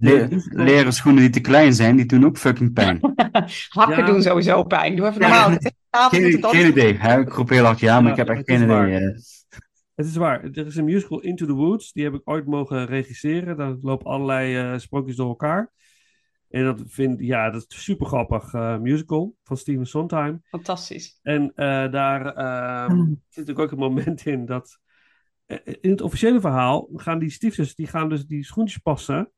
Leren schoenen die te klein zijn, die doen ook fucking pijn. [LAUGHS] Hakken Ja. doen sowieso pijn. Doe even normaal. Geen, geen idee, hè? ik roep heel hard ja, maar Ja, ik heb echt het is geen waar. idee. eh. Het is waar. Er is een musical Into the Woods. Die heb ik ooit mogen regisseren. Daar lopen allerlei eh, sprookjes door elkaar. En dat vind ja, dat is een super grappig eh, musical van Steven Sondheim. Fantastisch. En eh, daar ehm, zit natuurlijk ook een moment in dat. eh, in het officiële verhaal gaan die stiefzus die gaan dus die schoentjes passen.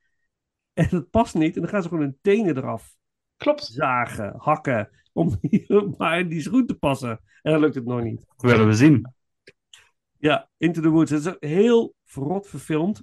En dat past niet. En dan gaan ze gewoon hun tenen eraf Klopt. zagen, hakken. Om [LAUGHS] maar in die schoen te passen. En dan lukt het nog niet. Dat willen we zien. Ja, Into the Woods. Het is heel verrot verfilmd.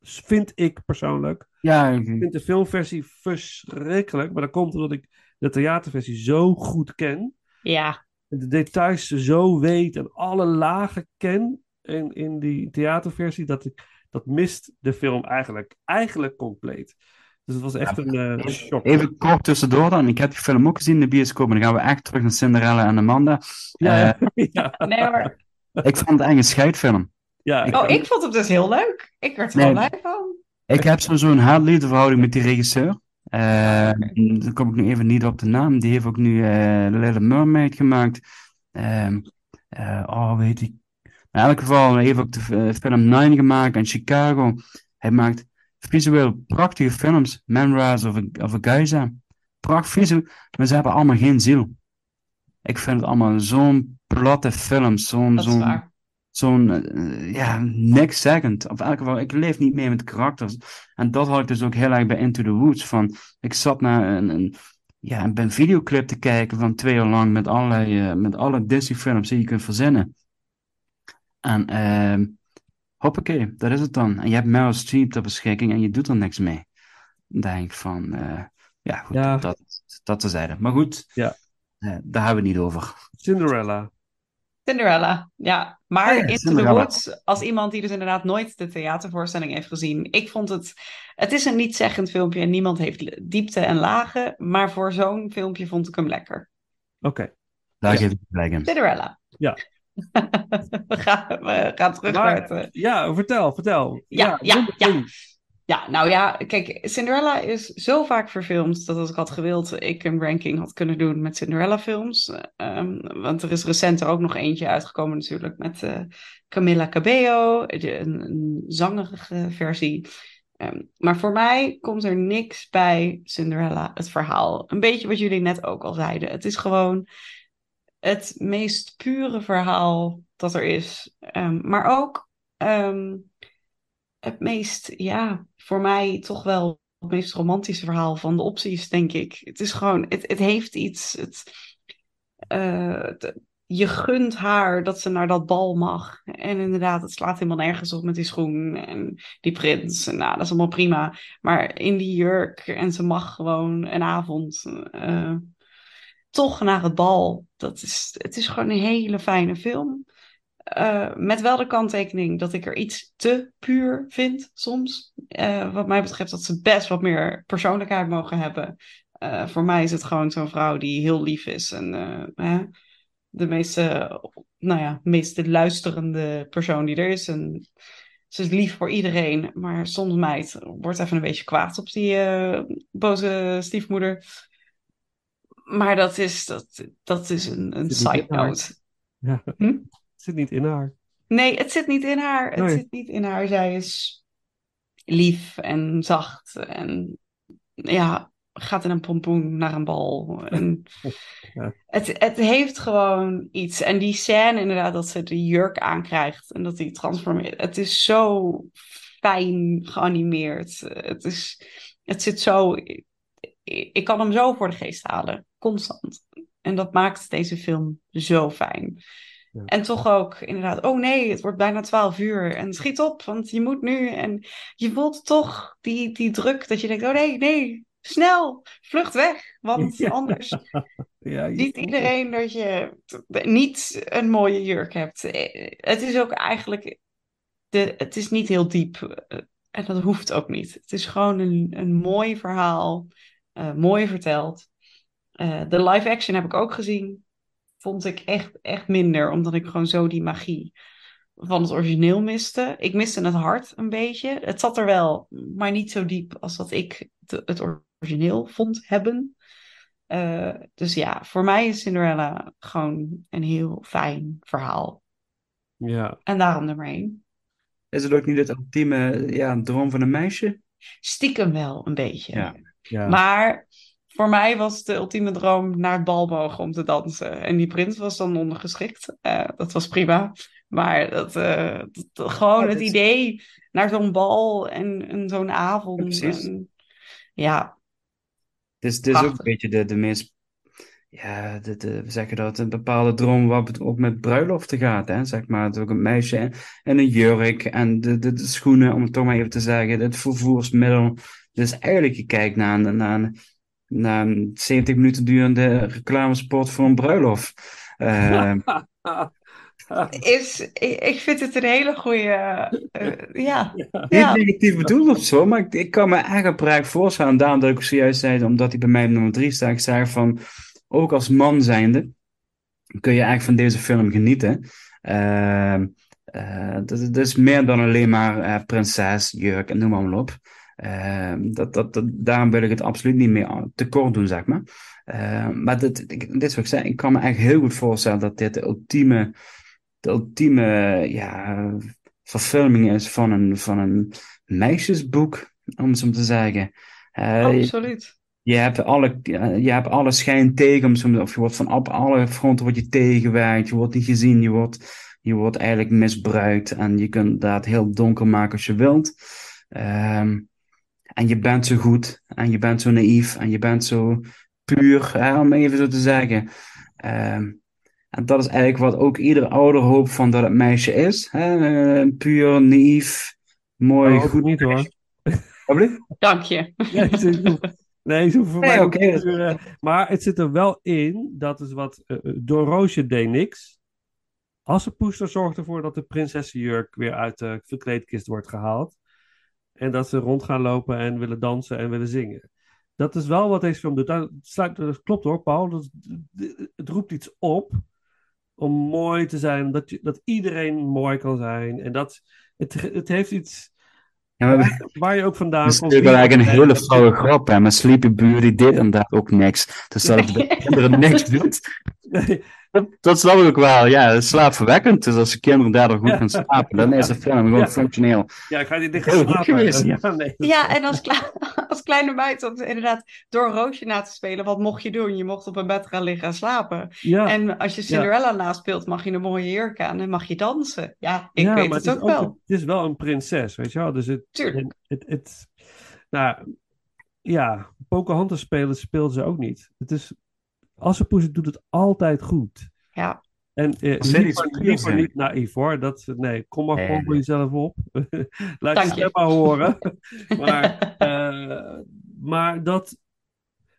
Vind ik persoonlijk. Ja, Ik vind de filmversie verschrikkelijk. Maar dat komt omdat ik de theaterversie zo goed ken. Ja. En de details zo weet en alle lagen ken in, in die theaterversie. Dat, ik, dat mist de film eigenlijk, eigenlijk compleet. Dus het was echt een eh, shock. Even kort tussendoor dan. Ik heb die film ook gezien in de bioscoop. En dan gaan we echt terug naar Cinderella en Amanda. Ja, Eh, ja. [LAUGHS] Nee hoor. ik vond het eigenlijk een scheidfilm. ja, Oh, ik vond het dus heel leuk. Ik werd er wel blij van. Ik heb sowieso een haat-liefdeverhouding met die regisseur. Eh, dan kom ik nu even niet op de naam. Die heeft ook nu The Little Mermaid gemaakt. Ehm, eh, oh, weet ik. In elk geval, hij heeft ook de film Nine gemaakt en Chicago. Hij maakt visueel prachtige films. Memoirs of a, of a Geyser. Pracht visueel, maar ze hebben allemaal geen ziel. Ik vind het allemaal zo'n platte films. Zo'n, zo'n, waar. Zo'n, eh, ja, niks zeggend. Of in elk geval, ik leef niet meer met karakters. En dat had ik dus ook heel erg bij Into the Woods. Van, ik zat naar een, een, ja, een, videoclip te kijken van twee uur lang met, allerlei, eh, met alle Disney-films die je kunt verzinnen. En ehm hoppakee, dat is het dan. En je hebt Meryl Streep ter beschikking en je doet er niks mee. Dan denk ik van, eh, ja goed, Ja. dat, dat terzijde. Maar goed, Ja. daar hebben we het niet over. Cinderella. Cinderella, ja. Maar Oh ja, Into Cinderella. the Woods, als iemand die dus inderdaad nooit de theatervoorstelling heeft gezien. Ik vond het, het is een niet-zeggend filmpje en niemand heeft diepte en lagen. Maar voor zo'n filmpje vond ik hem lekker. Oké. Daar Ja. geef ik gelijk in. Cinderella. Ja. [LAUGHS] we, gaan, we gaan terug Maar- naar het... eh, Ja, vertel, vertel. Ja, ja, ja. Ja, nou ja, kijk, Cinderella is zo vaak verfilmd dat als ik had gewild, ik een ranking had kunnen doen met Cinderella-films. Ehm, want er is recenter ook nog eentje uitgekomen natuurlijk met eh, Camilla Cabello, de- een, zangerige versie. Ehm, maar voor mij komt er niks bij Cinderella, het verhaal. Een beetje wat jullie net ook al zeiden. Het is gewoon het meest pure verhaal dat er is. Ehm, maar ook het meest, ja, voor mij toch wel het meest romantische verhaal van de opties, denk ik. Het is gewoon, het, het heeft iets. Het, eh, je gunt haar dat ze naar dat bal mag. En inderdaad, het slaat helemaal nergens op met die schoen en die prins. En nou, dat is allemaal prima. Maar in die jurk en ze mag gewoon een avond eh, toch naar het bal. Dat is, het is gewoon een hele fijne film. Eh, met wel de kanttekening dat ik er iets te puur vind soms. Eh, wat mij betreft dat ze best wat meer persoonlijkheid mogen hebben. Eh, voor mij is het gewoon zo'n vrouw die heel lief is. En eh, hè, de meeste, nou ja, meeste luisterende persoon die er is. En ze is lief voor iedereen. Maar soms meid wordt even een beetje kwaad op die boze stiefmoeder. Maar dat is, dat, dat is een, een side note. Ja. Hm? Het zit niet in haar. Nee, het zit niet in haar. Het Nee. zit niet in haar. Zij is lief en zacht. En ja, gaat in een pompoen naar een bal. En [LAUGHS] Ja. het, het heeft gewoon iets. En die scène inderdaad, dat ze de jurk aankrijgt. En dat die transformeert. Het is zo fijn geanimeerd. Het, is, het zit zo... Ik kan hem zo voor de geest halen. Constant. En dat maakt deze film zo fijn. Ja. En toch ook inderdaad, oh nee, het wordt bijna twaalf uur. En schiet op, want je moet nu. En je voelt toch die, die druk dat je denkt, oh nee, nee, snel, vlucht weg. Want [LAUGHS] Ja. anders [LAUGHS] Ja, ziet iedereen dat je niet een mooie jurk hebt. Eh, Het is ook eigenlijk, de, het is niet heel diep. eh, En dat hoeft ook niet. Het is gewoon een, een mooi verhaal, eh, mooi verteld. De live action heb ik ook gezien. Vond ik echt, echt minder, omdat ik gewoon zo die magie van het origineel miste. Ik miste het hart een beetje. Het zat er wel, maar niet zo diep als dat ik het, origineel vond hebben. Eh, dus ja, voor mij is Cinderella gewoon een heel fijn verhaal. Ja, En daarom nummer één. Is het ook niet het ultieme ja, droom van een meisje? Stiekem wel een beetje. Ja. ja. Maar voor mij was de ultieme droom naar het bal mogen om te dansen. En die prins was dan ondergeschikt. Eh, dat was prima. Maar dat, eh, dat- gewoon Ja, het dit- idee naar zo'n bal en, en zo'n avond. Ja, en- ja, Het is, het is ook een beetje de, de meest, ja, de, de, we zeggen dat, een bepaalde droom wat ook met bruiloften gaat, hè, zeg maar. Het ook een meisje en, en een jurk en de, de, de schoenen, om het toch maar even te zeggen, het vervoersmiddel. Dus eigenlijk, je kijkt naar, naar, een- naar een 70 minuten durende reclamespot voor een bruiloft. Eh, [LAUGHS] is, ik, vind het een hele goede. eh, ja. Niet Ja. negatief bedoeld of zo, maar ik, ik kan me echt oprecht voorstellen. Daarom dat ik zojuist zei, omdat hij bij mij op nummer 3 staat. Ik zei van, ook als man zijnde, kun je eigenlijk van deze film genieten. Ehm eh, dat, dat is meer dan alleen maar eh, prinses, jurk en noem maar op. Ehm, dat, dat, dat, daarom wil ik het absoluut niet meer tekort doen, zeg maar. Ehm, maar dit, dit is wat ik zei, ik kan me echt heel goed voorstellen dat dit de ultieme, de ultieme ja, verfilming is van een, van een meisjesboek, om het zo te zeggen. Eh, Absoluut. je hebt alle, je hebt alle schijn tegen, of je wordt van op alle fronten wordt je tegengewerkt, je wordt niet gezien, je wordt, je wordt eigenlijk misbruikt en je kunt dat heel donker maken als je wilt. Ehm, en je bent zo goed en je bent zo naïef en je bent zo puur, hè, om even zo te zeggen. Ehm, en dat is eigenlijk wat ook ieder ouder hoopt van dat het meisje is. Hè? Eh, puur, naïef, mooi, Oh, goed. niet hoor. Dank je. Nee, hoeven voor Nee, mij. Maar het zit er wel in, dat is wat, eh, door Roosje deed niks. Assepoester zorgt ervoor dat de prinsessenjurk weer uit de verkleedkist wordt gehaald. En dat ze rond gaan lopen en willen dansen en willen zingen. Dat is wel wat deze film doet. Dat, sluit, dat klopt hoor, Paul. Dat, het roept iets op om mooi te zijn. Dat, je, dat iedereen mooi kan zijn. En dat, het, het heeft iets Ja, maar waar je ook vandaan Dat is komt. natuurlijk wel eigenlijk een hele flauwe grap, hè. Maar Sleepy Beauty deed inderdaad ook niks. Dus dat het [LAUGHS] kinderen niks doet, Nee, [LAUGHS] dat, snap ik ook wel. Ja, het is slaapverwekkend. Dus als de kinderen daardoor goed gaan slapen, dan is de film gewoon Ja. functioneel. Ja, ik ga niet dicht slapen. geweest, ja. [LAUGHS] nee. Ja, en als, kle- [LAUGHS] als kleine meid om inderdaad door een roosje na te spelen, wat mocht je doen? Je mocht op een bed gaan liggen en slapen. Ja, En als je Cinderella naspeelt, mag je een mooie jurk aan en mag je dansen. Ja, ik ja, weet maar het ook wel. Het is wel een prinses, weet je wel. Dus het, Tuurlijk. het, het, nou, ja, Pocahontas spelen speelt ze ook niet. Het is, Assepoes doet het altijd goed. Ja. En eh, liever, liever niet naïef hoor. Dat, nee, kom maar gewoon voor jezelf op. [LAUGHS] Laat Dank je stem maar horen. [LAUGHS] maar, eh, maar dat.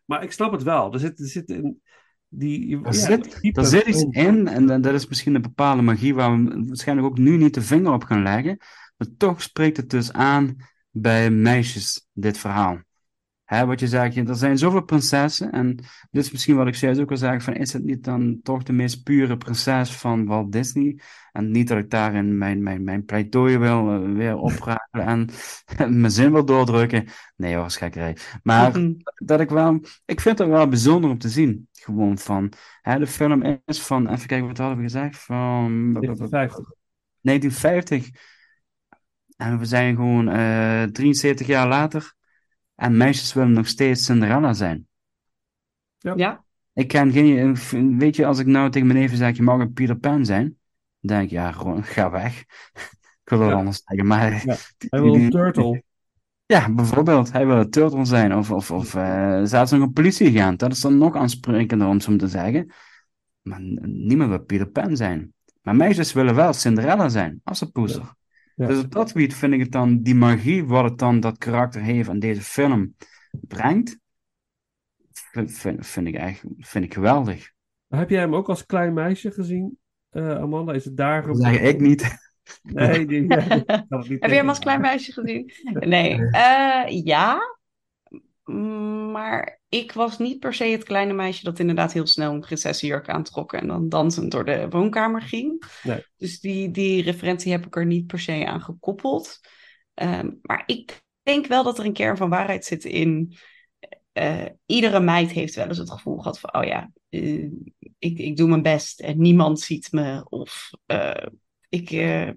Maar ik snap het wel. Er zit, er zit een, Die, Er ja, zit, er zit iets in, en dat- dat is misschien een bepaalde magie waar we waarschijnlijk ook nu niet de vinger op gaan leggen. Maar toch spreekt het dus aan bij meisjes, dit verhaal. Hè, wat je zegt, er zijn zoveel prinsessen. En dit is misschien wat ik zojuist ook al zei: van, is het niet dan toch de meest pure prinses van Walt Disney? En niet dat ik daarin mijn, mijn, mijn pleidooi wil eh, weer [LAUGHS] oprakelen en [LAUGHS] mijn zin wil doordrukken. Nee, hoor, is gekkerij. Maar [LAUGHS] dat ik wel, ik vind het wel bijzonder om te zien. Gewoon van, hè, de film is van, even kijken wat hadden we gezegd, van 1950. 1950. En we zijn gewoon eh 73 jaar later. En meisjes willen nog steeds Cinderella zijn. Ja, Ik ken geen, weet je, als ik nou tegen mijn neven zeg, je mag een Peter Pan zijn. Dan denk ik, ja, gewoon, ga weg. [LAUGHS] Ik wil Ja. anders zeggen, maar... Ja, [LAUGHS] Hij wil een turtle. [LAUGHS] Ja, bijvoorbeeld, hij wil een turtle zijn. Of, of, of eh, zelfs nog een politieagent. Dat is dan nog aansprekender om zo te zeggen. Maar niemand wil Peter Pan zijn. Maar meisjes willen wel Cinderella zijn, als een poeser. Ja. Dus op dat gebied vind ik het dan, die magie wat het dan dat karakter heeft en deze film brengt, vind, vind, vind ik echt vind ik geweldig. Heb jij hem ook als klein meisje gezien, eh, Amanda? Is het daar? Dat zeg ik niet. Nee, die, [LAUGHS] Heb je hem als klein meisje gezien? Nee. Eh, ja. Mm, Maar ik was niet per se het kleine meisje dat inderdaad heel snel een prinsessenjurk aantrok en dan dansend door de woonkamer ging. Nee. Dus die, die referentie heb ik er niet per se aan gekoppeld. Ehm, maar ik denk wel dat er een kern van waarheid zit in. eh, iedere meid heeft wel eens het gevoel gehad van: oh ja, eh, ik, ik doe mijn best en niemand ziet me. Of eh, ik,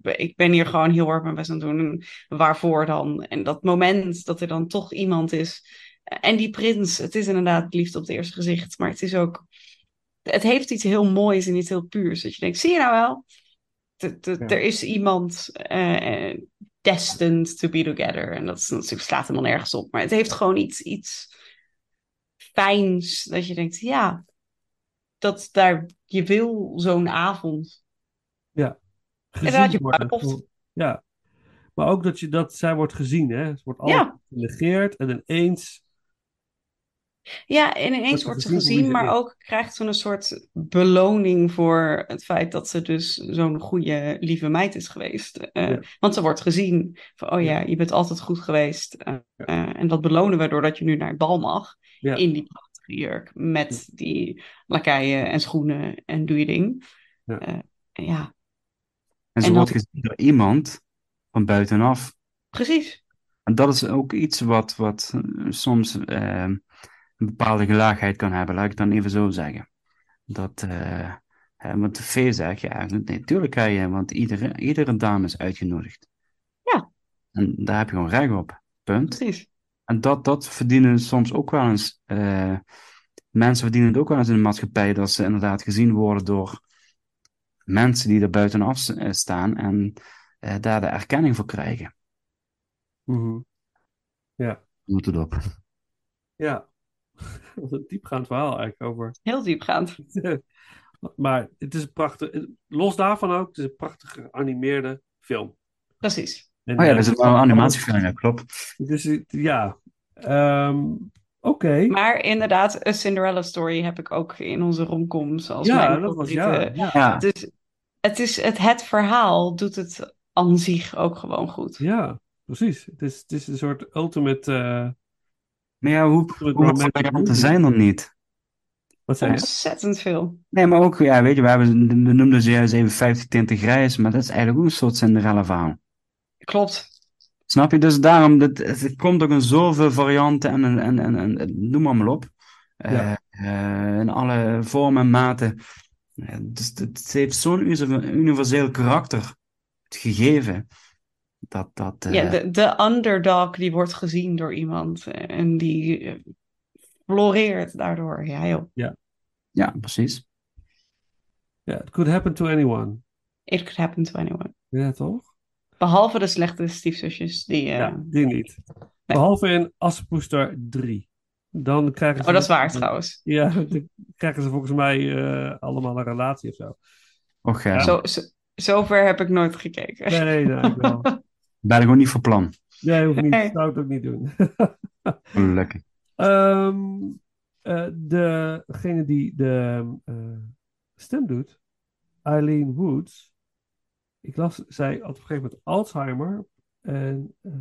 ik ben hier gewoon heel hard mijn best aan het doen. En waarvoor dan? En dat moment dat er dan toch iemand is. En die prins, het is inderdaad liefde op het eerste gezicht, maar het is ook. Het heeft iets heel moois en iets heel puurs. Dat je denkt: zie je nou wel? Ja. Er is iemand eh, destined to be together. En dat is natuurlijk slaat helemaal nergens op. Maar het heeft gewoon iets, iets fijns. Dat je denkt: ja, dat daar, je wil zo'n avond. Inderdaad, Gezien je worden. bruiloft. Ja. Maar ook dat, je, dat zij wordt gezien, hè? Ze wordt altijd Ja. genegeerd en ineens... Ja, en ineens wordt ze gezien maar ook krijgt ze een soort beloning voor het feit dat ze dus zo'n goede, lieve meid is geweest. Eh, Ja. Want ze wordt gezien van, oh ja, Ja. je bent altijd goed geweest. Eh, Ja. eh, en dat belonen we doordat je nu naar het bal mag. Ja. In die prachtige jurk. Met die lakaien en schoenen en doe je ding. Ja. Eh, en ja, En ze En dan- wordt gezien door iemand van buitenaf. precies. En dat is ook iets wat, wat soms een bepaalde gelaagheid kan hebben, laat ik het dan even zo zeggen. Dat, eh, hè, want de V zegt, ja, nee, tuurlijk kan je, want iedere, iedere dame is uitgenodigd. Ja. En daar heb je gewoon recht op. Punt. Precies. En dat, dat verdienen soms ook wel eens, eh, mensen verdienen het ook wel eens in de maatschappij, dat ze inderdaad gezien worden door mensen die er buitenaf eh, staan en daar de erkenning voor krijgen. Mhm. Ja. Moet het op. Ja. [LAUGHS] Wat een diepgaand verhaal eigenlijk over... Heel diepgaand. [LAUGHS] maar het is een prachtig... Los daarvan ook, het is een prachtig geanimeerde film. Precies. En, Oh ja, eh, dat is wel een animatiefilm, ja, klopt. Dus het- ja. Ehm, Oké. Maar inderdaad, A Cinderella Story heb ik ook in onze romcoms als Ja, mijn dat was... favoriete. Ja, ja. Ja, Dus het, is, het, het verhaal doet het aan zich ook gewoon goed. Ja, precies. Het is, het is een soort ultimate... eh, maar ja, hoe, hoeveel varianten zijn er niet? Wat zei je? Ontzettend veel. Nee, maar ook, ja, weet je, we, hebben, we noemden ze juist even 50 tinten grijs, maar dat is eigenlijk ook een soort Cinderella verhaal. Klopt. Snap je? Dus daarom, dat, het komt ook in zoveel varianten en, en, en, en, noem maar, maar op. Eh, Ja. eh, in alle vormen en maten. Eh, Dus het, het heeft zo'n universeel- universeel karakter het gegeven. Dat, dat, eh, Ja, de, de underdog die wordt gezien door iemand eh, en die eh, floreert daardoor. Ja, joh. ja, precies. Ja, it could happen to anyone. It could happen to anyone. Ja, toch? Behalve de slechte stiefzusjes. Die, eh, Ja, die niet. Behalve in Assepoester 3. Dan krijgen ze... Oh, dat is waar trouwens. Ja, [LAUGHS] dan krijgen ze volgens mij eh, allemaal een relatie of zo. Och, ja. Zo, zo, zover heb ik nooit gekeken. Nee, nee, ik wel. [LAUGHS] Ben ik gewoon niet van plan. Nee, hoeft niet. Nee. Zou ik ook niet doen. [LAUGHS] Gelukkig. Ehm, eh, degene die de eh, stem doet, Eileen Woods, ik las, zij had op een gegeven moment Alzheimer. En eh,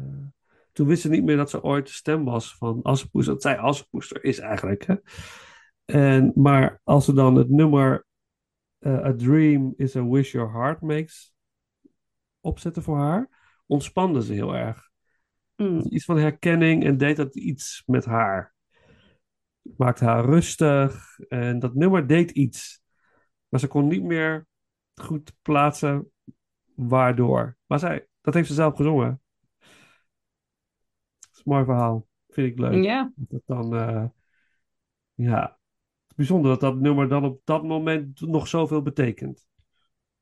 toen wist ze niet meer dat ze ooit de stem was van Assepoester. Dat zij Assepoester is eigenlijk. Hè? En, maar als ze dan het nummer eh, A Dream is a Wish Your Heart Makes opzetten voor haar, ontspande ze heel erg. Mm. Iets van herkenning en deed dat iets met haar. Maakte haar rustig en dat nummer deed iets. Maar ze kon niet meer goed plaatsen waardoor. Maar zij, dat heeft ze zelf gezongen. Dat is een mooi verhaal. Vind ik leuk. Ja. Dat dan, eh, ja, bijzonder dat dat nummer dan op dat moment nog zoveel betekent.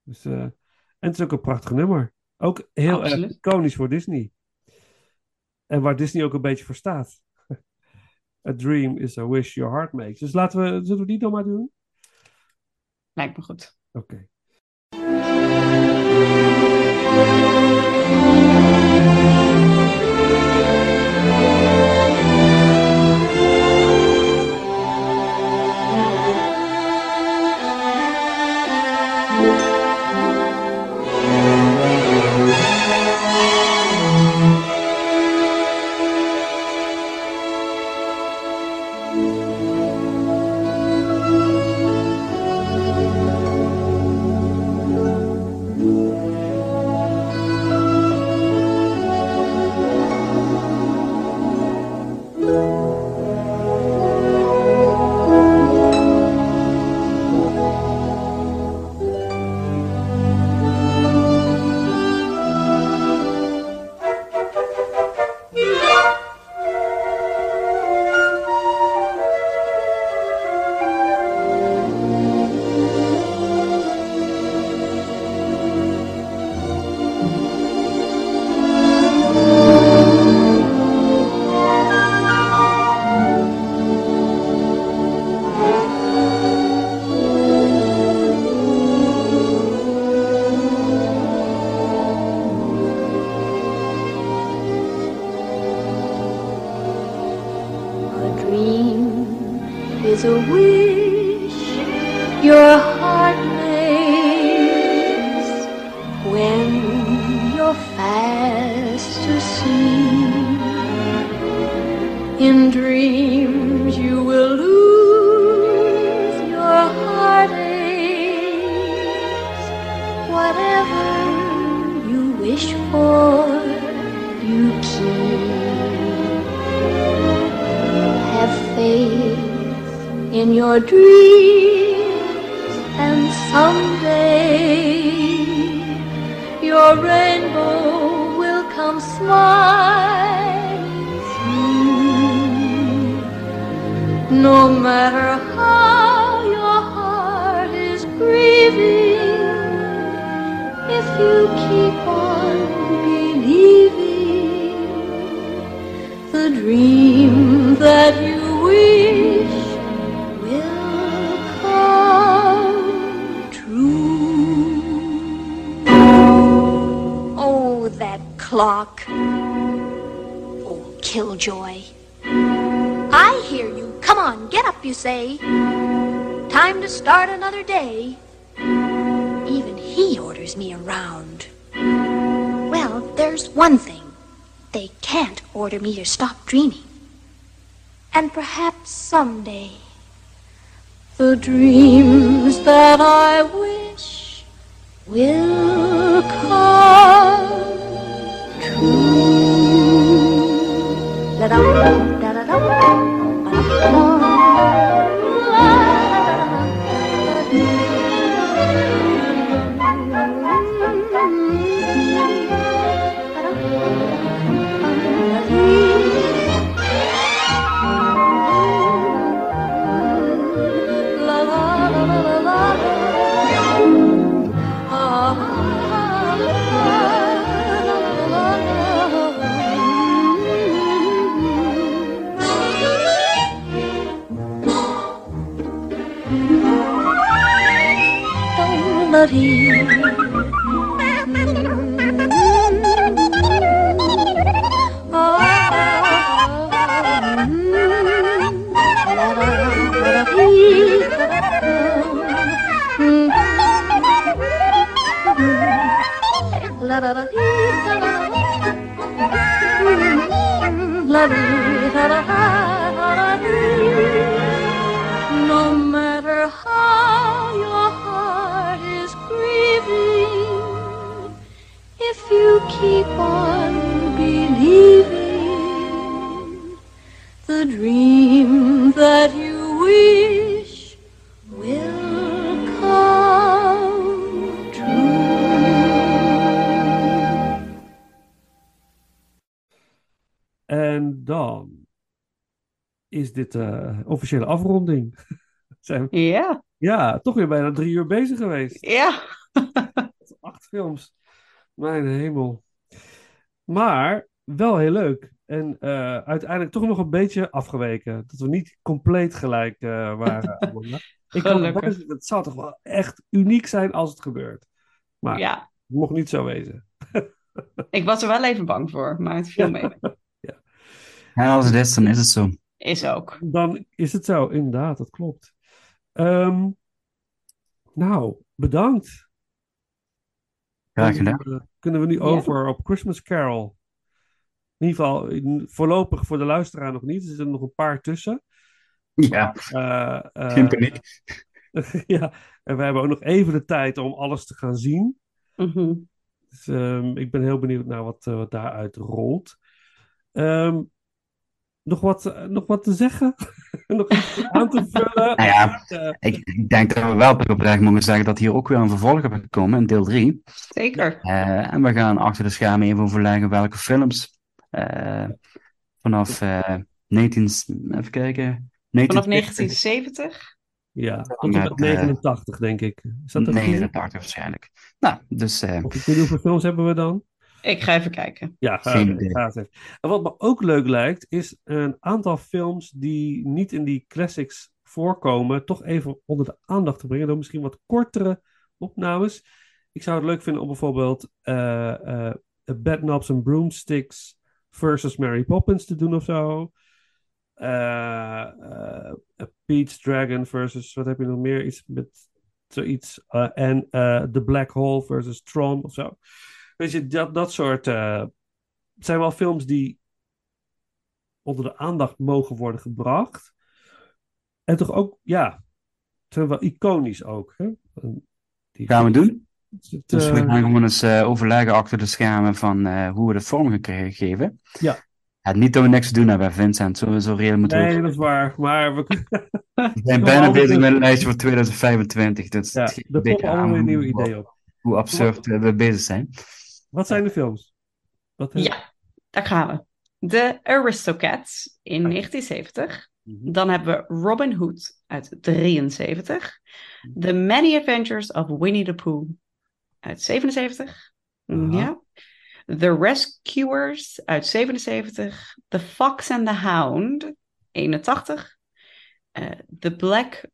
Dus, eh, en het is ook een prachtig nummer. Ook heel erg iconisch voor Disney. En waar Disney ook een beetje voor staat. A dream is a wish your heart makes. Dus laten we, zullen we die dan maar doen? Lijkt me goed. Oké. Officiële afronding. [LAUGHS] Zijn we- Ja, ja, toch weer bijna drie uur bezig geweest. ja. [LAUGHS] Acht films. Mijn hemel. Maar wel heel leuk. En eh, uiteindelijk toch nog een beetje afgeweken. Dat we niet compleet gelijk eh, waren. [LAUGHS] Ik voorstellen, het zou toch wel echt uniek zijn als het gebeurt. Maar Ja, het mocht niet zo wezen. ik was er wel even bang voor, maar het viel mee. En als het is, dan is het zo. Is ook. Dan is het zo, inderdaad, dat klopt. Ehm, nou, bedankt. Graag Dan, gedaan. eh, kunnen we nu Ja. over op Christmas Carol. In ieder geval, in- voorlopig voor de luisteraar nog niet. Er zitten nog een paar tussen. Ja, Eh, eh, geen paniek. [LAUGHS] ja, en we hebben ook nog even de tijd om alles te gaan zien. Mhm. Dus, ehm, ik ben heel benieuwd naar wat, eh, wat daaruit rolt. Ehm, nog, wat, eh, nog wat te zeggen? [LAUGHS] nog iets aan te vullen? Nou ja, Eh, ik, ik denk dat we wel oprecht mogen zeggen dat hier ook weer een vervolg op gaat komen, in deel 3. Zeker. Eh, en we gaan achter de schermen even overleggen welke films eh, vanaf eh 19... Even kijken. Vanaf 1970, 1970. ja, tot en met Met, 89, denk ik. Is dat een goede? 89 waarschijnlijk. Nou, dus eh, hoeveel films hebben we dan? Ik ga even kijken. Ja, ga, Geen idee. ga eens even. En wat me ook leuk lijkt, is een aantal films die niet in die classics voorkomen, toch even onder de aandacht te brengen door misschien wat kortere opnames. Ik zou het leuk vinden om bijvoorbeeld eh eh Bad Knobs and Broomsticks versus Mary Poppins te doen of zo. Eh eh, Peach Dragon versus, wat heb je nog meer? Iets met zoiets. eh, en eh The Black Hole versus Tron of zo. Weet je, dat, dat soort. het zijn wel films die onder de aandacht mogen worden gebracht. En toch ook, ja, zijn wel iconisch ook. Hè? Die, gaan we doen. het, Dus we gaan gewoon eens eh, overleggen achter de schermen van eh, hoe we de vorm geven. Ja. Ja, niet dat we niks te doen hebben, Vincent. Zo, zo reëel moeten nee, ook- dat is waar. Maar we, [LAUGHS] We zijn bijna bezig met een lijstje voor 2025. Dus ja, er een beetje allemaal weer hoe- ideeën op. Hoe absurd we bezig zijn. Wat zijn de films? Wat, eh, Ja, daar gaan we. De Aristocats in 1970. Mhm. Dan hebben we Robin Hood uit 73. The Many Adventures of Winnie the Pooh uit 77. Mm, Aha. Ja. The Rescuers uit 77. The Fox and the Hound 81. Eh, The Black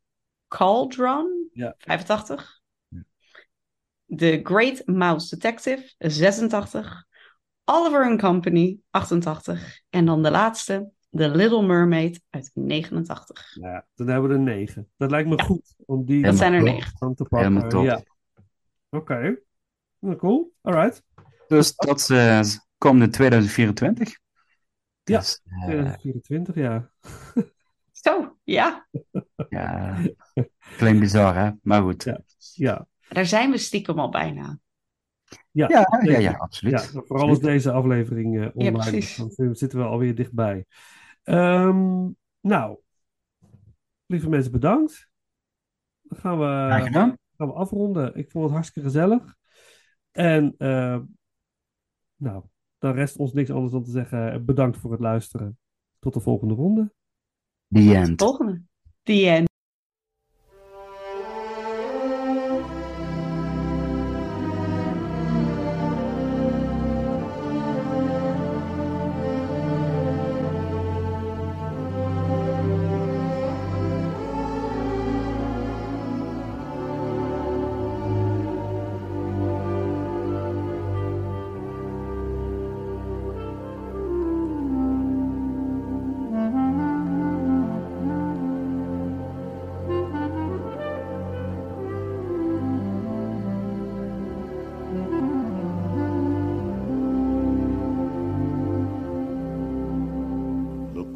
Cauldron Ja. 85. The Great Mouse Detective 86. Oliver and Company 88. En dan de laatste, The Little Mermaid uit 89. Nou ja, dan hebben we er negen. Dat lijkt me Ja. goed. Om die Dat zijn er te pakken. Helemaal top. Ja. Oké. Nou, cool. Alright. Dus dat eh, komt in 2024. Ja, Dus, eh, 2024, ja. Zo, ja. ja, klinkt bizar, hè? Maar goed. Ja. Ja, Daar zijn we stiekem al bijna. ja. Ja, ja, ja, absoluut. Ja, vooral als deze aflevering eh, online is, precies. dan zitten- zitten we alweer dichtbij. Ehm, nou, lieve mensen, bedankt. Dan gaan we, gaan we afronden. Ik vond het hartstikke gezellig. En eh, nou, dan rest ons niks anders dan te zeggen eh, bedankt voor het luisteren. Tot de volgende ronde. The end. Volgende. The end.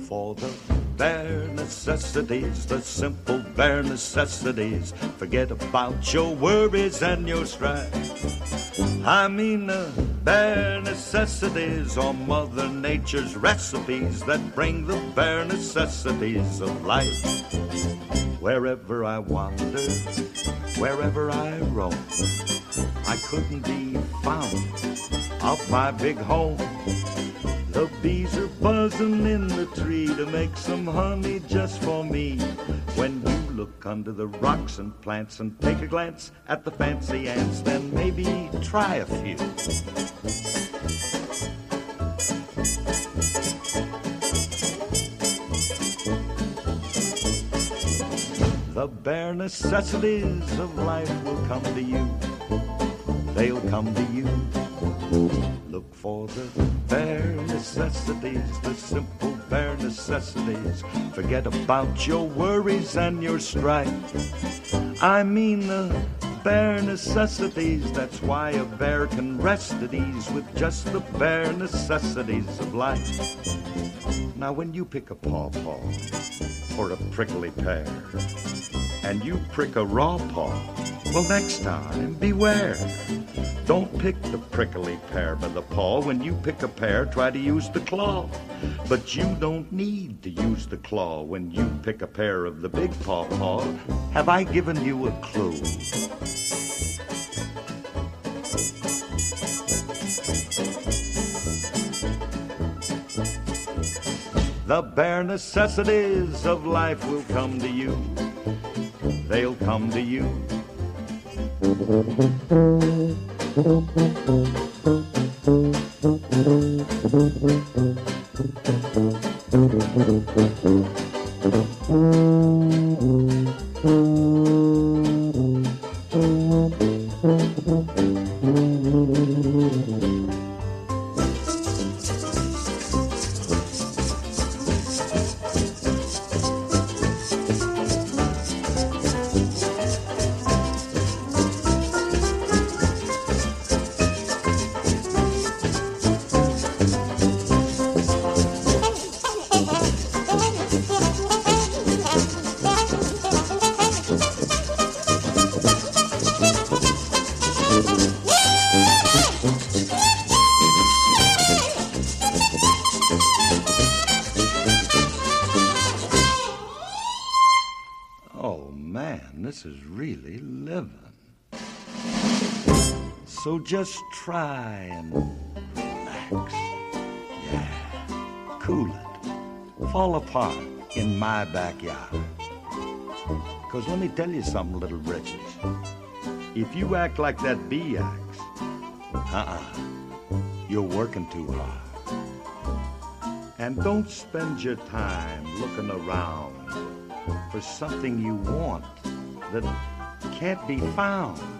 Bare necessities, the simple bare necessities. Forget about your worries and your strife. I mean the bare necessities or Mother Nature's recipes that bring the bare necessities of life. Wherever I wander, wherever I roam, I couldn't be found off my big home. The bees are buzzing in the tree to make some honey just for me. When you look under the rocks and plants and take a glance at the fancy ants, then maybe try a few. The bare necessities of life will come to you. They'll come to you. Look for the bare necessities, the simple bare necessities. Forget about your worries and your strife. I mean the bare necessities. That's why a bear can rest at ease with just the bare necessities of life. Now, when you pick a pawpaw or a prickly pear, and you prick a raw paw, well, next time, beware. Don't pick the prickly pear by the paw. When you pick a pear, try to use the claw. But you don't need to use the claw when you pick a pear of the big paw paw. Have I given you a clue? The bare necessities of life will come to you. They'll come to you. [LAUGHS] just try and relax. Yeah, cool it. Fall apart in my backyard. Because let me tell you something, little britches. If you act like that bee acts, uh-uh, you're working too hard. And don't spend your time looking around for something you want that can't be found.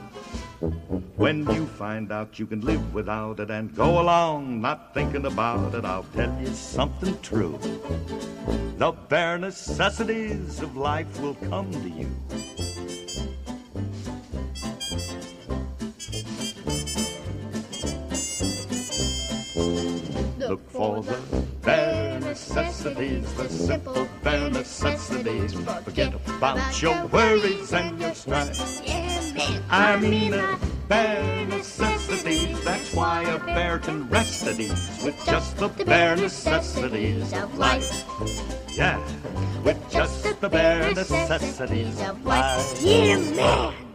When you find out you can live without it and go along not thinking about it, I'll tell you something true. The bare necessities of life will come to you. Look for the necessities, the simple bare necessities. Forget about your worries and your strife. I mean the bare necessities. That's why a bear can rest at ease with just the bare necessities of life. Yeah, with just the bare necessities of life. Yeah, man.